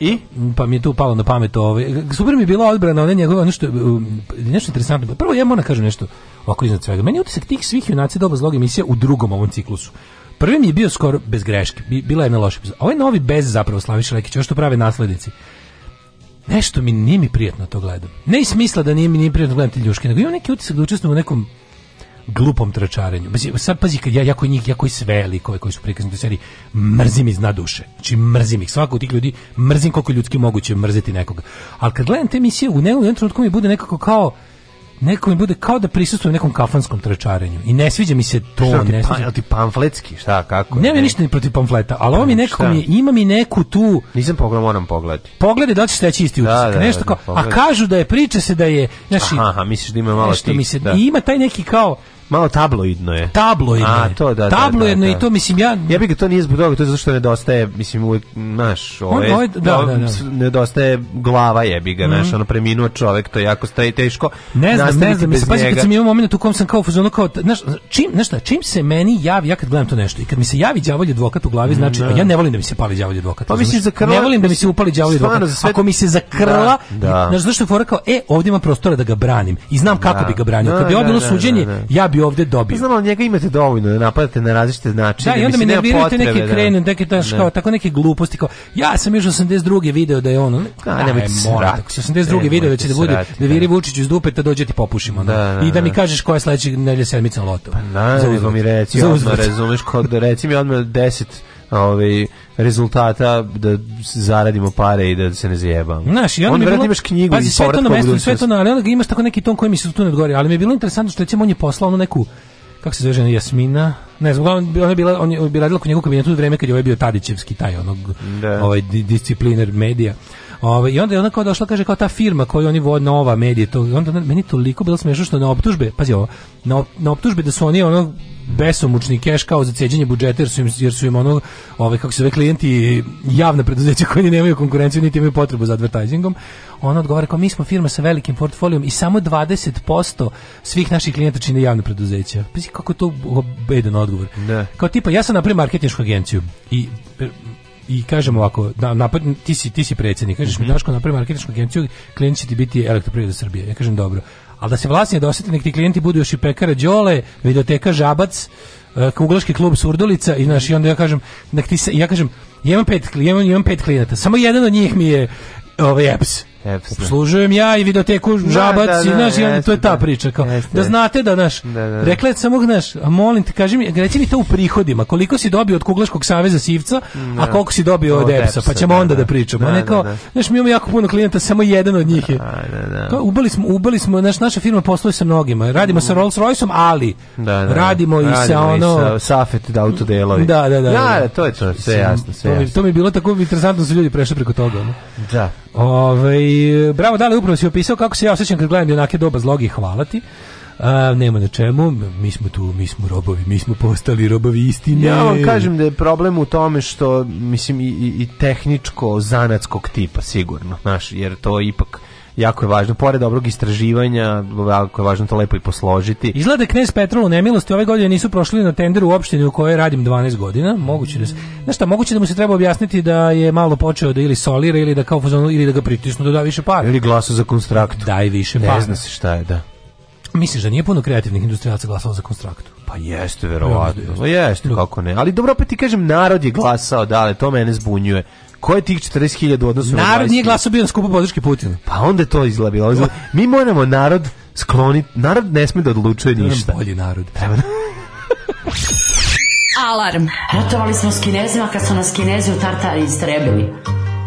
I? Pa mi je tu palo na pamet ovaj. Super mi je bila odbrana one njegove, ono što um, nešto interesantno. Prvo ja moram da kažem nešto ovako iznad svega. Meni je utisak tih svih junaci doba zlog emisija u drugom ovom ciklusu. Prvi mi je bio skoro bez greške, bila je jedna loša epizoda. Ovaj novi bez zapravo Slaviša Lekića, što prave naslednici. Nešto mi nije mi prijatno to gledam. Ne iz smisla da nije mi nije prijatno gledati Ljuške, nego imam neki utisak da učestvujem u nekom glupom tračarenju. Sad pazi, ja, ja koji njih, ja koji sve likove koji su prikazani u seriji, mrzim iz dna duše. Znači, mrzim ih. Svako od tih ljudi mrzim koliko ljudski moguće mrziti nekoga. Ali kad gledam te emisije, u nekom trenutku mi bude nekako kao, neko mi bude kao da prisustvujem nekom kafanskom tračarenju i ne sviđa mi se to šta ti, ne pa- sviđa pa, ti pamfletski šta kako ne mi ništa ni protiv pamfleta ali ovo mi pa, nekako mi, ima mi neku tu nisam pogledao moram pogledati pogledaj da li ćeš steći isti da, utisak da, da, nešto kao da, a kažu da je priča se da je znači aha, aha misliš da ima malo nešto tih, mi se da. I ima taj neki kao Malo tabloidno je. Tabloidno A, To, da, da, da tabloidno da, da, i to, mislim, ja... Ja bih ga to nije zbog toga, to je zato što nedostaje, mislim, uvijek, naš, ove, da, da, da, nedostaje glava jebi ga, mm. naš, mhm. ono, preminuo čovjek, to je jako staje teško. Ne znam, ne znam, mislim, pazi, kad sam imao momenat u kom sam kao, ono, kao, znaš, čim, znaš šta, čim se meni javi, ja kad gledam to nešto, i kad mi se javi đavolji advokat u glavi, znači, mhm. ja ne volim da mi se pali đavolji advokat. Pa mislim, za krla, ne volim da mi se upali đavolji advokat. Ako mi se zakrla, znaš, zašto je fora kao, e, ovdje ima prostora da ga branim i znam kako bi ga branio. Kad bi ovo bilo suđenje, ja bi bi ovdje dobio. Znam, ali njega imate dovoljno da napadate na različite načine. Da, i onda mi nervirate neke da- krene, neke, daš, kao, tako neke gluposti. Kao, ja sam još 82. video da je ono... A, nemojte se vratiti. 82. video da će da bude, da viri Vučić iz dupe, da dođe ti popušimo. Da, da, I da mi da. kažeš koja je sledeća nedelja sedmica loto. Pa, na, mi reci, odmah razumeš, kod, reci mi odmah deset ovaj, rezultata da zaradimo pare i da se ne zajebamo. Znaš, i on, on imaš knjigu pazi, i sve to na mestu, sve to na, ali imaš tako neki ton koji mi da se tu ne odgovori, ali mi je bilo interesantno što recimo on je poslao neku kako se zove Jasmina ne znam ona je bila on je bila radila kod njegovog kabinetu u vrijeme kad je ovaj bio Tadićevski taj onog da. ovaj disciplinar medija Ove, I onda je ona kao došla, kaže, kao ta firma koju oni vode, nova medije, to, onda meni toliko bilo smiješno što na optužbe, pazi ovo, na, na optužbe da su oni ono besomučni keš kao za ceđenje budžeta jer su im, jer su im ono, ovaj, kako se zove klijenti javna preduzeća koji nemaju konkurenciju niti imaju potrebu za advertisingom ona odgovara kao mi smo firma sa velikim portfolijom i samo 20% svih naših klijenta čine javne preduzeća pa kako je to bedan odgovor ne. Da. kao tipa ja sam napravio marketinšku agenciju i i kažem ovako, da, napad, ti, si, ti si predsjednik, kažeš mm -hmm. mi Daško mhm. napravi marketičku agenciju, klijent će ti biti elektroprivreda Srbije. Ja kažem dobro. Ali da se vlasnije dosete, nek ti klijenti budu još i pekara Đole, videoteka Žabac, e, Kuglaški klub Surdulica i znaš, i onda ja kažem, nek ti se, ja kažem, ja imam pet, ja imam, imam pet klijenata, samo jedan od njih mi je ovaj EPS. Obslužujem ja i videoteku Žabac, da, da, da, da, znaš, jeste, to je ta priča kao. Jeste, da znate da naš rekla je samo znaš, a molim te kaži mi, reci mi to u prihodima, koliko si dobio od Kuglaškog saveza Sivca, a da. koliko si dobio od EPS-a, pa ćemo da, onda da pričamo. Da, ne kao, znaš, mi imamo jako puno klijenata, samo jedan od njih je. Kao, ubali smo, ubali smo, naš, naša firma posluje sa mnogima. Radimo sa mm. Rolls-Royceom, ali radimo i radimo sa ono i sa Safet da autodelovi. Da, da, da. Ja, to je to, sve jasno, sve. jasno. to mi je bilo tako interesantno su ljudi prešli preko toga. Da. Ove, bravo, da li upravo si opisao kako se ja osjećam kad gledam jednake doba zlogi, hvalati. ti. A, nema na čemu, mi smo tu, mi smo robovi, mi smo postali robovi istine. Ja vam kažem da je problem u tome što, mislim, i, i tehničko, zanatskog tipa, sigurno, znaš, jer to ipak jako je važno, pored dobrog istraživanja, jako je važno to lepo i posložiti. Izgleda da Knez Petrol u nemilosti ove godine nisu prošli na tenderu u opštini u kojoj radim 12 godina, moguće da se, znaš šta, moguće da mu se treba objasniti da je malo počeo da ili solira ili da kao fuzonu, ili da ga pritisnu da da više para. Ili glasa za konstraktu. Daj više para. Ne zna se šta je, da. Misliš da nije puno kreativnih industrijalca glasalo za konstrakt? Pa jeste, verovatno. Jeste, jeste, pa kako ne. Ali dobro, opet ti kažem, narod je glasao, da, ali to mene zbunjuje. Ko je tih 40.000 u odnosu narod na Narod nije glasao bio na skupu podrške Putina. Pa onda je to izlabilo. Mi moramo narod skloniti, narod ne sme da odlučuje ništa. Bolji narod. Treba da. Alarm. Ratovali smo s kinezima kad su nas kinezi u Tartari istrebili.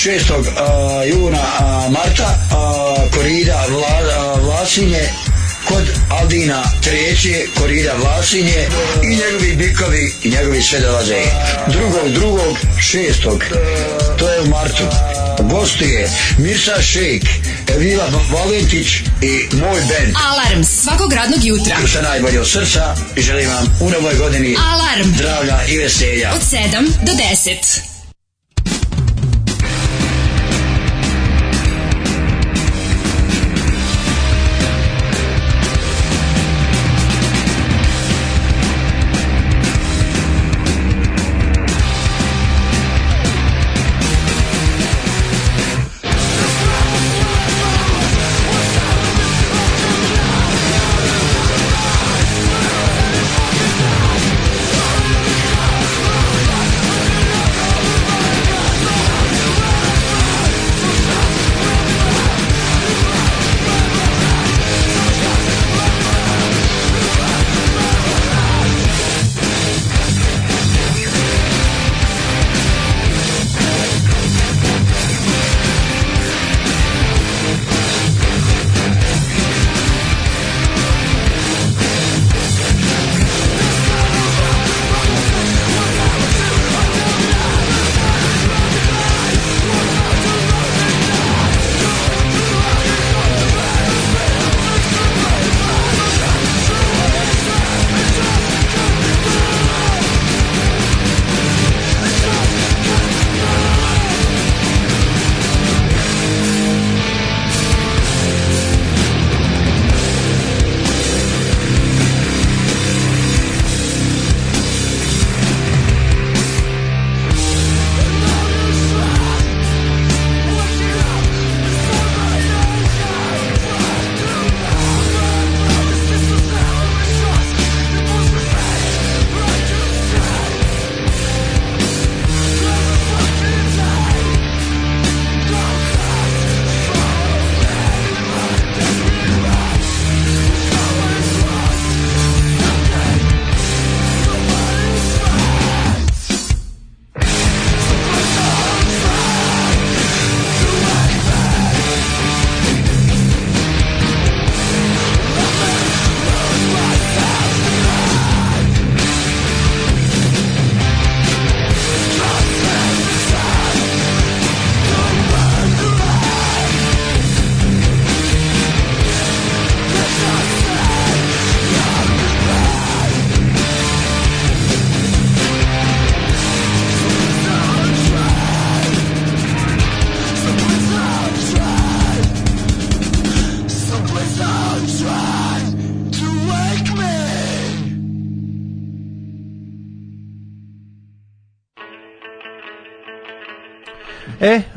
6. A, juna a, marta a, korida vla, Vlasinje kod Aldina treće korida Vlasinje i njegovi bikovi i njegovi sve dolaze drugog drugog šestog to je u martu gosti je Mirsa Šejk Vila Valentić i moj band Alarm svakog radnog jutra i sa najbolje od srca želim vam u novoj godini Alarm zdravlja i veselja od 7 do 10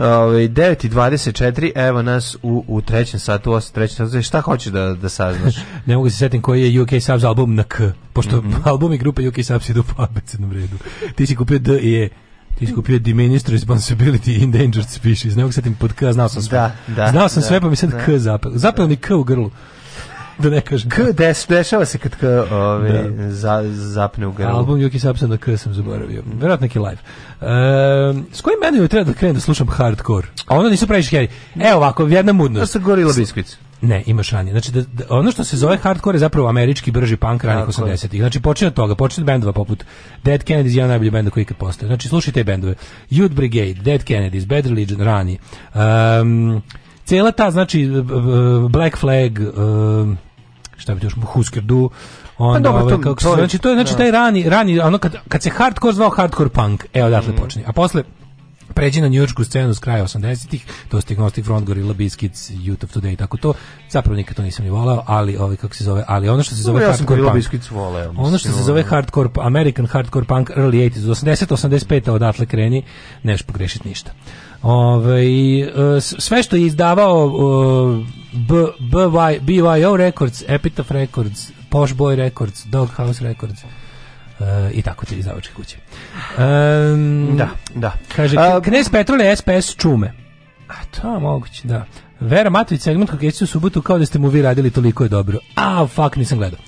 Ove, ovaj, 9.24, evo nas u, u trećem satu, u trećem satu, šta hoćeš da, da saznaš? ne mogu da se setim koji je UK Subs album na K, pošto mm -hmm. albumi grupe UK Subs idu po abecednom redu. Ti si kupio D i E. Ti si kupio Diminished Responsibility Endangered Species. Ne mogu da se setim pod K, znao sam sve. Da, da, znao sam da, sve, pa mi sad da. K zapel. Zapel mi K u grlu da ne kažem. K, da. des, dešava se kad ka, ove, da. za, zapne u grlu. Album Juki Sapsa na K sam zaboravio. Verovatno neki live. Um, s kojim meniju treba da krenem da slušam hardcore? A onda nisu praviš heavy. Evo ovako, jedna mudnost. Da se gorila biskvic. Ne, imaš ranje. Znači, da, da, ono što se zove hardcore je zapravo američki brži punk ranih 80-ih. Znači, počne od toga, počne od bendova poput Dead Kennedys, jedan najbolji benda koji ikad postoje. Znači, slušajte bendove. Youth Brigade, Dead Kennedys, Bad Religion, rani. Um, Cela ta, znači, Black Flag, e, šta bi još, Husker Du, onda pa ove, ovaj, kako se, znači to je znači da. taj rani rani ono kad kad se hardcore zvao hardcore punk evo da mm. počinje a posle pređi na njujoršku scenu s kraja 80-ih, to je Agnostic Front, Gorilla Biscuits, Youth of Today, tako to. Zapravo nikad to nisam ni volao, ali ovaj kako se zove, ali ono što se zove no, ja hardcore punk. Biscuits voleo. ono što se zove hardcore American hardcore punk early 80s, 80 85 odatle kreni, neš pogrešiti ništa. Ove, i, e, sve što je izdavao e, B, BYO Records, Epitaph Records, Posh Boy Records, Doghouse Records e, i tako te izdavačke kuće. Um, da, da. Kaže, A, knez Petrole SPS čume. A to moguće, da. Vera Matović segment kako u subotu kao da ste mu vi radili toliko je dobro. A, fuck, nisam gledao.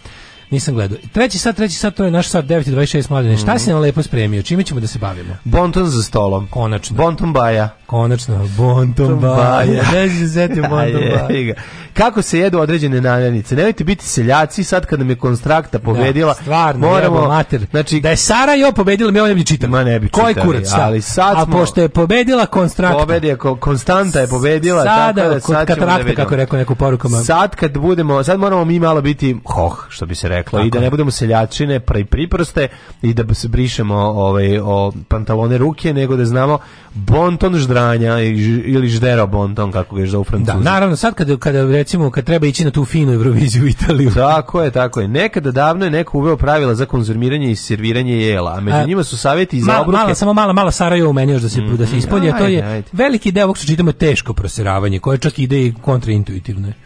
Nisam gledao. Treći sat, treći sat, to je naš sat 9.26 mladine. Mm -hmm. Šta mhm. si nam lepo spremio? Čime ćemo da se bavimo? Bonton za stolom. Konačno. Bonton baja. Konačno. Bonton baja. Ne da se zetio bonton baja. Kako se jedu određene namirnice? Nemojte biti seljaci sad kad nam je Konstrakta da, pobedila. Da, stvarno, moramo, mater. Znači, da je Sara Jo pobedila, mi ovo ne bi čitali. Ma ne bi čitali. Koji kurac? Šta? Ali sad smo, A pošto je pobedila Konstrakta. Pobedi, Konstanta je pobedila. Sada, tako da, sad kod katarakta, da kako je rekao neku porukama. Sad kad budemo, sad moramo mi malo biti hoh, što bi se rekao reklo Tako. i da ne budemo seljačine pra i priproste i da se brišemo ovaj o pantalone ruke nego da znamo bonton ždranja ili ždero bonton kako ga zovu Francuzi. Da, naravno sad kada kada recimo kad treba ići na tu finu Euroviziju u Italiju. Tako je, tako je. Nekada davno je neko uveo pravila za konzumiranje i serviranje jela, a među a, njima su savjeti za ma, obruke. Mala, samo mala, mala Sarajevo u meni još da se mm da se mhm. ispolje, to je ajde. veliki deo ovog što čitamo je teško prosiravanje, koje čak ide i kontraintuitivno.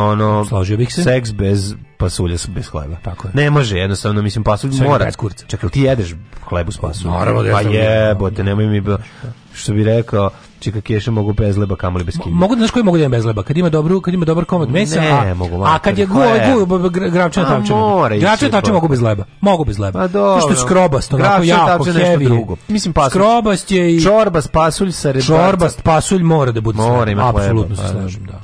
ono složio bih se seks bez pasulja bez hleba tako je ne može jednostavno mislim pasulj Saj mora bez kurca čekaj ti jedeš hlebu s pasuljem naravno da pa jebote nemoj mi bilo što bi rekao čika keša mogu bez leba kamoli bez kimije mogu da znaš koji mogu da bez leba kad ima dobru kad ima dobar komad mesa ne, a, mogu a kad je guj guj gravčan tapčan gravčan tapčan mogu bez leba mogu bez leba pa što je skrobasto onako jako nešto drugo mislim pasulj skrobast je i čorba s pasulj sa čorba s pasulj mora da bude apsolutno se pa da. slažem da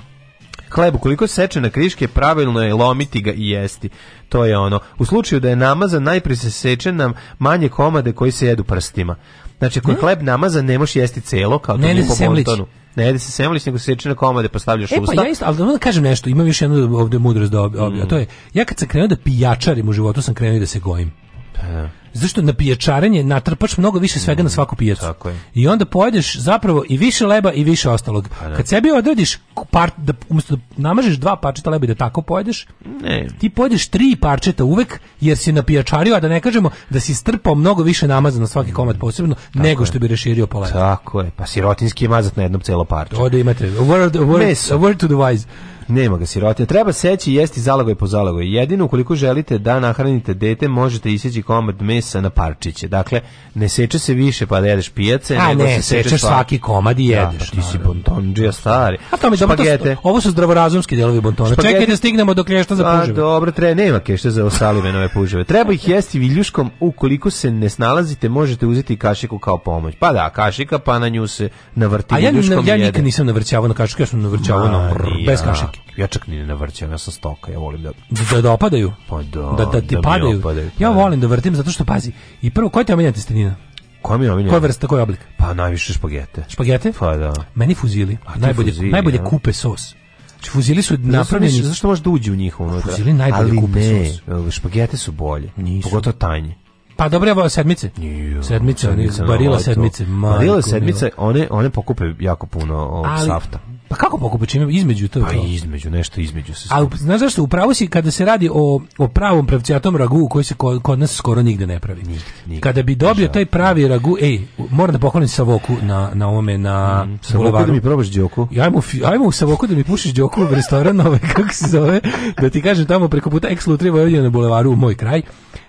Hleb koliko seče na kriške, pravilno je lomiti ga i jesti. To je ono. U slučaju da je namazan, najprije se seče nam manje komade koji se jedu prstima. Znači, ako je hleb namazan, ne možeš jesti celo, kao to nije po bontonu. Ne jede se semlić, nego se seče na komade, postavljaš pa e, usta. E pa ja isto, ali da kažem nešto, imam još jednu ovde mudrost da obja. Mm. To je, mm. ja kad sam krenuo da pijačarim u životu, sam krenuo i da se gojim. Pa, da zašto na pijačarenje natrpaš mnogo više svega mm, na svaku pijacu. Tako je. I onda pojedeš zapravo i više leba i više ostalog. Pa da. Kad sebi odrediš par, da, umjesto da namažeš dva parčeta leba i da tako pojedeš, ne. ti pojedeš tri parčeta uvek jer si na pijačariju, a da ne kažemo da si strpao mnogo više namaza na svaki komad mm, posebno tako nego je. što bi reširio po pola. Tako je, pa sirotinski je mazat na jednom celo parče. Ovdje imate, a word, a word, a word to the wise. Nema ga sirotinja. Treba seći i jesti zalagoj po zalagoj. Jedino ukoliko želite da nahranite dete, možete iseći komad mesa na parčiće. Dakle, ne seče se više pa da jedeš pijace, A, nego ne, se seče sečeš svaki komad i da, jedeš. Da, ti si bontonđija stari. A to mi Špagete. Su, ovo su zdravorazumski delovi bontona. Špagete. Čekaj da stignemo do klješta za pa, puževe. A, dobro, treba, nema klješta za osalivenove puževe. Treba ih jesti viljuškom, ukoliko se ne snalazite, možete uzeti kašiku kao pomoć. Pa da, kašika, pa na nju se navrti viljuškom. A ja, ja nikad nisam navrćavao na kašiku, ja sam navrćavao na, bez kašike. Ja čak ni ne navrćam, ja sam stoka, ja volim da... Da, da opadaju? Pa da, da, da ti da padaju. Opadaju, pa ja da. volim da vrtim, zato što, pazi, i prvo, koja ti je omiljena testenina? Koja mi je omiljena? Koja vrsta, koji oblik? Pa najviše špagete. Špagete? Pa da. Meni fuzili. A najbolje, fuzili, najbolje ja. kupe sos. Znači, fuzili su pa napravljeni... Zašto možeš da uđe u njih unutra? Fuzili najbolje Ali kupe ne, sos. špagete su bolje. Nisu. Pogotovo tanje. Pa dobro, evo sedmice. Nju, sedmice, sedmice barila sedmice. Barila sedmice, one, one pokupe jako puno ovog Ali, safta. Pa kako pokupe čime? Između to. Pa između, nešto između. Se A znaš zašto? Upravo si kada se radi o, o pravom pravcijatom ragu koji se kod, kod nas skoro nigde ne pravi. Nik, nik, kada bi dobio taj pravi ragu, ej, moram da pohvalim Savoku na, na ovome, na mm, Savoku da mi probaš džoku. Ajmo, ajmo u Savoku da mi pušiš džoku u restoran, ovaj, kako se zove, da ti kažem tamo preko puta ekslu, Lutriva ovdje na bulevaru u moj kraj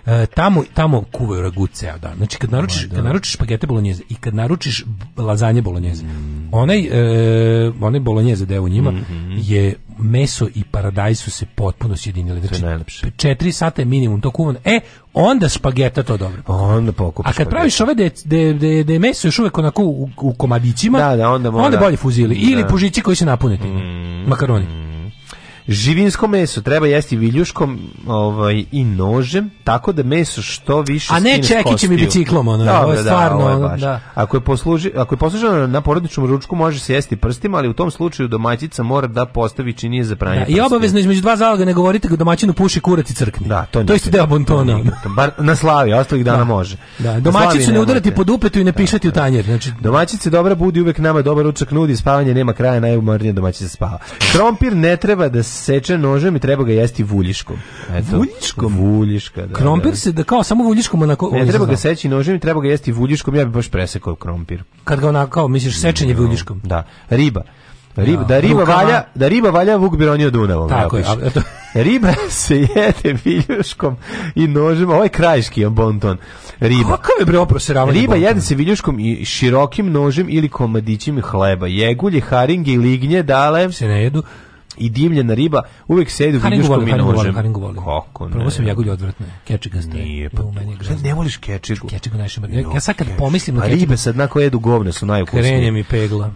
E, tamo, tamo kuvaju raguce ja da. Znači, kad naručiš, da. kad naručiš spagete bolognese i kad naručiš lazanje bolognese. mm. onaj, e, onaj bolognese da je u njima mm -hmm. je meso i paradajz su se potpuno sjedinili. Znači, 4 sata je minimum to kuvano. E, onda spageta to dobro. Pa onda pokupiš. A kad špageta. praviš ove da je meso još uvek onako u, u komadićima, da, da, onda, mora, onda bolje fuzili. Da. Ili da. pužići koji se napuniti. Mm. Makaroni. Mm. Živinsko meso treba jesti viljuškom ovaj, i nožem, tako da meso što više A ne čekićem i biciklom, ono, Dobre, ovo je da, stvarno. Da, ovo je da. Ako je, posluži, ako je posluženo na porodičnom ručku, može se jesti prstima, ali u tom slučaju domaćica mora da postavi činije za pranje da, I obavezno između dva zaloga ne govorite ga domaćinu puši kurac i crkni. Da, to, to isto deo bontona. Bar na slavi, ostalih dana da. može. Da, domaćicu ne udarati po dupetu i ne da, pišati u da. tanjer. Znači, domaćice dobra budi, uvek nama dobar ručak nudi, spavanje nema kraja, najumornije domaćica spava. Krompir ne treba da seče nožem i treba ga jesti vuljiškom. Eto, vuljiškom? Vuljiška, da. Krompir da. se, da kao samo vuljiškom onako... Ne, treba ga seći nožem i treba ga jesti vuljiškom, ja bi baš presekao krompir. Kad ga onako, kao, misliš, sečenje mm, vuljiškom? Da. Riba. Riba, da. da, riba valja, da riba valja Vuk Bironio Dunavom. Tako ja je. riba se jede viljuškom i nožem. Ovo ovaj je krajiški je bonton. Riba. Kako je bre oproseravanje Riba bonton. jede se viljuškom i širokim nožem ili komadićim hleba. Jegulje, haringe i lignje dale se ne jedu i dimljena riba uvek sedu viljuškom i nožem. Haringu volim, Kako ne? Prvo sam jagulje odvratne, kečikaste. Nije, pa šta ne voliš kečiku? Kečiku najviše Ja sad kad pomislim na pa kečiku... A ribe sad nako jedu govne su najukusnije. Krenje mi pegla.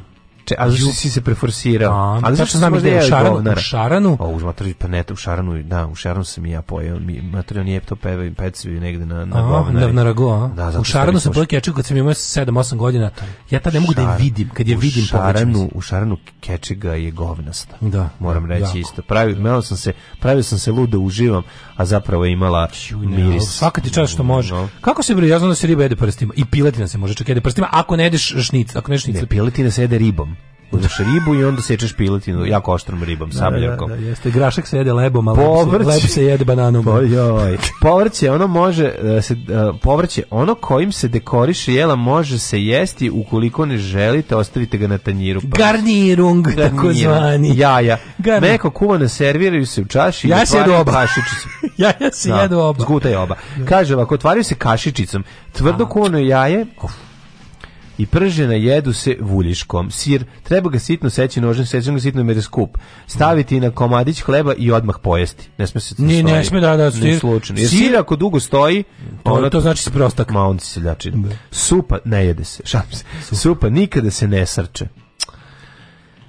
Če, a zašto si se preforsirao? A, ali zašto znam da je u Šaranu? Govnara. U Šaranu? O, pa, u matri, pa ne, u Šaranu, da, u Šaranu sam i ja pojel. Mi, Matriju nije to pevao i pecaju negde na, na govnari. Na, na rago, a? Da, u Šaranu sam pojeo kečig kad sam imao 7-8 godina. Ja tad ne mogu da je vidim, kad je vidim šaranu, U Šaranu kečiga je govnasta. Da. Moram da, reći jako. isto. Pravio, sam se, pravio sam se luda uživam, a zapravo je imala miris. Svaka ti čast što može. Kako se bre, ja znam da se riba jede prstima i piletina se može čak jede prstima ako ne jedeš šnic, ako ne šnic. Ne, piletina se jede ribom uzmeš ribu i onda sečeš piletinu jako oštrom ribom, sabljarkom. Da, da, da, jeste. Grašak se jede lebom, ali povrće, leb se jede bananom. Po, joj. povrće, ono može e, se, e, povrće, ono kojim se dekoriše jela može se jesti ukoliko ne želite, ostavite ga na tanjiru. Pa. Garnirung, tako zvani. Jaja. Garni. Meko kuvane serviraju se u čaši. Ja se jedu oba. Kašičicom. ja, ja da, se jedu oba. Zgutaj oba. Da. Kaže ovako, otvaraju se kašičicom. Tvrdo kuvano jaje, of i pržena jedu se vuljiškom. Sir, treba ga sitno seći nožem, seći ga sitno jer je skup. Staviti na komadić hleba i odmah pojesti. Ne sme se to Ni, ne sme da, da, sir. slučajno. Jer sir, ako dugo stoji, to, ona, to znači se prostak. Ma on se seljači. Da. Supa ne jede se, šalim se. Supa. Supa nikada se ne srče.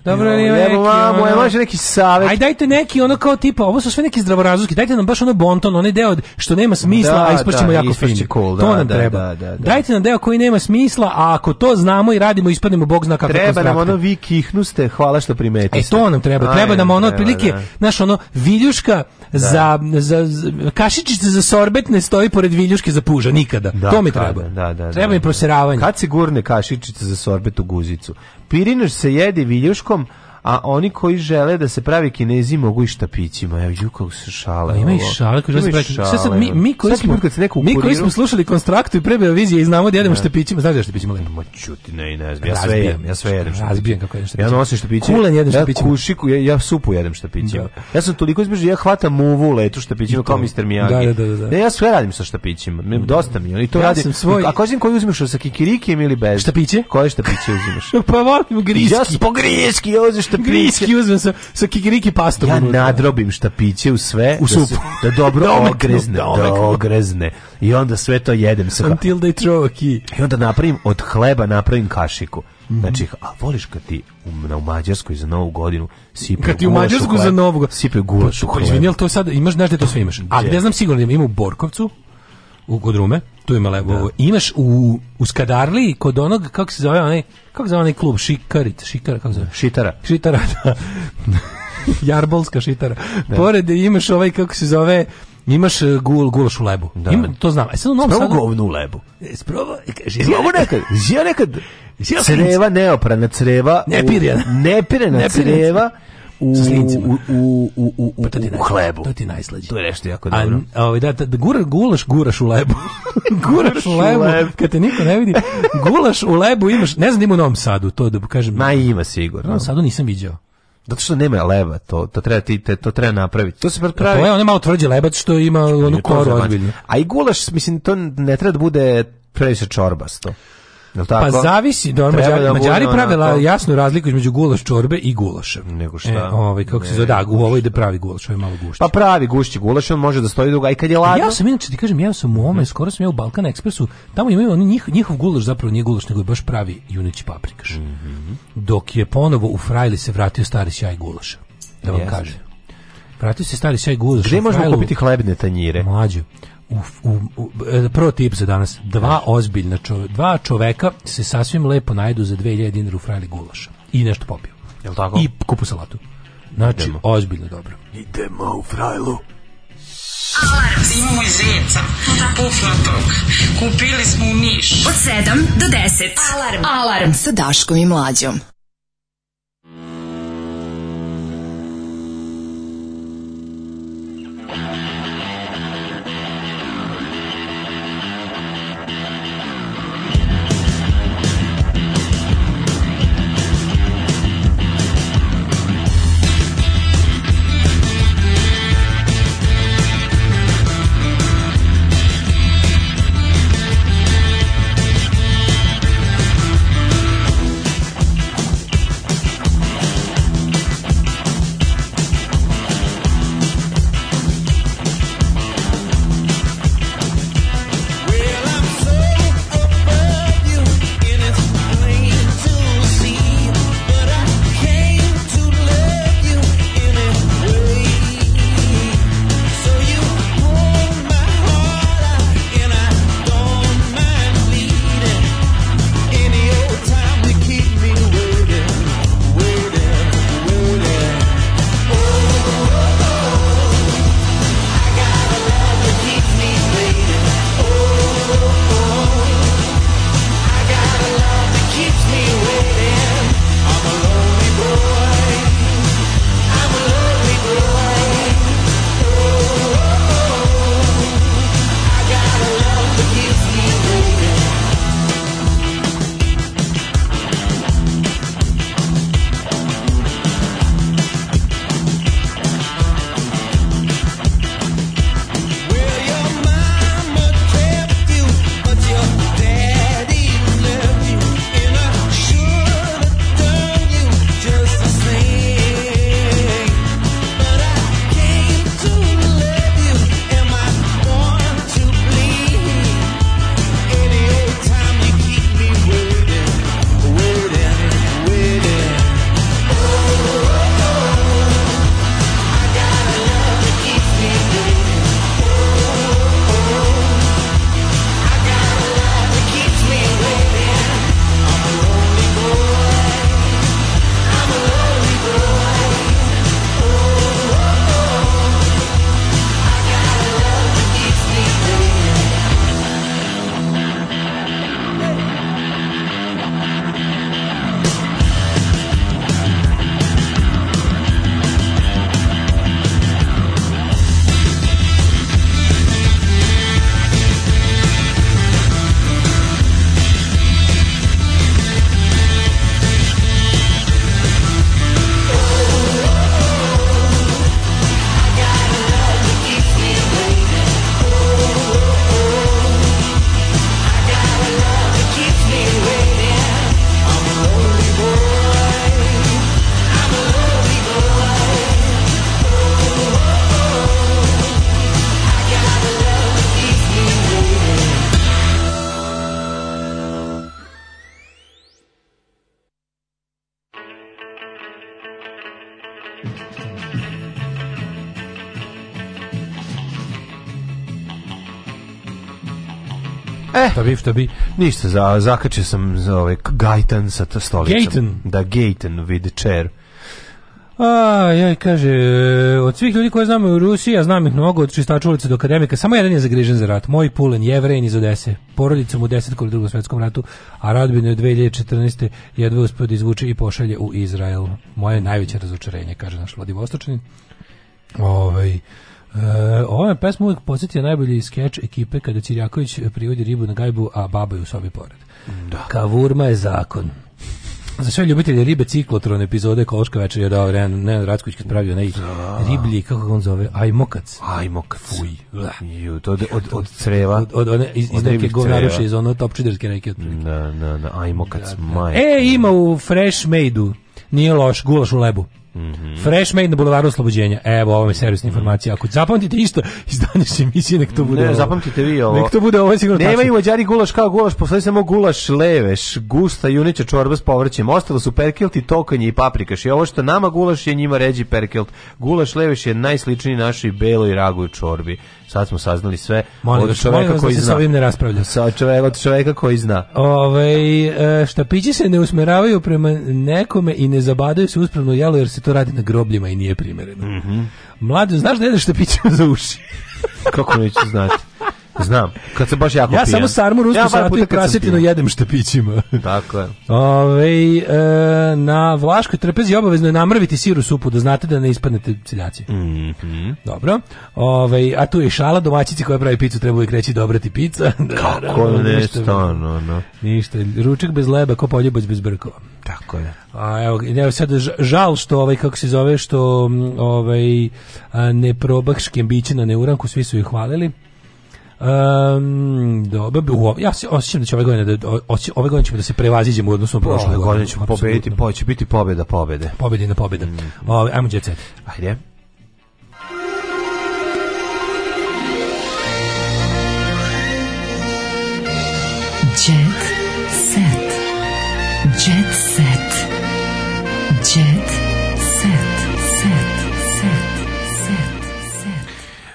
Dobro, no, nema neki. Ono, moja, može neki savet. Aj dajte neki ono kao tipa, ovo su sve neki zdravorazumski. Dajte nam baš ono bonton, onaj deo što nema smisla, da, a ispašćemo da, jako fini. Cool, da, to nam da, treba. Da, da, da, Dajte nam deo koji nema smisla, a ako to znamo i radimo, ispadnemo bog zna kako Treba nam ono vi kihnuste, hvala što primetiste. E to nam treba. Treba nam ono otprilike, da. naš ono viljuška Da. za, za, za kašičice za sorbet ne stoji pored viljuške za puža nikada. Da, to mi treba. Da, da, da, treba mi da, proseravanje. Kad se gurne kašičice za sorbet u guzicu? Pirinaš se jede viljuškom, a oni koji žele da se pravi kinezi mogu i štapićima. Evo, ju kako se šale. Ima i šale. Koji ima šale. Sad, mi, mi, da. koji Saki smo, se mi koji smo slušali konstraktu i prebeo vizije i znamo da jedemo ne. Da. štapićima. Znaš da štapićima lepo? Ma čuti, ne, ne, ja sve jedem. Ja sve jedem. Razbijem kako jedem štapićima. Ja nosim štapiće. Kulen jedem štapićima. Ja kušiku, ja, ja supu jedem štapićima. Da. Ja sam toliko izbežio, ja hvatam muvu letu štapićima kao Mr. Miyagi. Da, da, da, da. Ne, ja sve radim sa štapićima. Dosta mi je. I to ja radim. Svoj... A koji koji uzmeš sa kikirikijem ili bez? Štapiće? Koje štapiće uzimaš? pa volim grijski. Ja sam po grijski, ja uzmeš štapiće. Grički uzmem sa, sa kikiriki pastom. Ja unutra. nadrobim štapiće u sve. U da supu. Da, da dobro da ogrezne. Da ogrezne. I onda sve to jedem. Sa... Until they throw a key. I onda napravim od hleba napravim kašiku. Mm -hmm. Znači, a voliš kad ti u, na, u Mađarskoj za novu godinu sipe Kad ti u Mađarsku u hleba, za novu godinu sipe gulaš u hleba. Pa, pa izvini, ali to sad imaš, znaš to sve imaš. A gde znam sigurno da ima, ima u Borkovcu, u kod Rume, tu ima lepo. Da. Imaš u u Skadarli kod onog kako se zove onaj kako se zove onaj klub Šikarit, Šikara kako se zove? Šitara. Šitara. Da. Jarbolska šitara. Da. Pored imaš ovaj kako se zove Imaš e, gul, gulaš u lebu. Da. Ima, to znam. E sad u Novom Sprovo Sadu... govnu u lebu. E, Sprovo, e, kaže, Sprovo nekad, ja nekad, creva neoprana, creva... Nepirena. Nepirena creva u, sa slincima. U, u, u, u, pa to u hlebu. To ti najslađe. To je nešto jako dobro. A, ovaj, da, da, da, gura, gulaš, guraš u lebu. guraš u lebu, kad te niko ne vidi. Gulaš u lebu imaš, ne znam da ima u Novom Sadu, to da kažem. Ma ima sigurno. U Novom Sadu nisam viđao. Zato što nema leba, to, to treba ti, te, to treba napraviti. To se pravi. Pa to je on je malo tvrđi lebac što ima onu koru ozbiljnu. A i gulaš, mislim to ne treba da bude previše čorbasto tako? Pa zavisi, do Mađari, da Mađari prave jasnu razliku između gulaš čorbe i gulaša. Nego šta? E, ovaj kako ne, se zove, da, u ovoj ide pravi gulaš, je malo gušće. Pa pravi gušće gulaš, on može da stoji dugo, i kad je ladno. Ja sam inače ti kažem, ja sam u ovome, mhm. skoro sam ja u Balkan Ekspresu, tamo imaju oni njih, njihov gulaš zapravo nije gulaš, nego je baš pravi juneći paprikaš. Mm -hmm. Dok je ponovo u Frajli se vratio stari sjaj gulaša. Da vam Jeste. kažem. Vratio se stari sjaj gulaš. Gde možemo kupiti hlebne tanjire? Mlađe. Uf, u, u, e, prvo tip za danas. Dva ozbiljna čoveka, dva čoveka se sasvim lepo najdu za 2000 dinara u frajli gulaša. I nešto popiju. Jel tako? I kupu salatu. Znači, Idemo. ozbiljno dobro. Idemo u frajlu. Alarm! Imamo i zeca. Pufnatog. Kupili smo u Niš. Od 7 do 10. Alarm! Alarm sa Daškom i Mlađom. Thank Eh. Šta bi, šta bi. Ništa, za, zakačio sam za ovaj gajtan sa stolicom. Gajtan? Da, gajtan with chair. A, ja kaže, e, od svih ljudi koje znam u Rusiji, ja znam ih mnogo, od čistača ulice do akademika, samo jedan je zagrižen za rat. Moj pulen, jevrejen iz Odese, porodicom u desetkom u drugom svetskom ratu, a radbinu je 2014. jedva uspio da izvuče i pošalje u Izrael. Moje najveće razočarenje, kaže naš Vladivostočanin. Ovaj, E, ova pesma uvijek podsjetio najbolji skeč ekipe kada Cirjaković privodi ribu na gajbu, a baba je u sobi pored. Da. Kavurma je zakon. Za sve ljubitelje ribe ciklotron epizode Ekološka večer je dao Ren, ne, Racković kad pravio onaj da. riblji, kako ga on zove, ajmokac. Ajmokac. Fuj. Ju, to od, od, od creva. Od, od one, iz, iz neke govnaruše, iz ono topčiderske neke. Da, da, da, ajmokac, da, da. E, ima u Fresh Made-u, nije loš, gulaš u lebu. Mm -hmm. Fresh made na bulevaru oslobođenja. Evo, ovo je servisna mhm. informacija. Ako zapamtite isto iz današnje emisije, nek to bude Ne, ovo. zapamtite vi ovo. Nek to bude ovo sigurno Nema tačno. i gulaš kao gulaš, postoji samo gulaš leveš, gusta junića čorba s povrćem. Ostalo su perkelt i tokanje i paprikaš. I ovo što nama gulaš je njima ređi perkelt. Gulaš leveš je najsličniji našoj beloj ragu čorbi. Sad smo saznali sve molim od čoveka da koji zna. Se sa ovim ne raspravlja. Sa čoveka, od čoveka koji zna. Ove, e, štapići se ne usmeravaju prema nekome i ne zabadaju se uspravno jelo jer se to radi na grobljima i nije primjereno. Mm -hmm. Mladen, znaš da jedeš što pićem za uši? Kako neću znati? Znam, kad se baš jako ja pijem. samo sarmu rusku ja salatu i prasetinu jedem pićima. Tako je. Ove, e, na Vlaškoj trpezi obavezno je namrviti sir u supu, da znate da ne ispadnete ciljaci. Mm -hmm. Dobro. Ove, a tu je šala domaćici koja pravi picu, treba uvijek reći dobra ti pica. Da, Kako da, da, da ne, stano, no. Ništa, ručak bez leba, ko poljubac bez brkova. Tako je. A, evo, evo sad žal što ovaj kako se zove što ovaj ne probah škembiće na neuranku, svi su ih hvalili. Um, dobro, ja se osjećam da će ove godine da, ove godine ćemo da se prevaziđemo u odnosu na prošle godine. Ove godine ćemo pobediti, će biti pobeda pobede. Pobedi na pobedu. Mm. Ove, ajmo djecet. Ajde.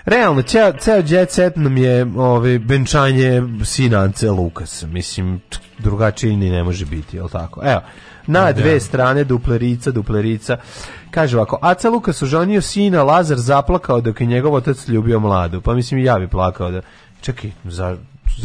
realno, ceo, ceo jet set nam je ove, ovaj, benčanje sinance Lukas. Mislim, drugačije ni ne može biti, el tako? Evo, na da, da. dve strane duplerica, duplerica. Kaže ovako, Aca Lukas oženio sina, Lazar zaplakao dok je njegov otac ljubio mladu. Pa mislim i ja bi plakao da... Čekaj, za,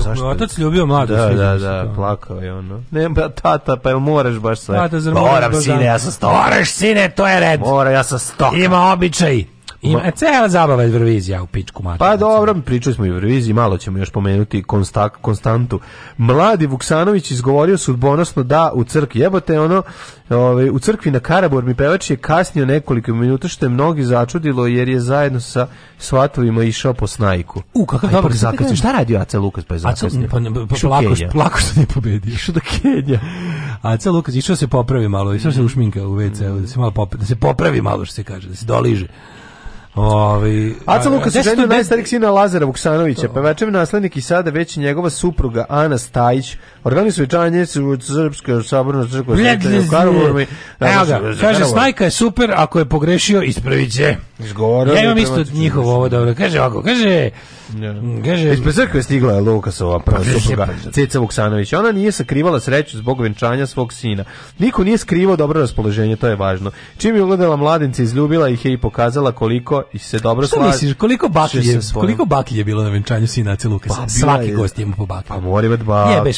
Zašto? Otac ljubio mladu. Da, da, da, plakao je ono. Ne, ba, tata, pa jel moraš baš sve? Tata, zar moraš Moram, sine, da- ja sam sto... Moraš, sine, to je red. Mora, ja sam stok. Ima običaj. Ima, Ma... E, cela zabava je Eurovizija u pičku mačku. Pa znači. dobro, pričali smo i Euroviziji, malo ćemo još pomenuti konstak, konstantu. Mladi Vuksanović izgovorio sudbonosno da u crkvi. Jebote, ono, ovaj, u crkvi na Karabor mi pevač je kasnio nekoliko minuta, što je mnogi začudilo, jer je zajedno sa svatovima išao po snajku. U, kakav dobar zakasnio. Šta radio Aca Lukas pa je pa zakasnio? Pa, pa, plako, plako što nije pobedio. Išao do Kenja. Aca Lukas išao se popravi malo, išao se mm. ušminka u WC, da se malo popravi, da se popravi malo, što se kaže, da se doliže. Ovi, Aca Lukas je ženio najstarijeg sina Lazara Vuksanovića, pevačev naslednik i sada već njegova supruga Ana Stajić. Organizuje čanje u Srpskoj sabornoj crkvi u Karlovcu. Kaže Snajka je super, ako je pogrešio ispraviće. Izgovorio. Ja imam isto njihovo ovo dobro. Kaže ovako, kaže Yeah. Da. Mm, kaže, e, Ispred crkve stigla je Lukasova pa prva supruga pa- Ceca Vuksanović. Ona nije sakrivala sreću zbog venčanja svog sina. Niko nije skrivao dobro raspoloženje, to je važno. Čim je ugledala mladince, izljubila ih je i pokazala koliko i se dobro slaže. misliš, koliko baklje je, koliko baklje je bilo na venčanju sinaca Lukasa? Pa, Svaki je, gost ima po baklju. Pa mora imati baklju.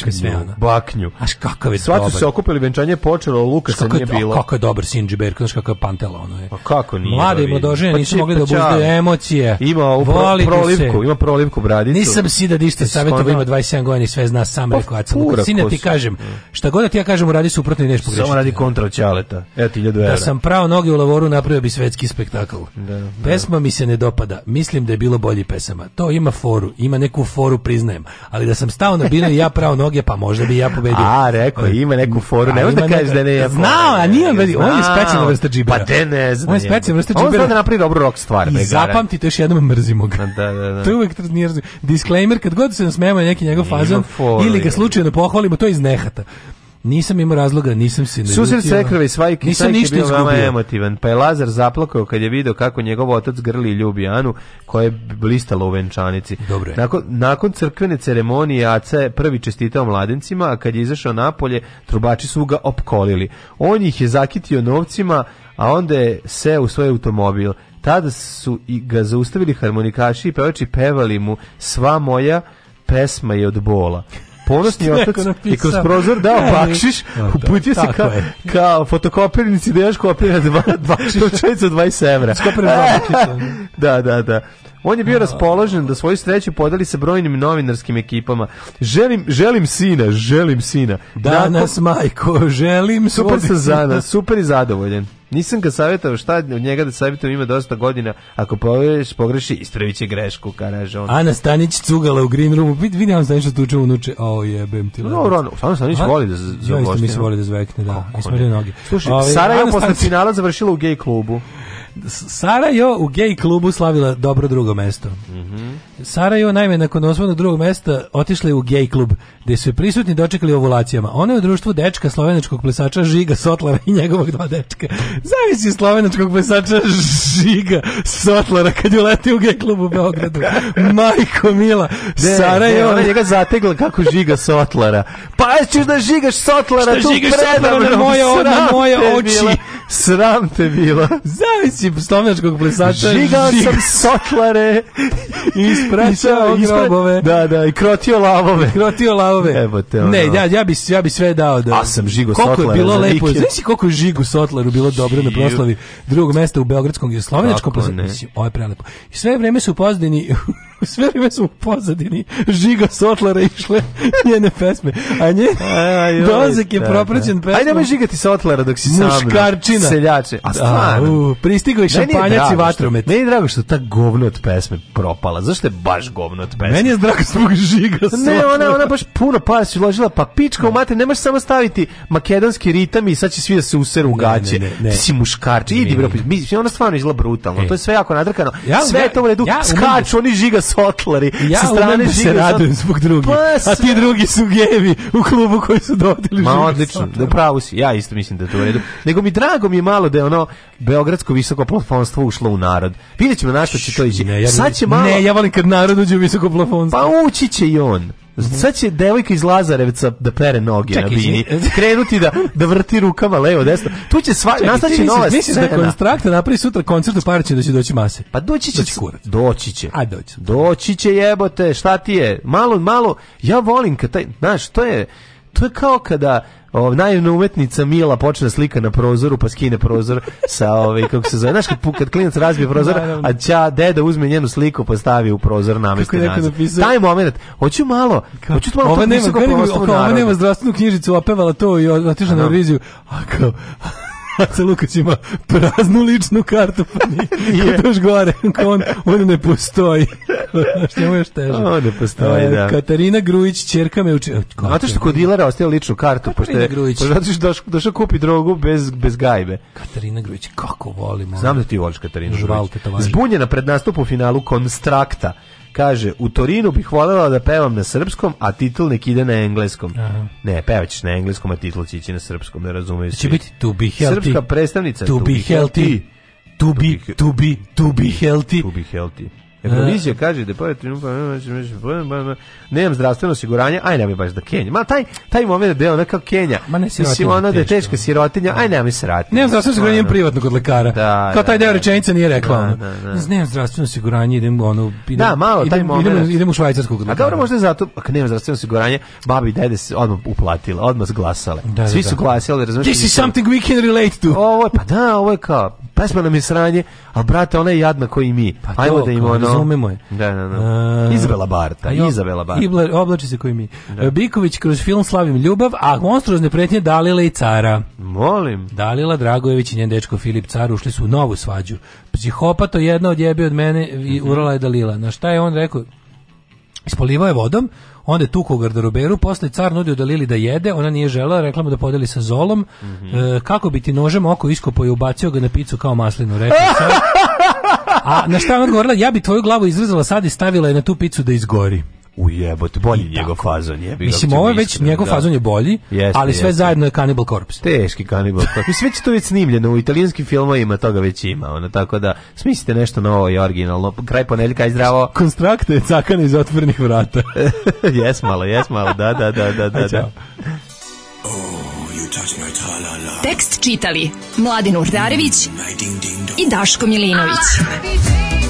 Baknju. Aš kakav je Sva dobar. Sva se okupili, venčanje počelo, Lukasa nije bilo. Kako je dobar sin Berko, znaš kakav je pantela ono je. A pa kako nije? Mlade i mladožene pa nisu mogli da obuzdaju emocije. Ima ovu prolivku, ima prolivku bradicu. Nisam si da dište savjetovo ima 27 godina i sve zna sam pa rekao, a sam sine ti kažem, mm. šta god da ti ja kažem uradi suprotno i neš pogrešiti. Samo radi kontra ćaleta. Evo ti 1000 Da sam pravo noge u lavoru napravio bi svetski spektakl. Da, da. Pesma mi se ne dopada. Mislim da je bilo bolji pesama. To ima foru, ima neku foru priznajem. Ali da sam stao na binu i ja pravo noge, pa možda bi ja pobedio. A, rekao, ima neku foru. Ne možda kažeš da ne ja. Znao, a nije on je specijalna vrsta džibera. Pa te ne znam. On je specijalna vrsta džibera. On zna da napravi dobru rock stvar. I zapamtite još jednom mrzimo ga. Da, da, da. To je Spector nije razumio. Disclaimer, kad god se nasmejamo na neki njegov fazon ili ga slučajno pohvalimo, to je iz nehata. Nisam imao razloga, nisam se naljutio. Susret Sekrave i nisam Svajke ništa bio izgubio. veoma emotivan, pa je Lazar zaplakao kad je video kako njegov otac grli i ljubi Anu, koja je blistala u venčanici. Dobro je. Nakon, nakon crkvene ceremonije Aca je prvi čestitao mladencima, a kad je izašao napolje, trubači su ga opkolili. On ih je zakitio novcima, a onda je se u svoj automobil. Tada su i ga zaustavili harmonikaši i pevači pevali mu sva moja pesma je od bola ponosni otac i kroz prozor dao e, bakšiš, e, pa da, uputio se kao, je. kao fotokopirnici da još kopira dva, bakšiša. 27 evra. da, da, da. On je bio raspoložen da svoju sreću podeli sa brojnim novinarskim ekipama. Želim, želim sina, želim sina. Danas, Nakon... majko, želim Super sam zada, super i zadovoljen. Nisam ga savjetao šta od njega da savjetujem ima dosta godina. Ako pogreš, pogreši, ispravit će grešku, kaže on. Ana Stanić cugala u green roomu. Vidi, vidi Ana Stanić što tuče unuče. O, jebem ti. No, Ron, Ana Stanić voli da zvogoštine. Ja isto mi se voli da zvekne, da. Ismario Sara Slušaj, ovaj, Sarajevo posle finala završila u gay klubu. Sarajevo u gej klubu slavila dobro drugo mesto. Mm -hmm. Sarajevo naime nakon osvodnog drugog mesta otišla je u gej klub gde su prisutni dočekali ovulacijama. Ona je u društvu dečka slovenačkog plesača Žiga Sotlara i njegovog dva dečka. Zavisi slovenačkog plesača Žiga Sotlara kad je leti u gej klubu u Beogradu. Majko mila, de, Sarajevo. De, ona njega zategla kako Žiga Sotlara. Pa ćeš e, da žigaš Sotlara tu žigaš Sotlara na moje, ona, moje oči. Bila. Sram te bila. Zavisi Četvrti stomačkog plesača. Žigao žig... sam soklare i ispraćao grobove. Da, da, i krotio lavove. krotio lavove. Jebote, ono. Ne, ja, ja, bi, ja bi sve dao. Da, A sam žigo koliko sotlare. Koliko je bilo lepo. Znaš koliko je žigu soklaru bilo dobro na proslavi drugog mesta u Beogradskom i Slovenačkom plesaču. Ovo je prelepo. I sve vreme su u pozdini sve vreme su u pozadini Žiga Sotlara išle njene pesme. A nje dolazak je da, propraćen da. pesmom. Ajde nemoj žigati Sotlara dok si sam. Da. Muškarčina. Seljače. A stvarno. Pristi stigli šampanjac i vatromet. Meni je drago što ta govno od pesme propala. Zašto je baš govno od pesme? Meni je drago zbog žiga. Ne, ona, ona baš puno para si uložila, pa pička u mater, nemaš samo staviti makedonski ritam i sad će svi da se useru u gaće. Ne, ne, ne, Ti si muškarč, idi bro, mislim, ona stvarno izgleda brutalno, e. to je sve jako nadrkano. Ja, sve je to u redu, ja, skaču da oni žiga sotlari, ja, sa strane da žiga se radujem zbog drugih, pa, a ti drugi su gevi u klubu koji su dovodili Ma odlično, da pravo si, ja isto mislim da to u redu. Nego mi drago mi je malo da je ono Beogradsko visoko visoko plafonstvo ušlo u narod. Vidjet ćemo na što će to ići. Ne, ja, Sad će malo... ne, ja volim kad narod uđe u visoko plafonstvo. Pa ući će i on. Mhm. Sad će devojka iz Lazarevca da pere noge Čekaj, na bini, krenuti da, da vrti rukama levo, desno. Tu će sva, Čekaj, nastaći nova misliš, misliš da konstrakta napravi sutra koncert u Paraćinu da će doći mase? Pa doći će. Doći, kurac. doći će. A doći. Doći će jebote, šta ti je? Malo, malo, ja volim kad taj, znaš, to je, To je kao kada o, naivna umetnica Mila počne da slika na prozoru, pa skine prozor sa, ovaj, kako se zove, znaš, kad, kad klinac razbije prozor, a ća deda uzme njenu sliku, pa stavi u prozor namesti nazad. Taj momenat hoću malo, Ka, hoću malo ova nema, nema, ova nema zdravstvenu knjižicu, opevala to i otišla na reviziju, a kao... Aca Lukač ima praznu ličnu kartu, pa nije. Kod još gore, on, on ne postoji. Što mu još teže. On ne postoji, e, da. Katarina Grujić, čerka me uči... Zato što kod dilera ostaje ličnu kartu, pošto je... Pa zato što došao došao kupi drogu bez, bez gajbe. Katarina Grujić, kako volimo. Znam da ti voliš Katarina Grujić. Zbunjena pred nastup u finalu Konstrakta Kaže, u Torinu bih voljela da pevam na srpskom, a titul nek ide na engleskom. Aha. Ne, pevaćeš na engleskom, a titul će ići na srpskom, ne razumeju svi. Će biti to be healthy. Srpska predstavnica to, to be healthy. healthy. To be, to be, to be healthy. To be healthy. Eurovizija kaže da pored trijumfa pa, pa, pa, nemam zdravstveno osiguranje, aj nemoj baš da Kenja. Ma taj taj moment da je ona kao Kenja. Ma ne sirotinja. Mislim ona da je teška sirotinja, aj nemoj se rati. Nemam zdravstveno osiguranje imam privatno kod lekara. Da, kao da, taj deo da. rečenice nije rekla. Da, da, da. Nemam zdravstveno osiguranje, idem ono idem, da, malo, taj idem, moment. idem, u švajcarsku kod lekara. A dobro možda zato ako nemam zdravstveno osiguranje, babi i dede se odmah uplatila, odmah glasale. Da, da, Svi su da. glasali, razumiješ? This is something we can relate to. Ovo je, pa da, ovo je kao pesma nam je sranje, a brate, ona je jadna koji mi. Pa Ajmo to, da im ono... Razumemo je. Da, da, da. Uh, Izabela Barta, jo, Izabela Barta. Ibler, oblači se koji mi. Da. Biković kroz film Slavim ljubav, a monstruozne pretnje Dalila i Cara. Molim. Dalila Dragojević i njen dečko Filip Car ušli su u novu svađu. Psihopato jedna odjebi od mene i urala je Dalila. Na šta je on rekao? Ispolivao je vodom, onda je tukao u garderoberu, posle car nudio da Lili da jede, ona nije žela, rekla mu da podeli sa Zolom, mm -hmm. e, kako bi ti nožem oko iskopao i ubacio ga na picu kao maslinu, rekao sam. A na šta ona odgovorila, ja bi tvoju glavu izrezala sad i stavila je na tu picu da izgori u jebote, bolji I njegov tako. fazon je. Mislim, ovo je već, njegov da. fazon je bolji, jeste, ali sve jeste. zajedno je Cannibal Corpse. Teški Cannibal Corpse. Mislim, već to već snimljeno, u italijanskim filmovima toga već ima, ono, tako da smislite nešto novo i originalno. Kraj ponedjeljka i zdravo. Konstrakte je cakana iz otvorenih vrata. jes malo, jes malo, da, da, da, da, da. da. Oh, Tekst čitali Mladin Urdarević mm, i Daško Milinović. Ah,